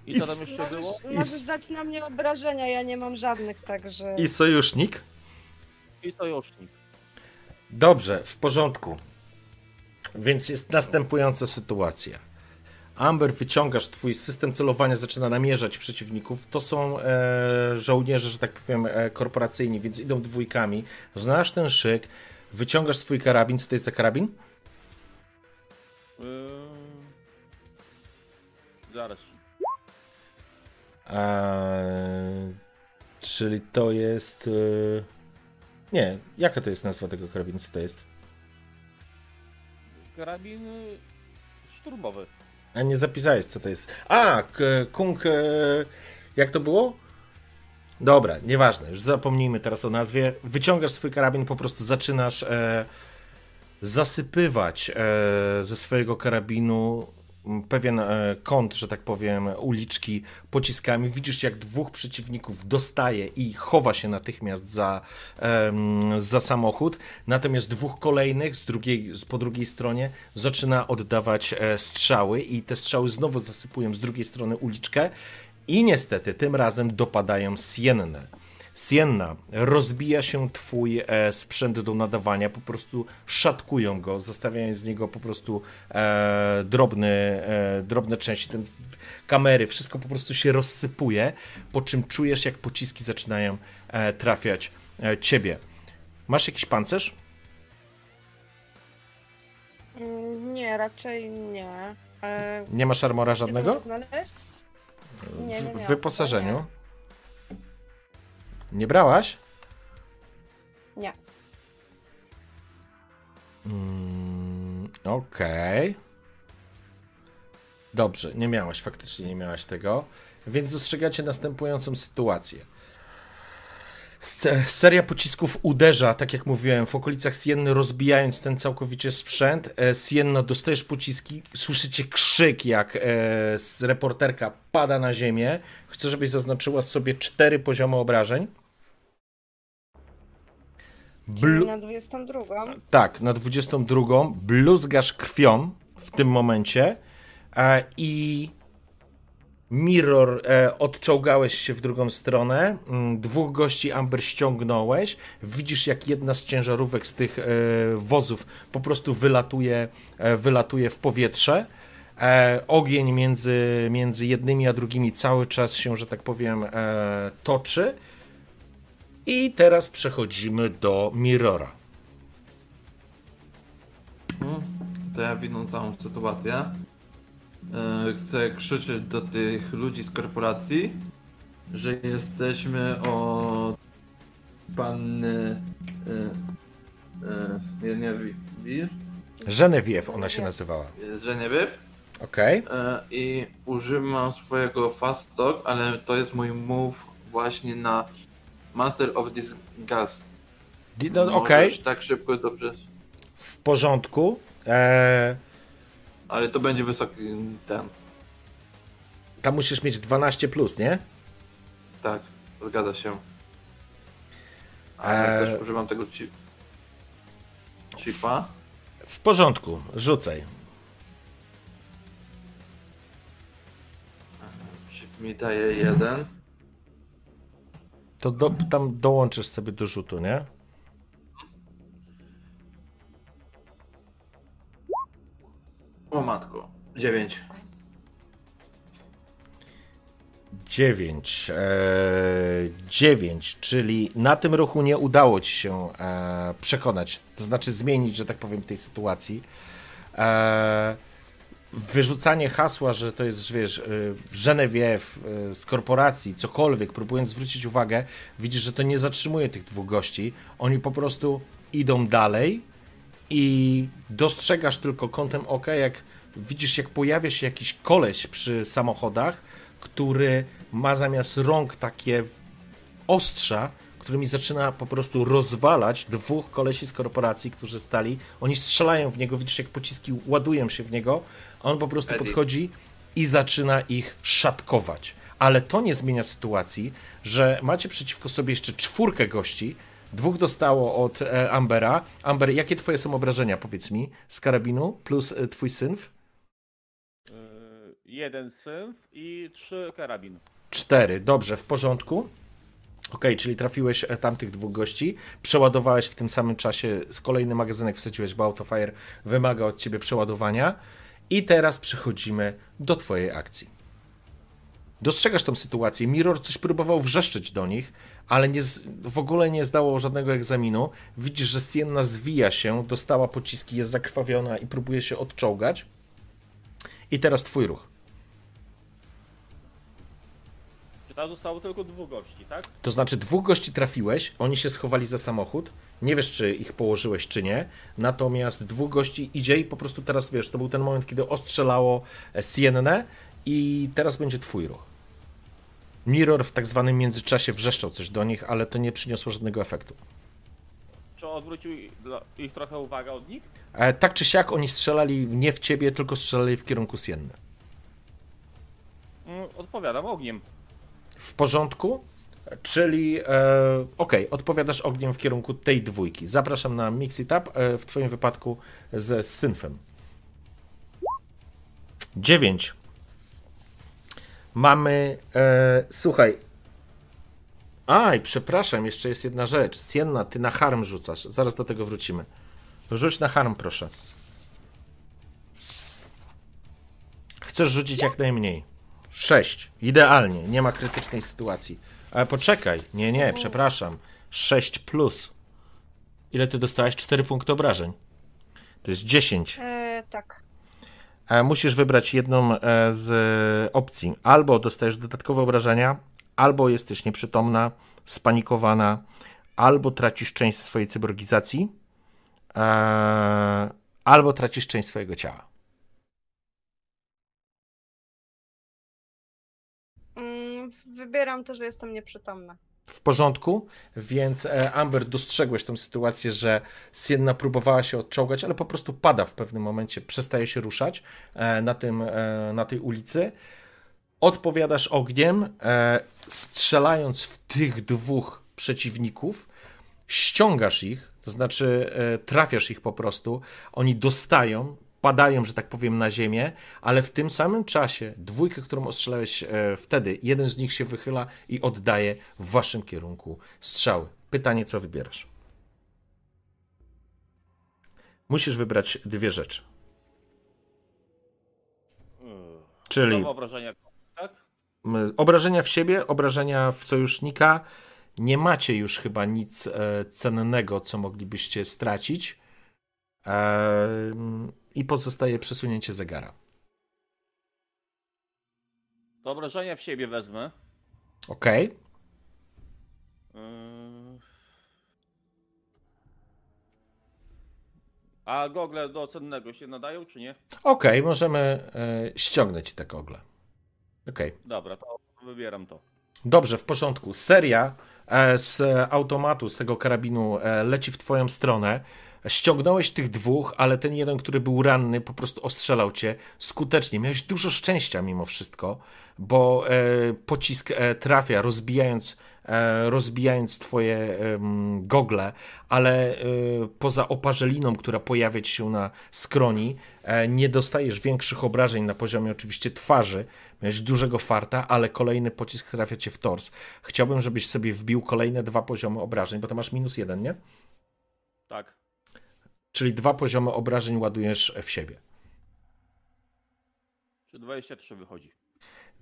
I co tam jeszcze było? Możesz, s- dać na mnie obrażenia, ja nie mam żadnych, także... I sojusznik? I sojusznik. Dobrze, w porządku. Więc jest następująca sytuacja. Amber, wyciągasz, twój system celowania zaczyna namierzać przeciwników. To są e, żołnierze, że tak powiem, e, korporacyjni, więc idą dwójkami. Znasz ten szyk, wyciągasz swój karabin. Co to jest za karabin? Ym. Zaraz. Eee, czyli to jest. e, Nie, jaka to jest nazwa tego karabinu? Co to jest? Karabin szturmowy. A nie zapisałeś, co to jest. A, Kung. e, Jak to było? Dobra, nieważne, już zapomnijmy teraz o nazwie. Wyciągasz swój karabin, po prostu zaczynasz e, zasypywać e, ze swojego karabinu pewien e, kąt, że tak powiem, uliczki pociskami. Widzisz, jak dwóch przeciwników dostaje i chowa się natychmiast za, za samochód, natomiast dwóch kolejnych z drugiej, po drugiej stronie zaczyna oddawać e, strzały i te strzały znowu zasypują z drugiej strony uliczkę i niestety tym razem dopadają Siennę. Sienna, rozbija się twój e, sprzęt do nadawania, po prostu szatkują go, zostawiając z niego po prostu e, drobny, e, drobne części, ten, kamery, wszystko po prostu się rozsypuje, po czym czujesz, jak pociski zaczynają e, trafiać e, ciebie. Masz jakiś pancerz? Mm, Nie, raczej nie. E, Nie masz armora żadnego? Nie, nie w wyposażeniu? Nie brałaś? Nie. Mm, Okej. Dobrze, nie miałaś, faktycznie nie miałaś tego. Więc dostrzegacie następującą sytuację. Se- Seria pocisków uderza, tak jak mówiłem, w okolicach Sienny, rozbijając ten całkowicie sprzęt. E, Sienna, dostajesz pociski, słyszycie krzyk, jak e, reporterka pada na ziemię. Chcę, żebyś zaznaczyła sobie cztery poziomy obrażeń. Blu- na 22. tak, na 22 bluzgasz krwią w tym momencie e, i Mirror e, odczołgałeś się w drugą stronę, mm, dwóch gości Amber ściągnąłeś, widzisz jak jedna z ciężarówek z tych e, wozów po prostu wylatuje, e, wylatuje w powietrze. E, ogień między, między jednymi a drugimi cały czas się, że tak powiem, e, toczy. I teraz przechodzimy do Mirrora. Mhm. To ja widzę całą sytuację. E, Chcę krzyczeć do tych ludzi z korporacji, że jesteśmy od panny. E, e, nie, nie, Wi- Wir? Genevieve ona się nazywała. Genevieve. Okej. E, I używam swojego fast talk, ale to jest mój move właśnie na Master of Disgust. Di- No, Okej, Możesz tak szybko dobrze. w porządku. Eee, Ale to będzie wysoki ten. tam musisz mieć 12 plus, nie? Tak, zgadza się. Ale Eee. też używam tego ci. chipa. W porządku, rzucaj. Chip mi daje jeden. To do, tam dołączysz sobie do rzutu, nie? O matko. Dziewięć. 9. E, 9, czyli na tym ruchu nie udało ci się e, przekonać, to znaczy zmienić, że tak powiem, tej sytuacji. E, wyrzucanie hasła, że to jest, wiesz, e, Genevieve e, z korporacji, cokolwiek, próbując zwrócić uwagę, widzisz, że to nie zatrzymuje tych dwóch gości. Oni po prostu idą dalej i dostrzegasz tylko kątem oka, jak widzisz, jak pojawia się jakiś koleś przy samochodach, który ma zamiast rąk takie ostrza, którymi zaczyna po prostu rozwalać dwóch kolesi z korporacji, którzy stali. Oni strzelają w niego, widzisz, jak pociski ładują się w niego, a on po prostu Eddie. podchodzi i zaczyna ich szatkować. Ale to nie zmienia sytuacji, że macie przeciwko sobie jeszcze czwórkę gości. Dwóch dostało od e, Ambera. Amber, jakie twoje są obrażenia, powiedz mi, z karabinu plus e, twój synf? Yy, jeden synf i trzy karabin. Cztery, dobrze, w porządku. Okej, czyli trafiłeś e, tamtych dwóch gości, przeładowałeś w tym samym czasie, z kolejny magazynek wsadziłeś, bo Autofire wymaga od ciebie przeładowania. I teraz przechodzimy do twojej akcji. Dostrzegasz tą sytuację. Mirror coś próbował wrzeszczeć do nich, ale nie, w ogóle nie zdało żadnego egzaminu. Widzisz, że Sienna zwija się, dostała pociski, jest zakrwawiona i próbuje się odczołgać. I teraz twój ruch. Czy tam zostało tylko dwóch gości, tak? To znaczy, dwóch gości trafiłeś, oni się schowali za samochód. Nie wiesz, czy ich położyłeś, czy nie. Natomiast dwóch gości idzie i po prostu teraz wiesz, to był ten moment, kiedy ostrzelało Siennę i teraz będzie twój ruch. Mirror w tak zwanym międzyczasie wrzeszczał coś do nich, ale to nie przyniosło żadnego efektu. Czy odwrócił ich trochę uwagę od nich? E, tak czy siak, oni strzelali nie w ciebie, tylko strzelali w kierunku Sienny. Mm, Odpowiadam ogniem. W porządku? Czyli, e, okej, odpowiadasz ogniem w kierunku tej dwójki. Zapraszam na Mix It Up, e, w twoim wypadku ze synfem. 9. Mamy, e, słuchaj. Aj, przepraszam, jeszcze jest jedna rzecz. Sienna, ty na harm rzucasz. Zaraz do tego wrócimy. Rzuć na harm, proszę. Chcesz rzucić jak najmniej. 6. Idealnie, nie ma krytycznej sytuacji. Ale poczekaj, nie, nie, przepraszam. 6 plus. Ile ty dostałeś? 4 punkty obrażeń. To jest 10. E, tak. E, Musisz wybrać jedną e, z opcji. Albo dostajesz dodatkowe obrażenia, albo jesteś nieprzytomna, spanikowana, albo tracisz część swojej cyborgizacji, e, albo tracisz część swojego ciała. Mm, wybieram to, że jestem nieprzytomna. W porządku, więc e, Amber dostrzegłeś tą sytuację, że Sienna próbowała się odczołgać, ale po prostu pada w pewnym momencie, przestaje się ruszać e, na, tym, e, na tej ulicy. Odpowiadasz ogniem, strzelając w tych dwóch przeciwników, ściągasz ich, to znaczy trafiasz ich po prostu, oni dostają, padają, że tak powiem, na ziemię, ale w tym samym czasie dwójkę, którą ostrzelałeś e, wtedy, jeden z nich się wychyla i oddaje w waszym kierunku strzały. Pytanie, co wybierasz? Musisz wybrać dwie rzeczy. Czyli Nowe obrażenia, tak? obrażenia w siebie, obrażenia w sojusznika. Nie macie już chyba nic e, cennego, co moglibyście stracić. E, I pozostaje przesunięcie zegara. To obrażenia w siebie wezmę. Ok. Yy... A gogle do cennego się nadają, czy nie? Ok, możemy e, ściągnąć te gogle. Ok. Dobra, to wybieram to. Dobrze, w porządku. Seria e, z automatu, z tego karabinu e, leci w twoją stronę. Ściągnąłeś tych dwóch, ale ten jeden, który był ranny, po prostu ostrzelał cię skutecznie. Miałeś dużo szczęścia mimo wszystko, bo e, pocisk e, trafia, rozbijając e, rozbijając twoje gogle, ale e, poza oparzeliną, która pojawia ci się na skroni, e, nie dostajesz większych obrażeń na poziomie oczywiście twarzy. Miałeś dużego farta, ale kolejny pocisk trafia cię w tors. Chciałbym, żebyś sobie wbił kolejne dwa poziomy obrażeń, bo to masz minus jeden, nie? Tak. Czyli dwa poziomy obrażeń ładujesz w siebie. Czy 23 wychodzi?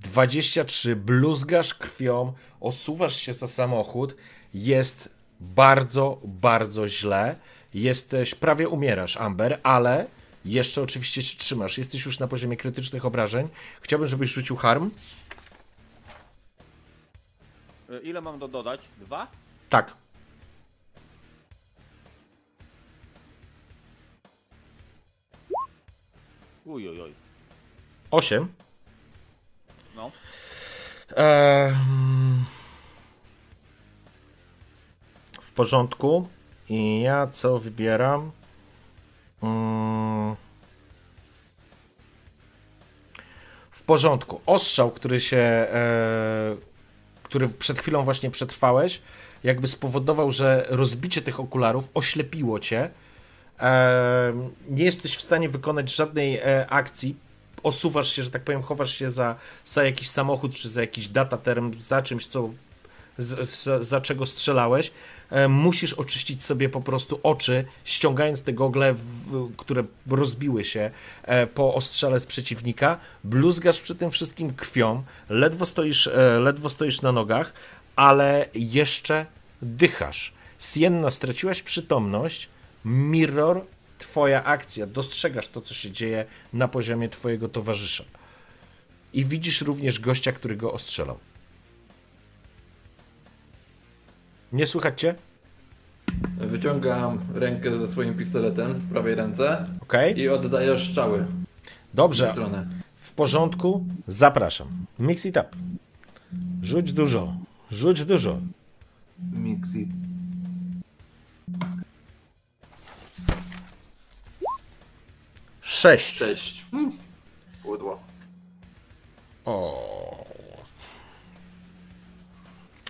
23, bluzgasz krwią, osuwasz się za samochód, jest bardzo, bardzo źle. Jesteś, prawie umierasz, Amber, ale jeszcze oczywiście się trzymasz. Jesteś już na poziomie krytycznych obrażeń. Chciałbym, żebyś rzucił harm. E, Ile mam do dodać? Dwa? Tak. Uj, uj, uj. 8. No. Ehm, w porządku. I ja co wybieram? Mm. W porządku. Ostrzał, który się. E, który przed chwilą właśnie przetrwałeś, jakby spowodował, że rozbicie tych okularów oślepiło cię. Nie jesteś w stanie wykonać żadnej e, akcji. Osuwasz się, że tak powiem, chowasz się za, za jakiś samochód czy za jakiś dataterm, za czymś, co z, z, za czego strzelałeś. Musisz oczyścić sobie po prostu oczy, ściągając te gogle, które rozbiły się e, po ostrzale z przeciwnika. Bluzgasz przy tym wszystkim krwią, ledwo stoisz, e, ledwo stoisz na nogach, ale jeszcze dychasz. Sienna, straciłaś przytomność. Mirror, twoja akcja. Dostrzegasz to, co się dzieje na poziomie twojego towarzysza. I widzisz również gościa, który go ostrzelał. Nie słychać cię? Wyciągam rękę ze swoim pistoletem w prawej ręce Okej. i oddaję strzały Dobrze. W porządku? Zapraszam. Mix it up. Rzuć dużo. Rzuć dużo. Mixi. Sześć. Cześć. Hmm. Pudło. O.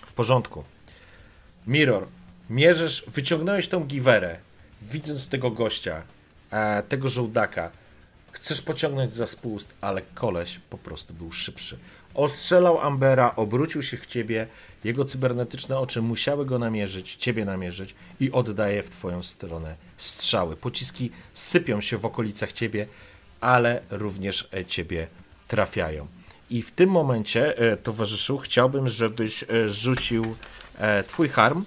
W porządku. Mirror, mierzysz, wyciągnąłeś tą giwerę, widząc tego gościa, e, tego żołdaka. Chcesz pociągnąć za spust, ale koleś po prostu był szybszy. Ostrzelał Ambera, obrócił się w ciebie, jego cybernetyczne oczy musiały go namierzyć, ciebie namierzyć i oddaje w twoją stronę strzały. Pociski sypią się w okolicach ciebie, ale również e, ciebie trafiają. I w tym momencie, e, towarzyszu, chciałbym, żebyś e, rzucił twój harm.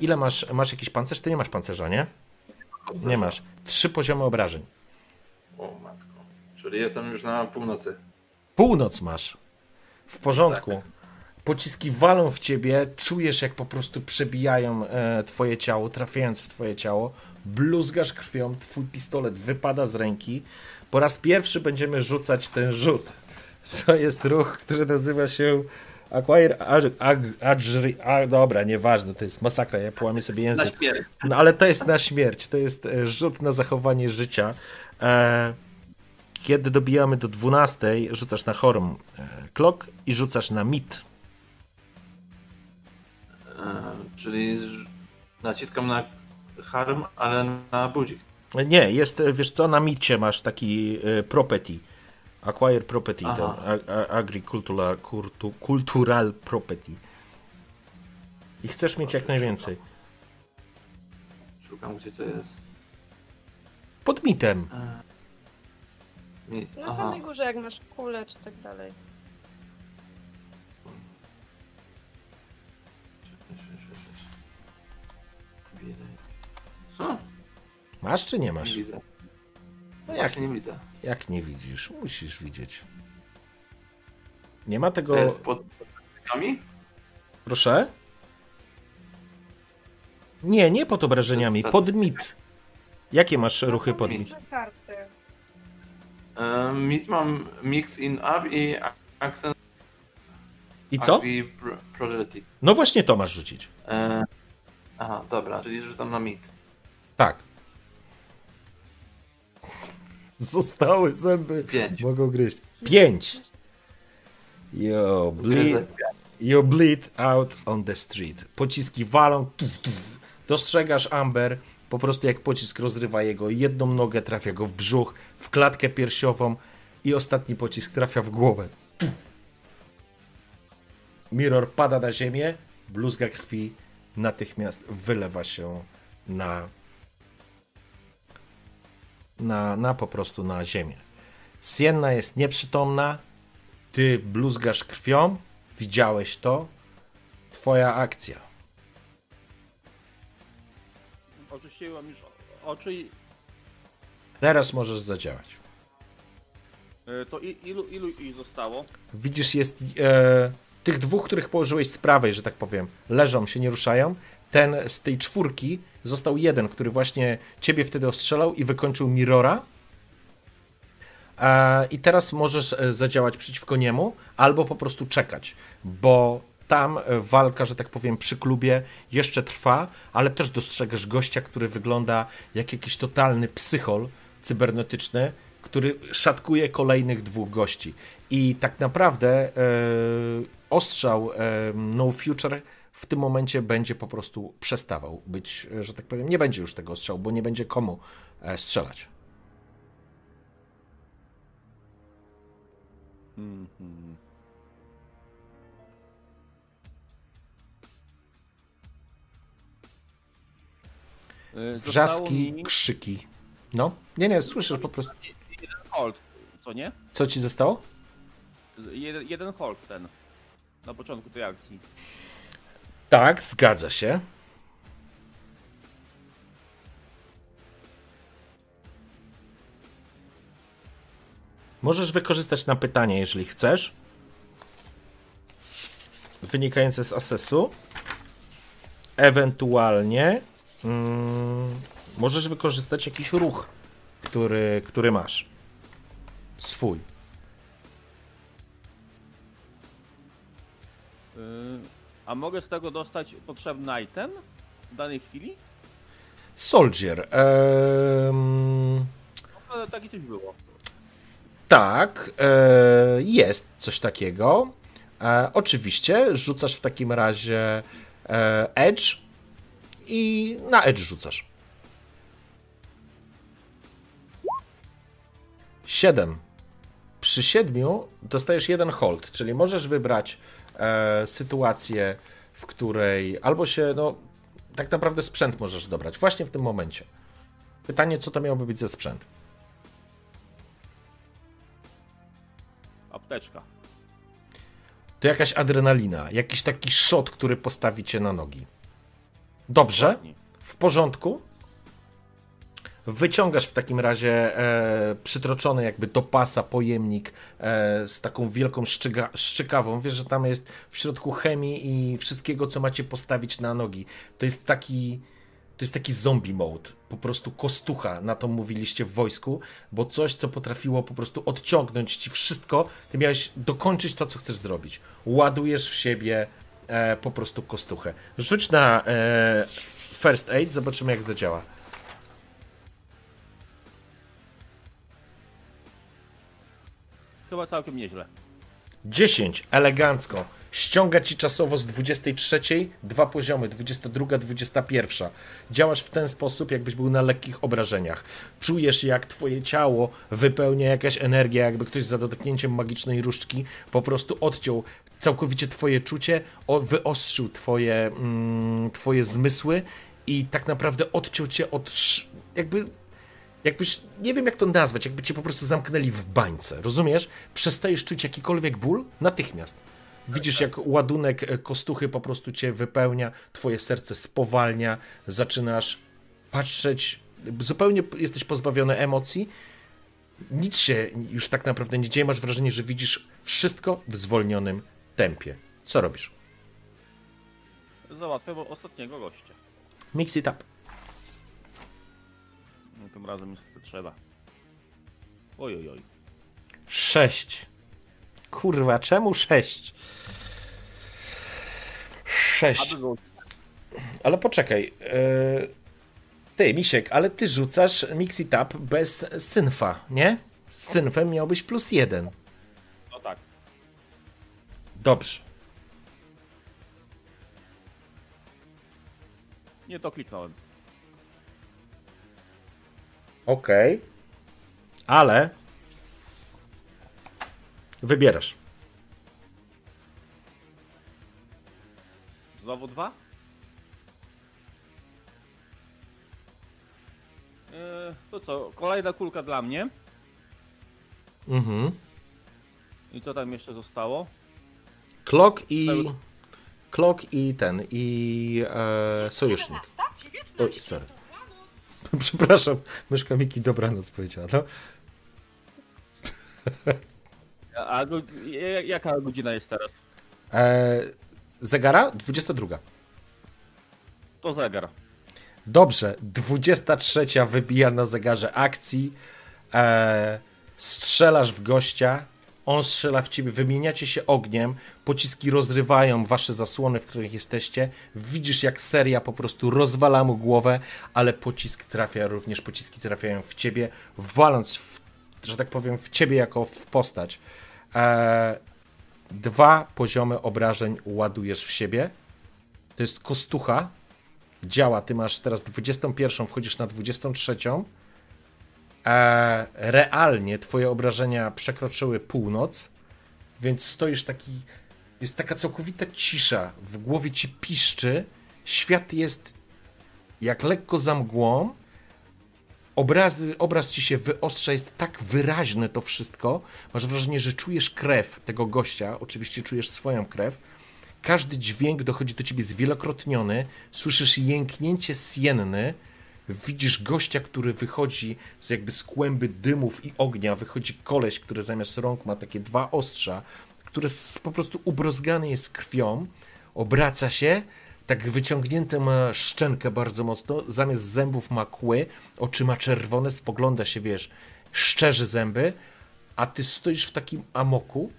Ile masz? Masz jakiś pancerz? Ty nie masz pancerza, nie? Nie masz. Trzy poziomy obrażeń. O matko. Czyli jestem już na północy. Północ masz. W porządku. Pociski walą w ciebie, czujesz jak po prostu przebijają e, twoje ciało, trafiając w twoje ciało, bluzgasz krwią, twój pistolet wypada z ręki. Po raz pierwszy będziemy rzucać ten rzut. To jest ruch, który nazywa się Acquire Agri... A, dobra, nieważne, to jest masakra, ja połamię sobie Na język. śmierć. No ale to jest na śmierć, to jest e, rzut na zachowanie życia. E, kiedy dobijamy do 12, rzucasz na Horm e, Clock i rzucasz na Mit. E, czyli naciskam na harm, ale na budzik. E, Nie, jest, wiesz co, na Micie masz taki property. Acquire property, Aha. ten, agricultural cultural property. I chcesz mieć jak najwięcej. Szukam gdzie to jest. Pod mitem. Na Aha. samej górze, jak masz kulę czy tak dalej. Co? Masz czy nie Nie masz? widzę. No Jak nie widzę. jak nie widzisz? Musisz widzieć. Nie ma To tego... jest pod podkami? Proszę? Nie, nie pod obrażeniami, pod mit. Jakie masz ruchy pod mit? Mit mam mix in up i accent I co? Pro- Prodigy. No właśnie to masz rzucić. E, aha, dobra, czyli rzucam na mit. Tak. Zostały zęby. Pięć. Mogą gryźć. Pięć. Jo, ble Gryzę. You bleed out on the street. Pociski walą. Tuf, tuf. Dostrzegasz Amber. Po prostu jak pocisk rozrywa jego jedną nogę, trafia go w brzuch, w klatkę piersiową i ostatni pocisk trafia w głowę. Mirror pada na ziemię, bluzga krwi natychmiast wylewa się na, na, na po prostu na ziemię. Sienna jest nieprzytomna, ty bluzgasz krwią, widziałeś to, twoja akcja. Oczyściłem już oczy i... Teraz możesz zadziałać. y, To i, ilu, ilu ich zostało? Widzisz, jest e, tych dwóch, których położyłeś z prawej, że tak powiem, leżą, się nie ruszają. Ten z tej czwórki został jeden, który właśnie ciebie wtedy ostrzelał i wykończył Mirora. E, I teraz możesz e, zadziałać przeciwko niemu, albo po prostu czekać, bo tam walka, że tak powiem, przy klubie jeszcze trwa, ale też dostrzegasz gościa, który wygląda jak jakiś totalny psychol cybernetyczny, który szatkuje kolejnych dwóch gości. I tak naprawdę e, ostrzał e, No Future w tym momencie będzie po prostu przestawał być, e, że tak powiem, nie będzie już tego ostrzału, bo nie będzie komu strzelać. Y, Zostało Wrzaski, mi krzyki. No, nie, nie, słyszysz po prostu. jeden hold, co nie? Co ci zostało? Jeden, jeden hold ten. Na początku tej akcji. Tak, zgadza się. Możesz wykorzystać na pytanie, jeżeli chcesz. Wynikające z asesu. Ewentualnie mm, możesz wykorzystać jakiś ruch, który, który masz. Swój. Y, A mogę z tego dostać potrzebny item w danej chwili? Soldier. No, ale taki coś było. Tak, e, jest coś takiego. E, oczywiście rzucasz w takim razie e, Edge i na Edge rzucasz. 7. Przy 7 dostajesz jeden hold, czyli możesz wybrać e, sytuację, w której albo się, no, tak naprawdę sprzęt możesz dobrać właśnie w tym momencie. Pytanie, co to miałoby być za sprzęt? Apteczka. to jakaś adrenalina, jakiś taki shot, który postawi cię na nogi. Dobrze, w porządku. Wyciągasz w takim razie e, przytroczony jakby do pasa pojemnik e, z taką wielką szczyga, szczykawą. Wiesz, że tam jest w środku chemii i wszystkiego, co macie postawić na nogi. To jest taki. To jest taki zombie mode, po prostu kostucha, na to mówiliście w wojsku, bo coś, co potrafiło po prostu odciągnąć ci wszystko, ty miałeś dokończyć to, co chcesz zrobić. Ładujesz w siebie e, po prostu kostuchę. Rzuć na e, first aid, zobaczymy jak zadziała. Chyba całkiem nieźle. 10, elegancko. Ściąga ci czasowo z 23, dwa poziomy, 22, 21. Działasz w ten sposób, jakbyś był na lekkich obrażeniach. Czujesz, jak twoje ciało wypełnia jakaś energia, jakby ktoś za dotknięciem magicznej różdżki po prostu odciął całkowicie twoje czucie, o, wyostrzył twoje, mm, twoje zmysły i tak naprawdę odciął cię od jakby jakbyś, nie wiem jak to nazwać, jakby cię po prostu zamknęli w bańce, rozumiesz? Przestajesz czuć jakikolwiek ból natychmiast. Widzisz, jak ładunek e, kostuchy po prostu cię wypełnia, twoje serce spowalnia, zaczynasz patrzeć, zupełnie jesteś pozbawiony emocji, nic się już tak naprawdę nie dzieje, masz wrażenie, że widzisz wszystko w zwolnionym tempie. Co robisz? Załatwiam ostatniego gościa. Mix it up. No, tym razem niestety trzeba. Oj, oj, oj. Sześć. Kurwa, czemu sześć? Sześć. Ale poczekaj. Yy... Ty, Misiek, ale ty rzucasz Mix It Up bez synfa, nie? Z synfem miałbyś plus jeden. Dobrze. Nie to kliknąłem. Okej. Ale wybierasz. Znowu dwa? Yy, to co, kolejna kulka dla mnie. Mhm. I co tam jeszcze zostało? Klok i. Klok i ten. I. E, sojusznik. Oj, sorry. Przepraszam, myszka Miki dobranoc powiedziała. No. A, go, jaka godzina jest teraz? E, zegara? 22. To zegar. Dobrze, 23 wybija na zegarze akcji. E, strzelasz w gościa, on strzela w ciebie, wymieniacie się ogniem, pociski rozrywają wasze zasłony, w których jesteście. Widzisz, jak seria po prostu rozwala mu głowę, ale pocisk trafia również, pociski trafiają w ciebie, waląc, w, że tak powiem, w ciebie jako w postać. E, dwa poziomy obrażeń ładujesz w siebie. To jest kostucha, działa. Ty masz teraz 21, wchodzisz na 23. E, realnie twoje obrażenia przekroczyły północ, więc stoisz taki. Jest taka całkowita cisza. W głowie ci piszczy. Świat jest jak lekko za mgłą. Obrazy, obraz ci się wyostrza, jest tak wyraźne to wszystko. Masz wrażenie, że czujesz krew tego gościa. Oczywiście czujesz swoją krew. Każdy dźwięk dochodzi do ciebie zwielokrotniony. Słyszysz jęknięcie sienny. Widzisz gościa, który wychodzi z jakby z kłęby dymów i ognia. Wychodzi koleś, który zamiast rąk ma takie dwa ostrza, który s- po prostu ubrozgany jest krwią. Obraca się, tak wyciągnięte ma szczękę bardzo mocno. Zamiast zębów ma kły, oczy ma czerwone, spogląda się, wiesz, szczerzy zęby, a ty stoisz w takim amoku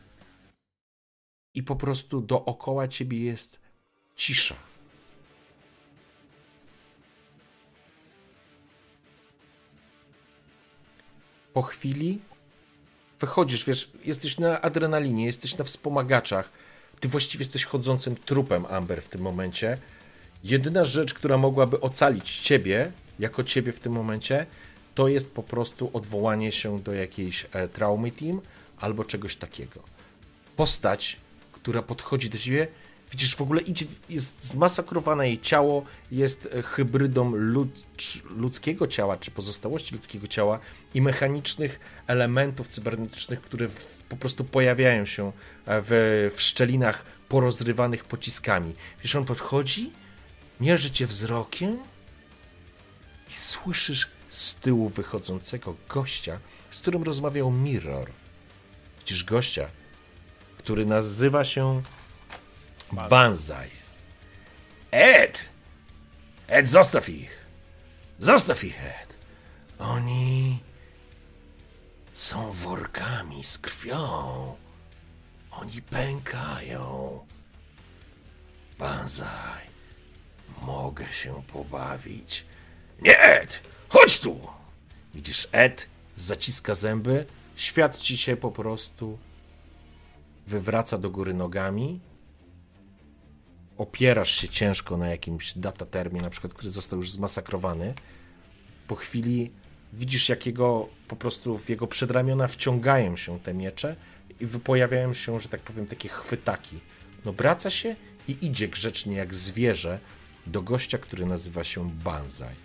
i po prostu dookoła ciebie jest cisza. Po chwili wychodzisz, wiesz, jesteś na adrenalinie, jesteś na wspomagaczach. Ty właściwie jesteś chodzącym trupem, Amber, w tym momencie. Jedyna rzecz, która mogłaby ocalić ciebie, jako ciebie w tym momencie, to jest po prostu odwołanie się do jakiejś e, traumy team albo czegoś takiego postać, która podchodzi do ciebie, widzisz, w ogóle idzie, jest zmasakrowane jej ciało, jest e, hybrydą lud, ludzkiego ciała, czy pozostałości ludzkiego ciała i mechanicznych elementów cybernetycznych, które w, po prostu pojawiają się e, w, w szczelinach porozrywanych pociskami. Wiesz, on podchodzi, mierzy cię wzrokiem i słyszysz z tyłu wychodzącego gościa, z którym rozmawiał Mirror. Widzisz gościa, który nazywa się Banzai. Ed! Ed, zostaw ich! Zostaw ich, Ed! Oni są workami z krwią. Oni pękają. Banzai, mogę się pobawić. Nie, Ed! Chodź tu! Widzisz, Ed zaciska zęby. Świat ci się po prostu wywraca do góry nogami, opierasz się ciężko na jakimś datatermie, na przykład, który został już zmasakrowany. Po chwili widzisz, jak jego po prostu w jego przedramiona wciągają się te miecze i pojawiają się, że tak powiem, takie chwytaki. No, wraca się i idzie grzecznie jak zwierzę do gościa, który nazywa się Banzai.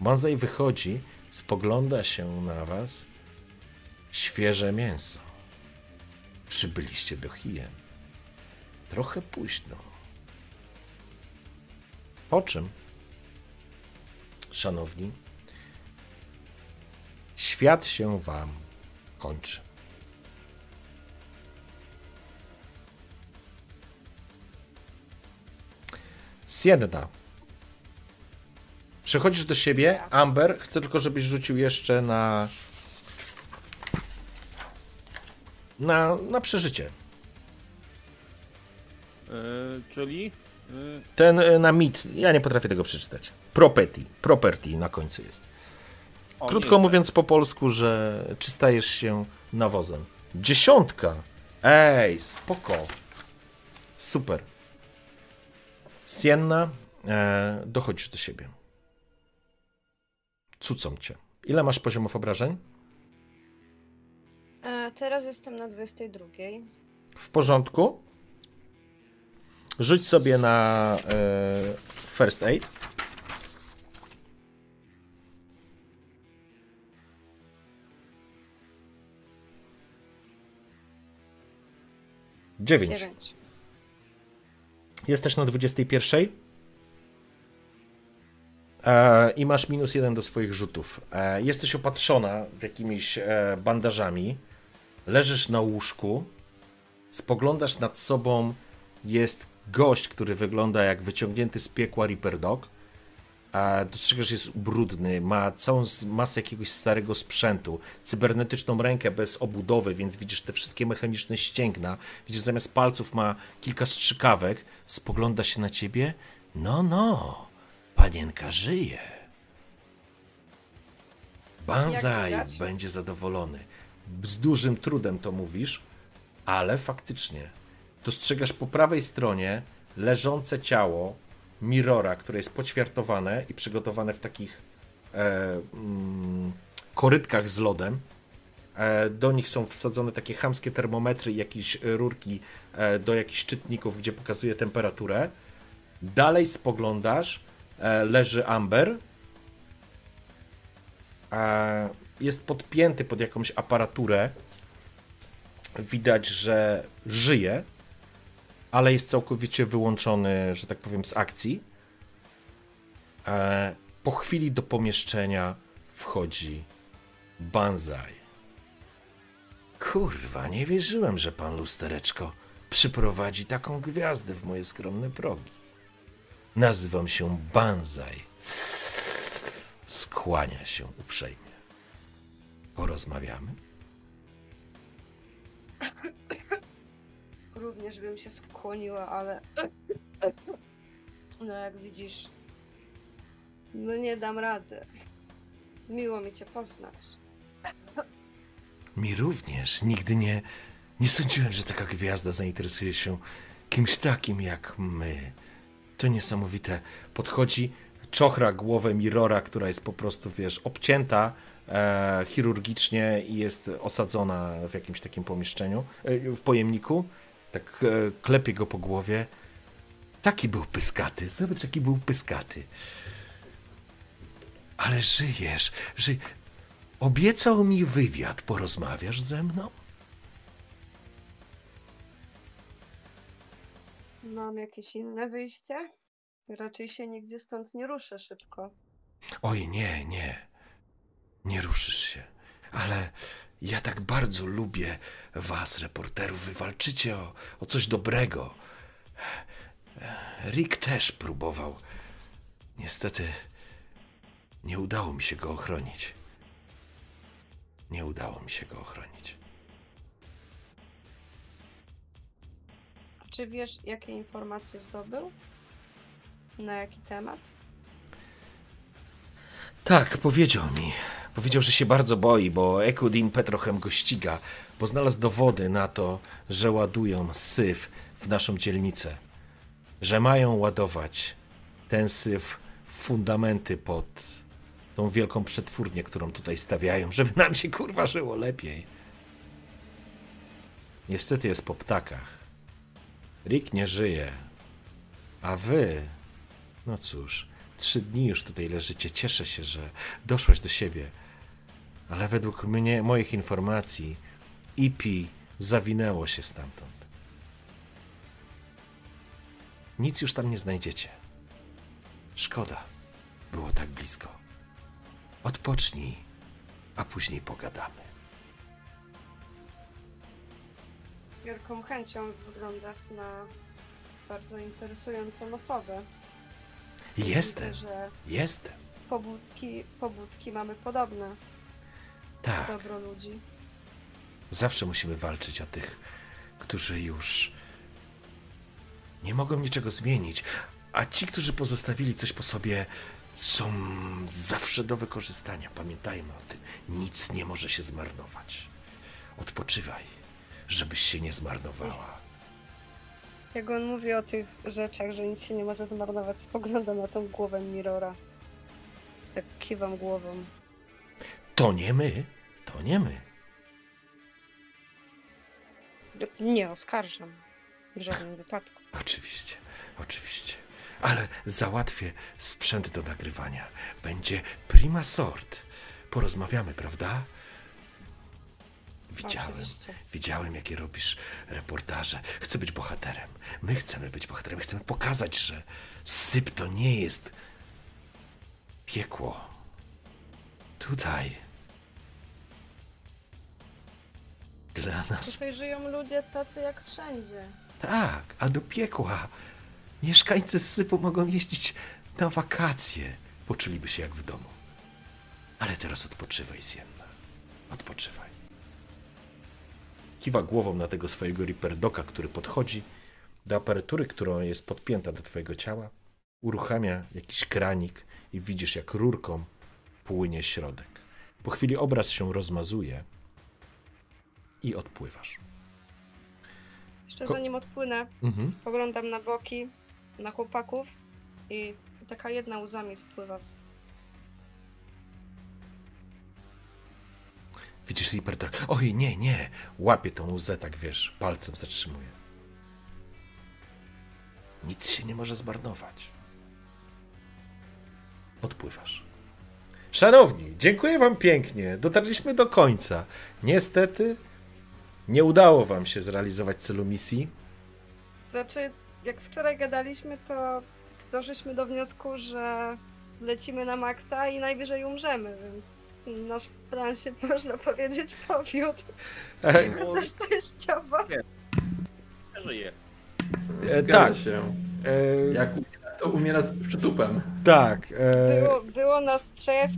Banzai wychodzi, spogląda się na was. Świeże mięso przybyliście do Hien. Trochę późno. Po czym, szanowni, świat się wam kończy. Sienna. Przechodzisz do siebie. Amber, chcę tylko, żebyś rzucił jeszcze na na, na przeżycie. Yy, czyli Ten y, na mit, ja nie potrafię tego przeczytać. Property, property na końcu jest. Krótko nie, mówiąc po polsku, że czy stajesz się nawozem. Dziesiątka! Ej, spoko. Super. Sienna, e, dochodzisz do siebie. Cucą cię. Ile masz poziomów obrażeń? E, teraz jestem na 22. W porządku. Rzuć sobie na e, first aid. Dziewięć. 9. Jesteś na 21. E, I masz minus jeden do swoich rzutów. E, jesteś opatrzona w jakimiś e, bandażami. Leżysz na łóżku. Spoglądasz nad sobą. Jest gość, który wygląda jak wyciągnięty z piekła Reaper Dog. A dostrzegasz, jest brudny, ma całą masę jakiegoś starego sprzętu, cybernetyczną rękę bez obudowy, więc widzisz te wszystkie mechaniczne ścięgna. Widzisz, zamiast palców ma kilka strzykawek. Spogląda się na ciebie. No, no, panienka żyje. Banzai będzie zadowolony. Z dużym trudem to mówisz, ale faktycznie dostrzegasz po prawej stronie leżące ciało Mirora, które jest poćwiartowane i przygotowane w takich e, mm, korytkach z lodem. E, do nich są wsadzone takie chamskie termometry i jakieś rurki e, do jakichś czytników, gdzie pokazuje temperaturę. Dalej spoglądasz, e, leży Amber. E, jest podpięty pod jakąś aparaturę. Widać, że żyje, ale jest całkowicie wyłączony, że tak powiem, z akcji. E, po chwili do pomieszczenia wchodzi Banzai. Kurwa, nie wierzyłem, że pan lustereczko przyprowadzi taką gwiazdę w moje skromne progi. Nazywam się Banzai. Skłania się uprzejmie. Porozmawiamy? Również bym się skłoniła, ale. No jak widzisz. No nie dam rady. Miło mi cię poznać. Mi również. Nigdy nie, nie sądziłem, że taka gwiazda zainteresuje się kimś takim jak my. To niesamowite. Podchodzi, czochra głowę Mirora, która jest po prostu, wiesz, obcięta e, chirurgicznie i jest osadzona w jakimś takim pomieszczeniu, e, w pojemniku. Tak e, klepie go po głowie. Taki był pyskaty. Zobacz, jaki był pyskaty. Ale żyjesz, ży... Obiecał mi wywiad. Porozmawiasz ze mną? Mam jakieś inne wyjście? Raczej się nigdzie stąd nie ruszę szybko. Oj, nie, nie. Nie ruszysz się. Ale ja tak bardzo lubię was, reporterów. Wy walczycie o, o coś dobrego. Rick też próbował. Niestety nie udało mi się go ochronić. Nie udało mi się go ochronić. Czy wiesz, jakie informacje zdobył? Na jaki temat? Tak, powiedział mi. Powiedział, że się bardzo boi, bo Ekudin Petrochem go ściga, bo znalazł dowody na to, że ładują syf w naszą dzielnicę. Że mają ładować ten syf w fundamenty pod tą wielką przetwórnię, którą tutaj stawiają, żeby nam się kurwa żyło lepiej. Niestety jest po ptakach. Rick nie żyje. A wy, no cóż, trzy dni już tutaj leżycie. Cieszę się, że doszłaś do siebie. Ale według mnie, moich informacji, IP zawinęło się stamtąd. Nic już tam nie znajdziecie. Szkoda. Było tak blisko. Odpocznij, a później pogadamy. Z wielką chęcią wyglądasz na bardzo interesującą osobę. Jestem, Widzę, że jestem. pobudki, pobudki mamy podobne. Tak. Dobro ludzi. Zawsze musimy walczyć o tych, którzy już nie mogą niczego zmienić, a ci, którzy pozostawili coś po sobie, są zawsze do wykorzystania. Pamiętajmy o tym. Nic nie może się zmarnować. Odpoczywaj, żebyś się nie zmarnowała. Jak on mówi o tych rzeczach, że nic się nie może zmarnować, spoglądam na tą głowę Mirora. Tak kiwam głową. To nie my, to nie my. Nie oskarżam. W żadnym wypadku. Oczywiście, oczywiście. Ale załatwię sprzęt do nagrywania. Będzie prima sort. Porozmawiamy, prawda? Widziałem, Oczywiście. widziałem, jakie robisz reportaże. Chcę być bohaterem. My chcemy być bohaterem. Chcemy pokazać, że syp to nie jest piekło. Tutaj. Dla nas Tutaj żyją ludzie tacy jak wszędzie. tak, a do piekła mieszkańcy sypu mogą jeździć na wakacje. Poczuliby się jak w domu. Ale teraz odpoczywaj, Sienna. Odpoczywaj. Kiwa głową na tego swojego riperdoka, który podchodzi do aparatury, która jest podpięta do twojego ciała. Uruchamia jakiś kranik i widzisz, jak rurką płynie środek. Po chwili obraz się rozmazuje i odpływasz. Jeszcze zanim odpłynę, Mhm. spoglądam na boki, na chłopaków i taka jedna łza mi spływa. Widzisz Libertor? Oj, nie, nie. Łapie tą łzę, tak wiesz, palcem zatrzymuje. Nic się nie może zmarnować. Odpływasz. Szanowni, dziękuję wam pięknie. Dotarliśmy do końca. Niestety nie udało wam się zrealizować celu misji. Znaczy, jak wczoraj gadaliśmy, to doszliśmy do wniosku, że lecimy na maksa i najwyżej umrzemy, więc nasz plan się, można powiedzieć, powiódł. E, Bardzo szczęściowo. Żyje. e, tak, się. e, Jak to umiera z przytupem. tak, e, Było, było nas trzech,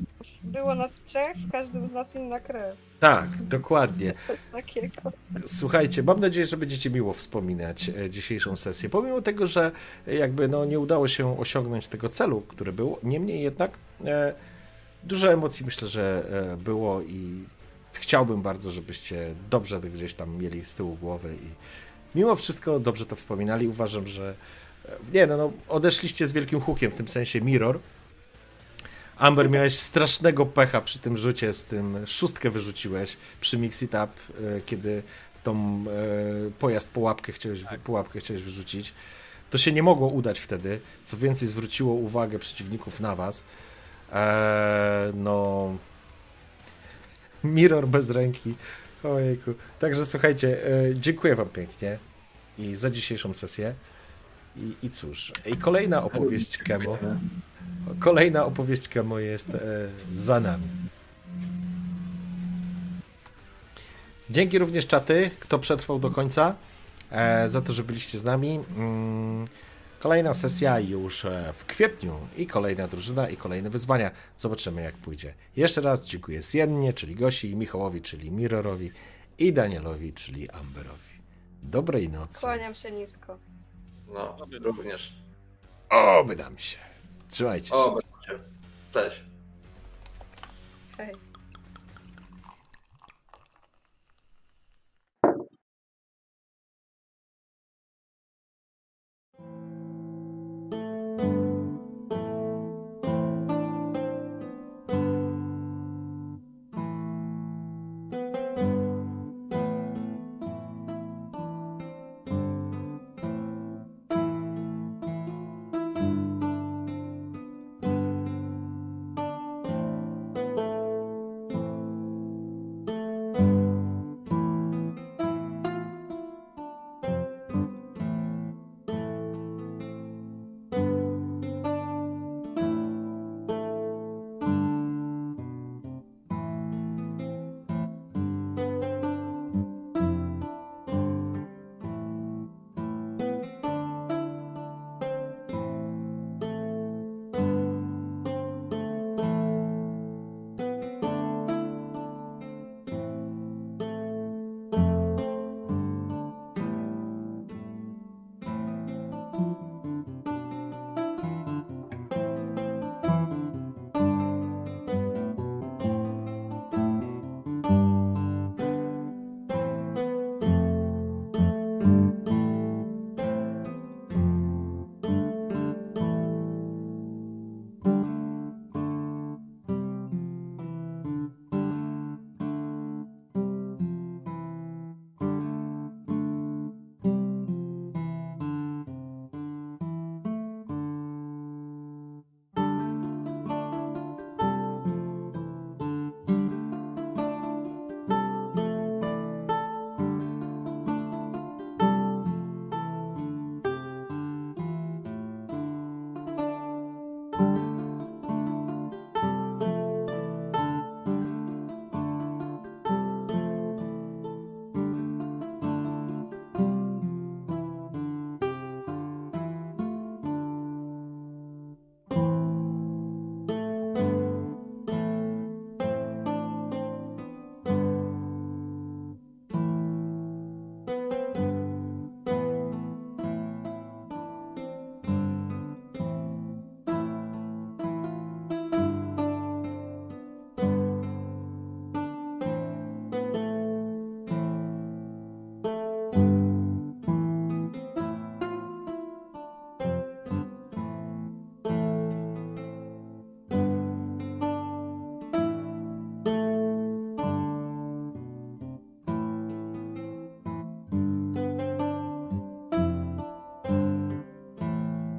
było nas trzech, w każdym z nas inna krew. tak, dokładnie. Coś takiego. Słuchajcie, mam nadzieję, że będziecie miło wspominać e, dzisiejszą sesję. Pomimo tego, że e, jakby no, nie udało się osiągnąć tego celu, który był, niemniej jednak e, dużo emocji myślę, że e, było i chciałbym bardzo, żebyście dobrze to gdzieś tam mieli z tyłu głowy i mimo wszystko dobrze to wspominali. Uważam, że nie no, no odeszliście z wielkim hukiem, w tym sensie Mirror. Amber, miałeś strasznego pecha przy tym rzucie z tym, szóstkę wyrzuciłeś przy Mix It Up, e, kiedy tą e, pojazd pułapkę chciałeś, pułapkę chciałeś wyrzucić. To się nie mogło udać wtedy, co więcej zwróciło uwagę przeciwników na was. Eee, no... Mirror bez ręki. Ojejku. Także słuchajcie, e, dziękuję wam pięknie i za dzisiejszą sesję. I, I cóż, i kolejna opowieść Kemo. Kolejna opowieść Kemo jest e, za nami. Dzięki również czaty, kto przetrwał do końca, e, za to, że byliście z nami. Mm, kolejna sesja już e, w kwietniu i kolejna drużyna i kolejne wyzwania. Zobaczymy jak pójdzie. Jeszcze raz dziękuję Siennie, czyli Gosi, Michałowi, czyli Mirrorowi i Danielowi, czyli Amberowi. Dobrej nocy. Kłaniam się nisko. No, również. Oby nam się. Trzymajcie się. O, będzie. Cześć. Hej.